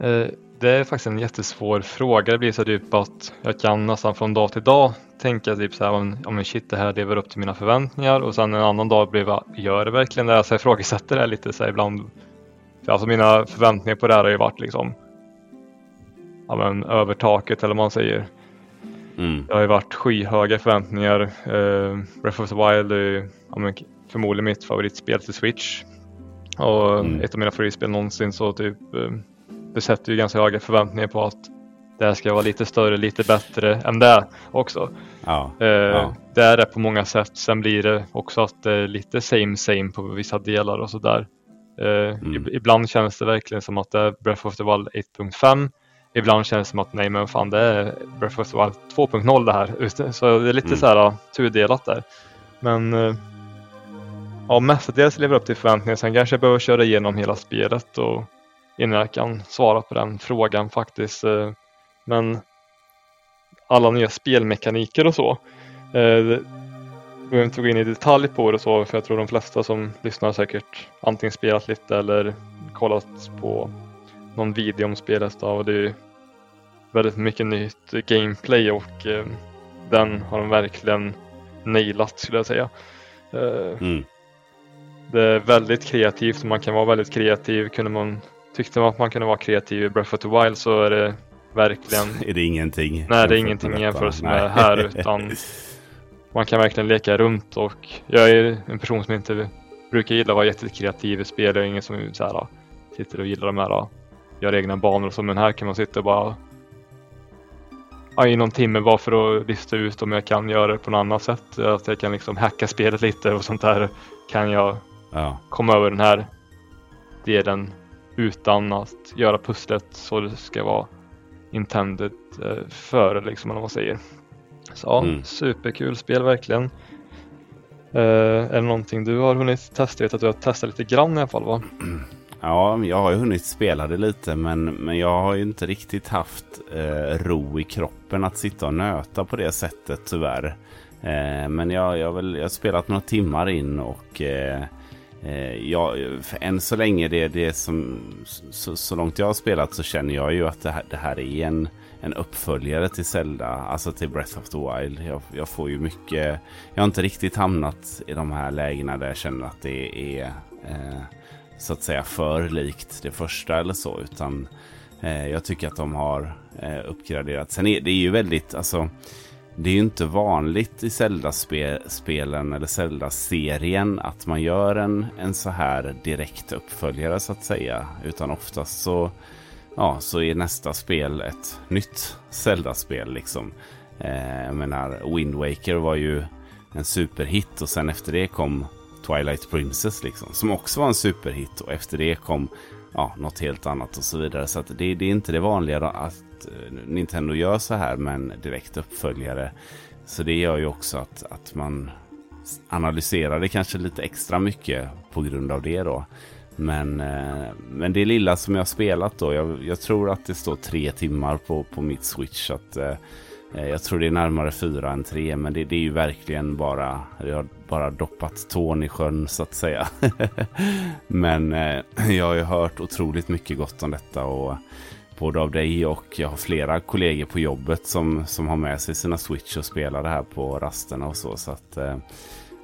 Eh, det är faktiskt en jättesvår fråga. Det blir så typ att jag kan nästan från dag till dag tänka typ så här om, om shit det här lever upp till mina förväntningar och sen en annan dag blir det, gör det verkligen det? Så jag ifrågasätter det lite så här ibland. För alltså mina förväntningar på det här har ju varit liksom ja, men, över taket eller vad man säger. Mm. Det har ju varit skyhöga förväntningar. Uh, Breath of the Wild är ju ja, men, förmodligen mitt favoritspel till Switch. Och mm. ett av mina favoritspel någonsin så typ uh, det sätter ju ganska höga förväntningar på att det här ska vara lite större, lite bättre än det också. Ja, uh, ja. Det är det på många sätt. Sen blir det också att det är lite same same på vissa delar och sådär. Uh, mm. Ibland känns det verkligen som att det är Breath of the Wild 1.5 ibland känns det som att nej men fan det är Breath of the Wild 2.0 det här. Så det är lite mm. så här tudelat där. Men eh, ja, mestadels lever upp till förväntningarna. Sen kanske jag behöver köra igenom hela spelet och innan jag kan svara på den frågan faktiskt. Eh, men alla nya spelmekaniker och så. Eh, jag behöver inte gå in i detalj på det så för jag tror de flesta som lyssnar säkert antingen spelat lite eller kollat på någon video om spelet. Och det är väldigt mycket nytt gameplay och eh, den har de verkligen nailat skulle jag säga. Eh, mm. Det är väldigt kreativt och man kan vara väldigt kreativ. Kunde man, tyckte man att man kunde vara kreativ i Breath of the Wild så är det verkligen... Är det ingenting? Nej, det är ingenting i jämförelse med här utan man kan verkligen leka runt och jag är en person som inte brukar gilla att vara jättekreativ i spel. Jag är ingen som så här, sitter och gillar de här, gör egna banor och så men här kan man sitta och bara ja, i någon timme bara för att lista ut om jag kan göra det på något annat sätt. Att jag kan liksom hacka spelet lite och sånt där. Kan jag ja. komma över den här delen utan att göra pusslet så det ska vara intended eh, för liksom, eller vad man säger. Så ja, mm. superkul spel verkligen. Eh, är det någonting du har hunnit testa? Jag vet att du har testat lite grann i alla fall va? Ja, jag har ju hunnit spela det lite men, men jag har ju inte riktigt haft eh, ro i kroppen att sitta och nöta på det sättet tyvärr. Eh, men jag, jag, väl, jag har spelat några timmar in och eh, eh jag, än så länge det, det som, så, så, långt jag har spelat så känner jag ju att det här, det här är en, en uppföljare till Zelda, alltså till Breath of the Wild. Jag, jag, får ju mycket, jag har inte riktigt hamnat i de här lägena där jag känner att det är eh, så att säga för likt det första eller så. Utan eh, jag tycker att de har eh, uppgraderat. Sen är det är ju väldigt, alltså det är ju inte vanligt i Zelda-spelen eller Zelda-serien att man gör en, en så här direkt uppföljare så att säga. Utan oftast så, ja, så är nästa spel ett nytt Zelda-spel liksom. Eh, jag menar, Wind Waker var ju en superhit och sen efter det kom Twilight Princess liksom. Som också var en superhit och efter det kom ja, något helt annat och så vidare. Så det, det, är inte det vanliga att eh, Nintendo gör så här med en direkt uppföljare. Så det gör ju också att, att man analyserar det kanske lite extra mycket på grund av det då. Men, eh, men det lilla som jag har spelat då, jag, jag, tror att det står tre timmar på, på mitt switch. att eh, jag tror det är närmare fyra än tre, men det, det är ju verkligen bara, jag har bara doppat tån i sjön så att säga. men eh, jag har ju hört otroligt mycket gott om detta och både av dig och jag har flera kollegor på jobbet som, som har med sig sina Switch och spelar det här på rasterna och så. så att, eh,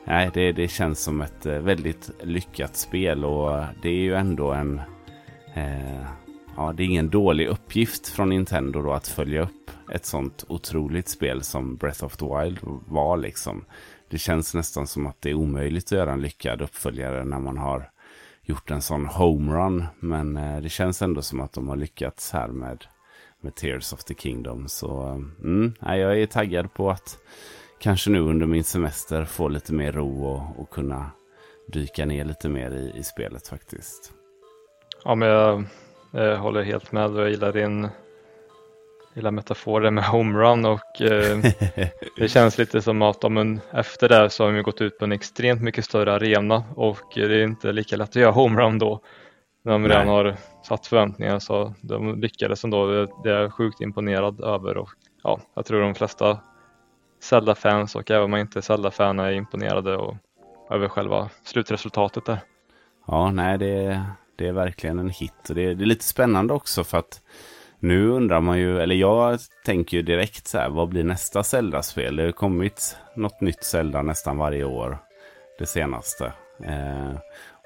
nej, det, det känns som ett eh, väldigt lyckat spel och det är ju ändå en eh, ja, det är ingen dålig uppgift från Nintendo då att följa upp ett sånt otroligt spel som Breath of the Wild var liksom. Det känns nästan som att det är omöjligt att göra en lyckad uppföljare när man har gjort en sån homerun. Men eh, det känns ändå som att de har lyckats här med, med Tears of the Kingdom. Så eh, mm, jag är taggad på att kanske nu under min semester få lite mer ro och, och kunna dyka ner lite mer i, i spelet faktiskt. Ja, men jag jag håller helt med och jag gillar din gillar metaforen med homerun och eh, det känns lite som att om efter det så har vi gått ut på en extremt mycket större arena och det är inte lika lätt att göra homerun då. När de redan har satt förväntningar så de lyckades ändå. Det är jag sjukt imponerad över och ja, jag tror de flesta Zelda-fans och även om man inte är Zelda-fan är imponerade och, över själva slutresultatet där. Ja, nej det det är verkligen en hit. Och det, det är lite spännande också för att nu undrar man ju, eller jag tänker ju direkt så här, vad blir nästa Zelda-spel? Det har kommit något nytt Zelda nästan varje år, det senaste. Eh,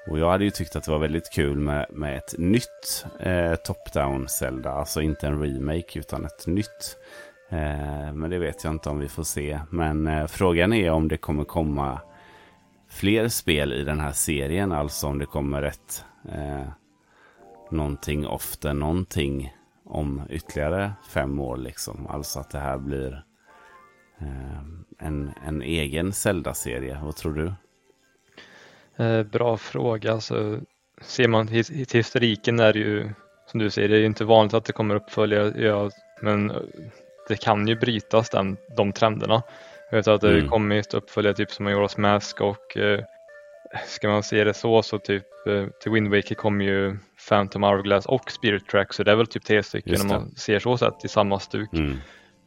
och jag hade ju tyckt att det var väldigt kul med, med ett nytt eh, top-down Zelda, alltså inte en remake utan ett nytt. Eh, men det vet jag inte om vi får se. Men eh, frågan är om det kommer komma fler spel i den här serien, alltså om det kommer ett eh, någonting ofta någonting om ytterligare fem år. Liksom. Alltså att det här blir eh, en, en egen Zelda-serie. Vad tror du? Eh, bra fråga. Alltså, ser man till, historiken är det ju som du säger, det är inte vanligt att det kommer uppföljare. Ja, men det kan ju brytas den, de trenderna. Jag vet att det mm. kommit uppföljare typ som Majora's Mask och eh, ska man se det så så typ eh, till Wind Waker kommer ju Phantom Hourglass och Spirit Track så det är väl typ tre stycken om man ser så sett i samma stuk. Mm.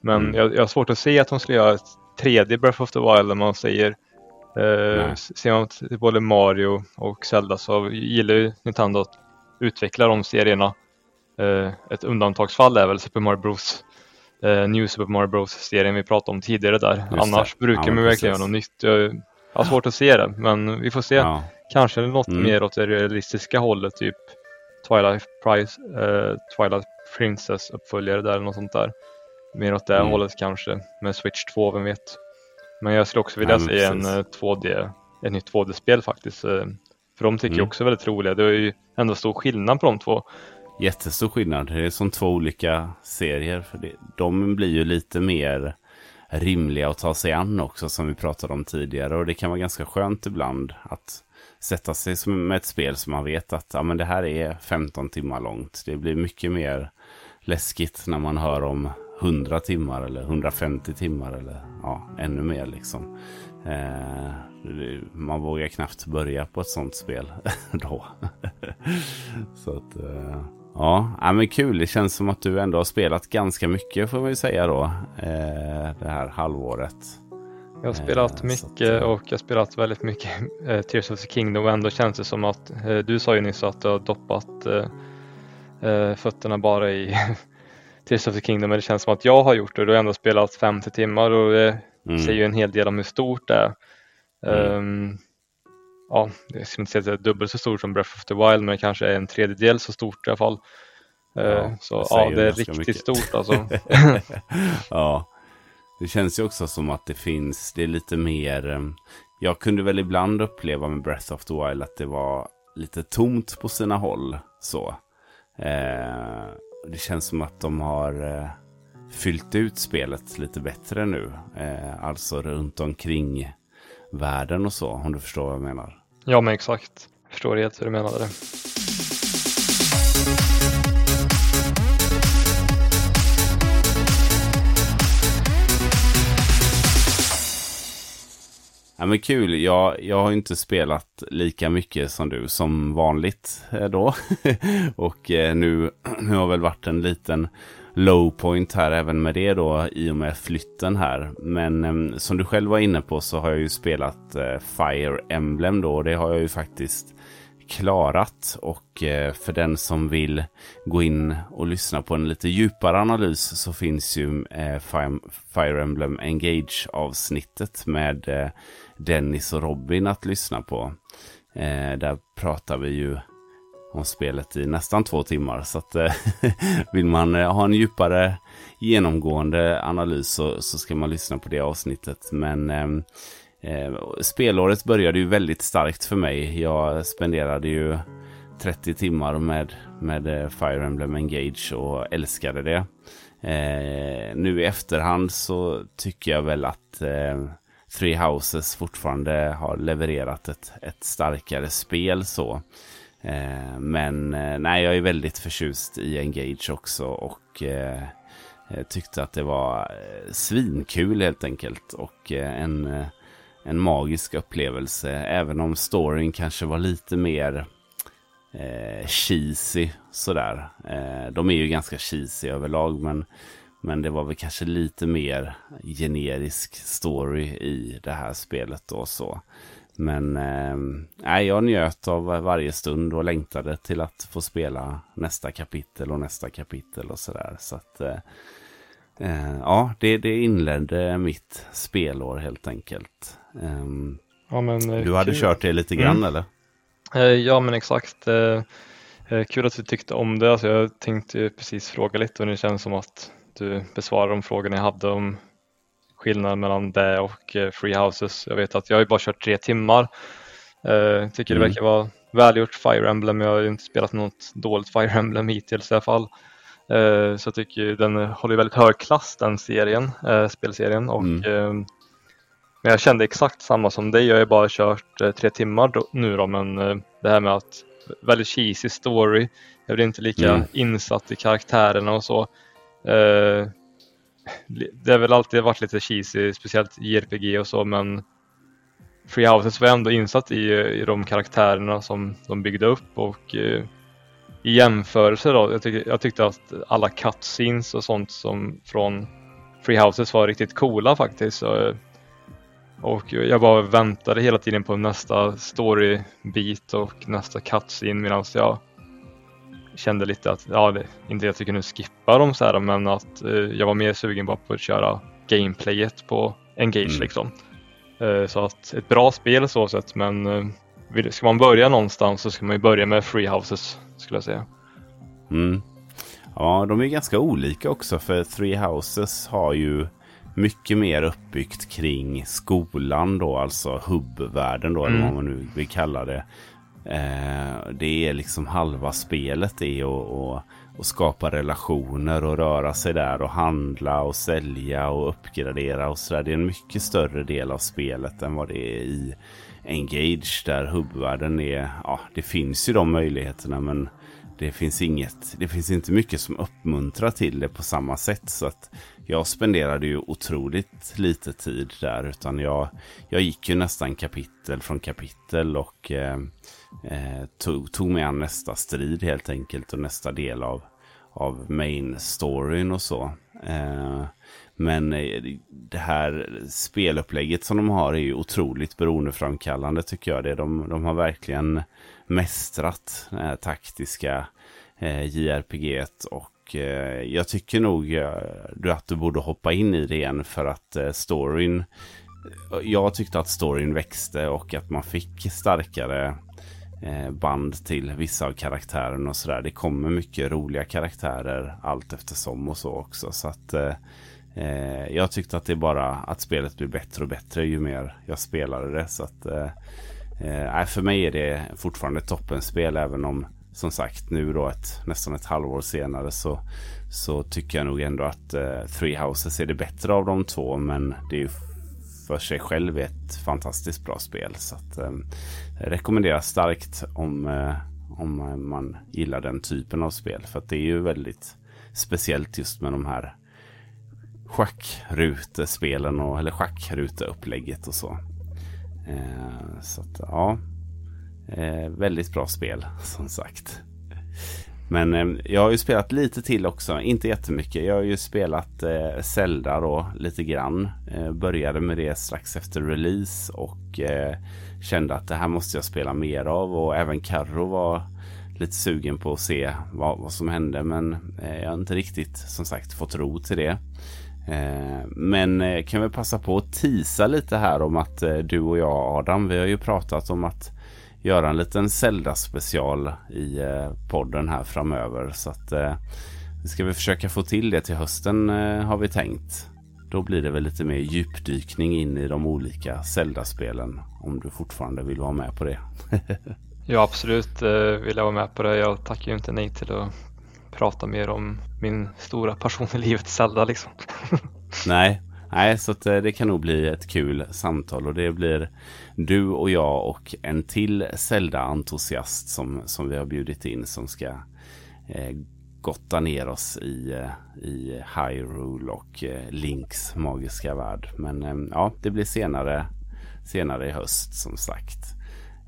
Men mm. Jag, jag har svårt att se att de skulle göra ett tredje Breath of the Wild om man säger eh, Ser man både Mario och Zelda så gillar ju Nintendo att utveckla de serierna. Eh, ett undantagsfall är väl Super Mario Bros. Eh, New Super Mario Bros-serien vi pratade om tidigare där. Just Annars det. brukar ja, man verkligen göra något nytt. Jag har svårt att se det, men vi får se. Ja. Kanske något mm. mer åt det realistiska hållet, typ Twilight, Price, eh, Twilight Princess uppföljare där eller något sånt där. Mer åt det mm. hållet kanske med Switch 2, vem vet. Men jag skulle också vilja ja, se en 2D, eh, ett nytt 2D-spel faktiskt. Eh, för de tycker mm. jag också är väldigt roliga. Det är ju ändå stor skillnad på de två. Jättestor skillnad. Det är som två olika serier. För det, de blir ju lite mer rimliga att ta sig an också som vi pratade om tidigare. Och det kan vara ganska skönt ibland att sätta sig med ett spel som man vet att ja, men det här är 15 timmar långt. Det blir mycket mer läskigt när man hör om 100 timmar eller 150 timmar eller ja, ännu mer liksom. Eh, man vågar knappt börja på ett sånt spel då. Så att, eh, ja, men kul. Det känns som att du ändå har spelat ganska mycket får man ju säga då. Eh, det här halvåret. Jag har spelat mycket att, och jag har spelat väldigt mycket eh, Tears of the Kingdom och ändå känns det som att eh, du sa ju nyss att du har doppat eh, fötterna bara i Tears of the Kingdom men det känns som att jag har gjort det. Du har ändå spelat 50 timmar och det mm. säger ju en hel del om hur stort det är. Mm. Um, ja, jag skulle inte säga att det är dubbelt så stort som Breath of the Wild men det kanske är en tredjedel så stort i alla fall. Ja, så ja, det är riktigt mycket. stort alltså. ja, det känns ju också som att det finns, det är lite mer, eh, jag kunde väl ibland uppleva med Breath of the Wild att det var lite tomt på sina håll. Så. Eh, det känns som att de har eh, fyllt ut spelet lite bättre nu. Eh, alltså runt omkring världen och så, om du förstår vad jag menar. Ja, men exakt. Jag förstår helt hur du menade det. Ja, men kul. Jag, jag har inte spelat lika mycket som du som vanligt eh, då. och eh, nu, nu har väl varit en liten low point här även med det då i och med flytten här. Men eh, som du själv var inne på så har jag ju spelat eh, Fire Emblem då. Och det har jag ju faktiskt klarat. Och eh, för den som vill gå in och lyssna på en lite djupare analys så finns ju eh, Fire Emblem Engage avsnittet med Dennis och Robin att lyssna på. Eh, där pratar vi ju om spelet i nästan två timmar. Så att, eh, vill man eh, ha en djupare genomgående analys så, så ska man lyssna på det avsnittet. Men ehm, eh, spelåret började ju väldigt starkt för mig. Jag spenderade ju 30 timmar med, med eh, Fire Emblem Engage och älskade det. Eh, nu i efterhand så tycker jag väl att eh, Three Houses fortfarande har levererat ett, ett starkare spel så. Eh, men eh, nej, jag är väldigt förtjust i Engage också och eh, eh tyckte att det var eh, svinkul helt enkelt och eh, en, en magisk upplevelse. Även om storyn kanske var lite mer eh, cheesy sådär. Eh, de är ju ganska cheesy överlag men men det var väl kanske lite mer generisk story i det här spelet då så. men eh, jag njöt av varje stund och längtade till att få spela nästa kapitel och nästa kapitel och sådär. Så att eh, eh, ja, det, det inledde mitt spelår helt enkelt. Um, ja, men, eh, du hade kul. kört det lite grann mm. eller? Eh, ja men exakt. Eh, kul att du tyckte om det. Alltså, jag tänkte precis fråga lite och det känns som att du besvarar de frågorna jag hade om skillnaden mellan det och Free Houses. Jag vet att jag har ju bara kört tre timmar. Jag tycker mm. det verkar vara välgjort Fire Emblem. Jag har ju inte spelat något dåligt Fire Emblem hittills i alla fall. Så jag tycker den håller väldigt hög klass den serien, spelserien och mm. Men jag kände exakt samma som dig. Jag har bara kört eh, tre timmar då, nu då, men eh, det här med att väldigt cheesy story. Jag blir inte lika mm. insatt i karaktärerna och så. Eh, det har väl alltid varit lite cheesy, speciellt JRPG och så, men Free Houses var ändå insatt i, i de karaktärerna som de byggde upp och eh, i jämförelse då, jag, tyck, jag tyckte att alla cutscenes och sånt som från Free Houses var riktigt coola faktiskt. Och, eh, och jag bara väntade hela tiden på nästa storybit och nästa cutscene medan jag kände lite att, ja, det, inte att jag kunde skippa dem så här, men att eh, jag var mer sugen bara på att köra gameplayet på Engage mm. liksom. Eh, så att ett bra spel så sett, men eh, ska man börja någonstans så ska man ju börja med Free Houses skulle jag säga. Mm. Ja, de är ganska olika också för Three Houses har ju mycket mer uppbyggt kring skolan då, alltså hubbvärlden då, mm. eller vad man nu vill kalla det. Eh, det är liksom halva spelet det och, och, och skapa relationer och röra sig där och handla och sälja och uppgradera och sådär. Det är en mycket större del av spelet än vad det är i Engage där hubbvärlden är, ja det finns ju de möjligheterna men det finns inget, det finns inte mycket som uppmuntrar till det på samma sätt. Så att jag spenderade ju otroligt lite tid där. Utan jag, jag gick ju nästan kapitel från kapitel och eh, eh, tog, tog mig an nästa strid helt enkelt. Och nästa del av, av main storyn och så. Eh, men eh, det här spelupplägget som de har är ju otroligt beroendeframkallande tycker jag. Det. De, de har verkligen mästrat det här taktiska eh, JRPG och eh, jag tycker nog eh, att du borde hoppa in i det igen för att eh, storyn eh, jag tyckte att storyn växte och att man fick starkare Eh, band till vissa av karaktärerna och sådär. Det kommer mycket roliga karaktärer allt eftersom och så också. Så att eh, eh jag tyckte att det bara att spelet blir bättre och bättre ju mer jag spelade det. Så att eh, eh för mig är det fortfarande toppenspel även om som sagt nu då ett, nästan ett halvår senare så, så tycker jag nog ändå att eh, Three Houses är det bättre av de två. Men det är ju för sig själv är ett fantastiskt bra spel. Så att, eh, rekommenderas starkt om, eh, om man gillar den typen av spel. För att det är ju väldigt speciellt just med de här schackrutespelen och, eller schackruteupplägget och så. Eh, så att, ja, Eh, väldigt bra spel som sagt. Men eh, jag har ju spelat lite till också, inte jättemycket. Jag har ju spelat eh, Zelda då lite grann. Eh, började med det strax efter release och eh, kände att det här måste jag spela mer av. Och även Carro var lite sugen på att se vad, vad som hände. Men eh, jag har inte riktigt som sagt fått ro till det. Eh, men eh, kan vi passa på att tisa lite här om att eh, du och jag Adam, vi har ju pratat om att göra en liten Zelda-special i eh, podden här framöver. Så att eh, ska vi försöka få till det till hösten eh, har vi tänkt. Då blir det väl lite mer djupdykning in i de olika Zelda-spelen. Om du fortfarande vill vara med på det. ja, absolut vill jag vara med på det. Jag tackar ju inte nej till att prata mer om min stora passion i livet, Zelda liksom. nej, Nej, så att, det kan nog bli ett kul samtal och det blir du och jag och en till Zelda-entusiast som, som vi har bjudit in som ska eh, gotta ner oss i, eh, i Hyrule och eh, Links magiska värld. Men eh, ja, det blir senare, senare i höst som sagt.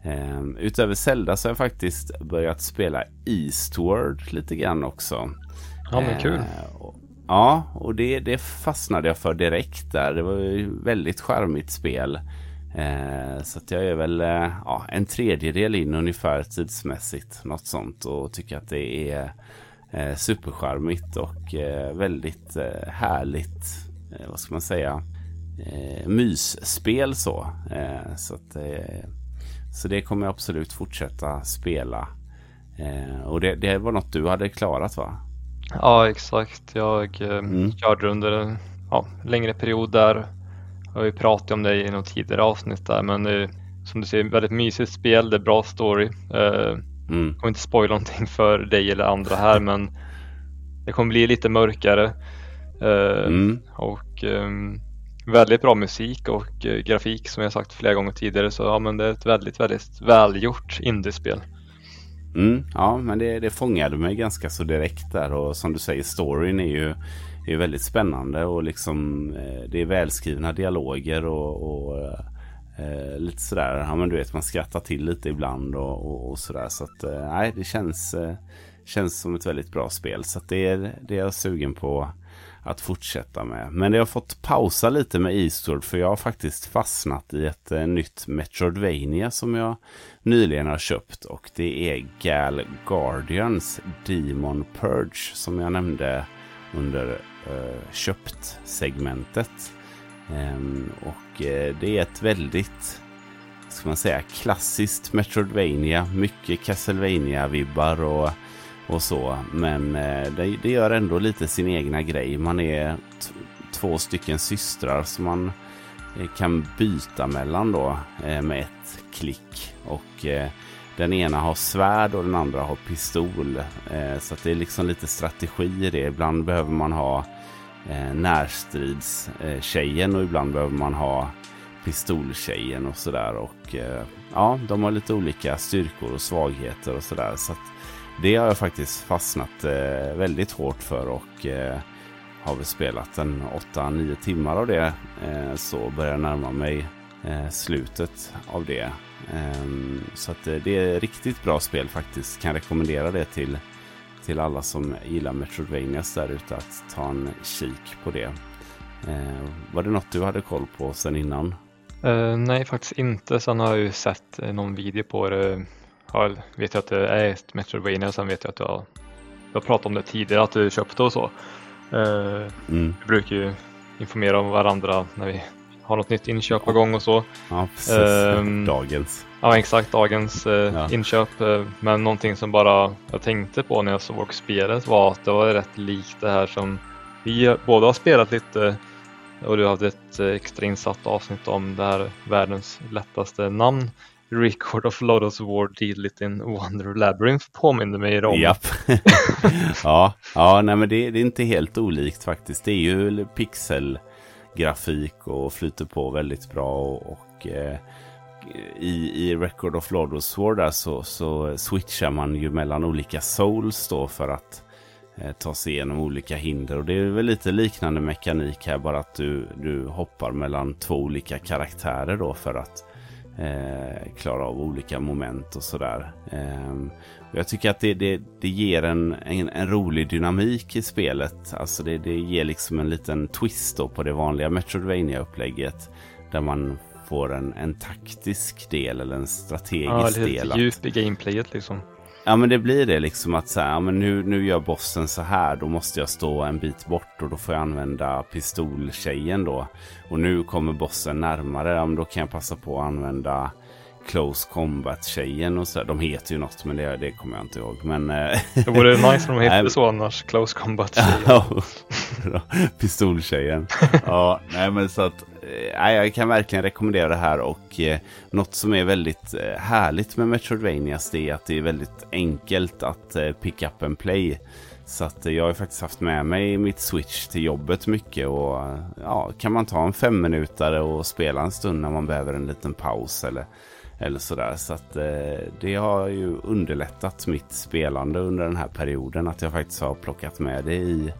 Eh, utöver Zelda så har jag faktiskt börjat spela Eastward lite grann också. Ja, men kul. Ja, och det, det fastnade jag för direkt där. Det var ju väldigt charmigt spel. Eh, så att jag är väl eh, ja, en tredjedel in ungefär tidsmässigt. Något sånt och tycker att det är eh, supercharmigt och eh, väldigt eh, härligt. Eh, vad ska man säga? Eh, mysspel så. Eh, så, att, eh, så det kommer jag absolut fortsätta spela. Eh, och det, det var något du hade klarat va? Ja exakt. Jag mm. körde under en ja, längre period där jag har ju pratat om det i något tidigare avsnitt där men det är, som du ser väldigt mysigt spel, det är bra story. Uh, mm. kommer inte spoila någonting för dig eller andra här men det kommer bli lite mörkare. Uh, mm. Och um, väldigt bra musik och uh, grafik som jag sagt flera gånger tidigare så ja men det är ett väldigt väldigt välgjort indiespel. Mm, ja men det, det fångade mig ganska så direkt där och som du säger storyn är ju är väldigt spännande och liksom eh, det är välskrivna dialoger och, och eh, lite sådär, ja men du vet man skrattar till lite ibland och, och, och sådär. Så att eh, det känns, eh, känns som ett väldigt bra spel. Så att det är, det är jag sugen på att fortsätta med. Men det har fått pausa lite med Eastward för jag har faktiskt fastnat i ett eh, nytt Metroidvania som jag nyligen har köpt och det är Gal Guardians Demon Purge som jag nämnde under eh, köpt-segmentet. Ehm, och eh, det är ett väldigt, ska man säga, klassiskt Metroidvania. Mycket Castlevania-vibbar och, och så. Men eh, det, det, gör ändå lite sin egna grej. Man är två stycken systrar som man eh, kan byta mellan då eh, med ett klick. Och den ena har svärd och den andra har pistol. Så det är liksom lite strategi i det. Ibland behöver man ha närstridstjejen och ibland behöver man ha pistoltjejen och sådär. Och ja, de har lite olika styrkor och svagheter och sådär. Så det har jag faktiskt fastnat eh, väldigt hårt för och eh, har väl spelat en 8-9 timmar av det. Eh, så börjar jag närma mig eh, slutet av det. Ehm, så att eh, det är ett riktigt bra spel faktiskt. Kan rekommendera det till till alla som gillar Metroidvanias där ute att ta en kik på det. Eh, var det något du hade koll på sen innan? Uh, nej, faktiskt inte. Sen har jag ju sett eh, någon video på det. Jag vet jag att det är ett Metroidvania. Sen vet jag att du har, du har pratat om det tidigare, att du köpte och så. Uh, mm. Vi brukar ju informera om varandra när vi har något nytt inköp på gång och så. Ja, precis. Um, dagens. Ja, exakt. Dagens uh, ja. inköp. Uh, men någonting som bara jag tänkte på när jag såg spelet var att det var rätt likt det här som vi båda har spelat lite och du hade ett extra insatt avsnitt om det här världens lättaste namn. Record of Lotus War Deal in Wonder Labyrinth påminner mig om. Japp. ja, ja nej, men det, det, är inte helt olikt faktiskt. Det är ju pixelgrafik och flyter på väldigt bra. Och, och eh, i, i Record of Lodos War där så, så switchar man ju mellan olika souls då för att eh, ta sig igenom olika hinder. Och det är väl lite liknande mekanik här bara att du, du hoppar mellan två olika karaktärer då för att eh, klara av olika moment och sådär. Eh, jag tycker att det, det, det ger en, en, en, rolig dynamik i spelet. Alltså det, det ger liksom en liten twist på det vanliga metroidvania upplägget Där man får en, en taktisk del eller en strategisk ja, lite del. Ja, djup i gameplayet liksom. Ja men det blir det liksom att så här, ja, men nu, nu gör bossen så här. Då måste jag stå en bit bort och då får jag använda pistoltjejen då. Och nu kommer bossen närmare. Ja, men då kan jag passa på att använda Close Combat-tjejen och sådär. De heter ju något men det, det kommer jag inte ihåg. Men, eh, det vore nice om de hette så annars. Close Combat-tjejen. Pistoltjejen. ja, nej men så att eh, jag kan verkligen rekommendera det här och eh, något som är väldigt eh, härligt med Metroidvanias det är att det är väldigt enkelt att eh, pick up and play. Så att eh, jag har faktiskt haft med mig mitt switch till jobbet mycket och eh, ja, kan man ta en fem minuter och spela en stund när man behöver en liten paus eller eller sådär. Så att eh, det har ju underlättat mitt spelande under den här perioden. Att jag faktiskt har plockat med det i,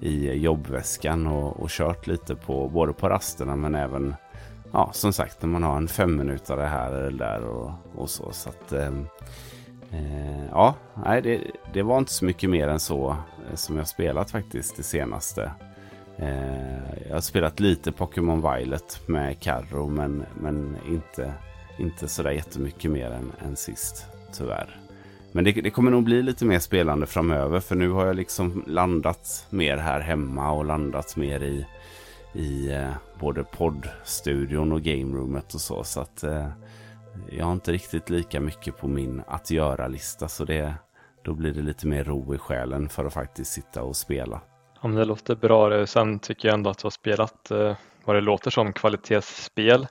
i jobbväskan och, och kört lite på både på rasterna men även ja, som sagt när man har en fem minuter här eller där och, och så. så att, ehm, eh, ja, nej, det, det, var inte så mycket mer än så eh, som jag spelat faktiskt det senaste. Eh, jag har spelat lite Pokémon Violet med Carro men, men inte, inte sådär jättemycket mer än, än sist tyvärr. Men det, det, kommer nog bli lite mer spelande framöver för nu har jag liksom landat mer här hemma och landat mer i, i eh, både poddstudion och gameroomet och så. Så att eh, jag har inte riktigt lika mycket på min att göra-lista så det, då blir det lite mer ro i själen för att faktiskt sitta och spela. Om det låter bra. Sen tycker jag ändå att du har spelat eh, vad det låter som kvalitetsspel.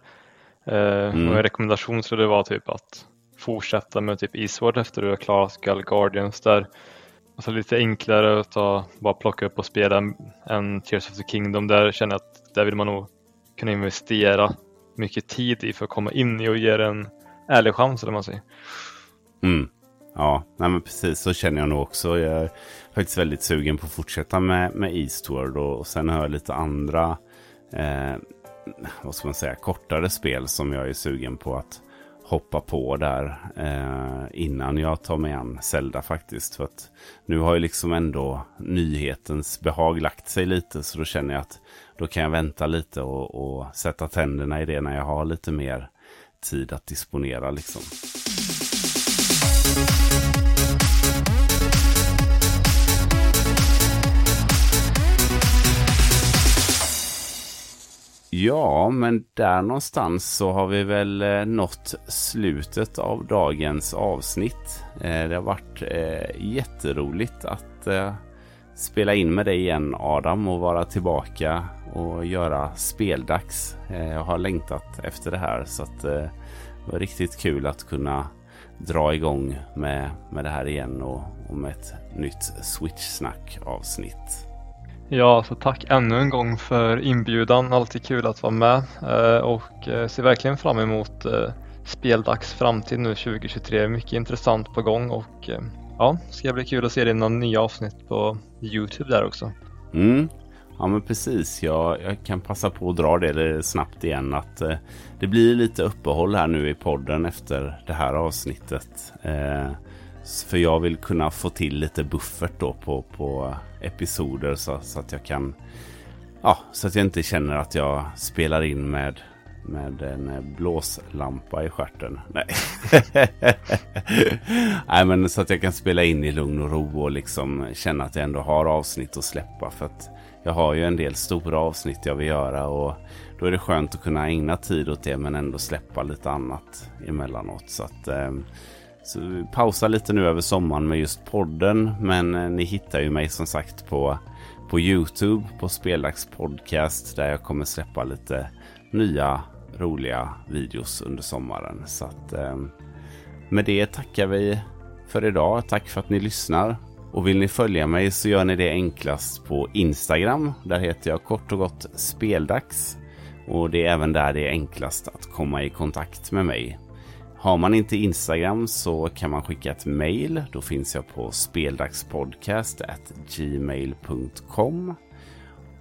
Eh, mm. Och en rekommendation skulle det vara typ att fortsätta med typ Eastward efter du har klarat Gull Guardians där. Alltså lite enklare att ta, bara plocka upp och spela än Tears of the Kingdom. Där känner jag att där vill man nog kunna investera mycket tid i för att komma in i och ge det en ärlig chans eller man säger. Mm. Ja, nej men precis så känner jag nog också. Jag är faktiskt väldigt sugen på att fortsätta med, med Eastward och, och sen har jag lite andra, eh, vad ska man säga, kortare spel som jag är sugen på att hoppa på där eh, innan jag tar mig an Zelda faktiskt. För att nu har ju liksom ändå nyhetens behag lagt sig lite så då känner jag att då kan jag vänta lite och, och sätta tänderna i det när jag har lite mer tid att disponera liksom. Ja, men där någonstans så har vi väl eh, nått slutet av dagens avsnitt. Eh, det har varit eh, jätteroligt att eh, spela in med dig igen Adam och vara tillbaka och göra speldags. Eh, jag har längtat efter det här så att eh, det var riktigt kul att kunna dra igång med, med det här igen och, och med ett nytt Switch-snack avsnitt. Ja, så tack ännu en gång för inbjudan. Alltid kul att vara med eh, och eh, ser verkligen fram emot eh, speldags framtid nu 2023. Mycket intressant på gång och ja, ska bli kul att se dina nya avsnitt på Youtube där också. Mm. Ja men precis, jag, jag, kan passa på att dra det snabbt igen att eh, det blir lite uppehåll här nu i podden efter det här avsnittet. Eh, för jag vill kunna få till lite buffert då på, på episoder så, så, att jag kan Ja, så att jag inte känner att jag spelar in med med en blåslampa i stjärten. Nej. Nej, men så att jag kan spela in i lugn och ro och liksom känna att jag ändå har avsnitt att släppa. För att jag har ju en del stora avsnitt jag vill göra och då är det skönt att kunna ägna tid åt det men ändå släppa lite annat emellanåt. Så att eh, så vi pausar lite nu över sommaren med just podden. Men eh, ni hittar ju mig som sagt på, på Youtube på Speldags podcast. Där jag kommer släppa lite nya roliga videos under sommaren. Så att eh, med det tackar vi för idag. Tack för att ni lyssnar. Och vill ni följa mig så gör ni det enklast på Instagram. Där heter jag kort och gott Speldags. Och det är även där det är enklast att komma i kontakt med mig. Har man inte Instagram så kan man skicka ett mail. Då finns jag på speldagspodcast.gmail.com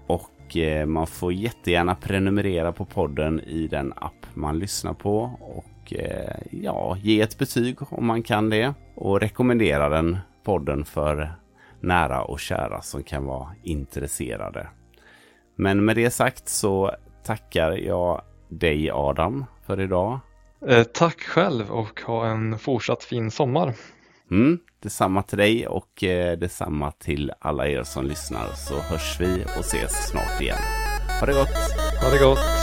Och eh, man får jättegärna prenumerera på podden i den app man lyssnar på. Och eh, ja, ge ett betyg om man kan det. Och rekommendera den podden för nära och kära som kan vara intresserade. Men med det sagt så tackar jag dig Adam för idag. Eh, tack själv och ha en fortsatt fin sommar. Mm, detsamma till dig och eh, detsamma till alla er som lyssnar så hörs vi och ses snart igen. Ha det gott! Ha det gott!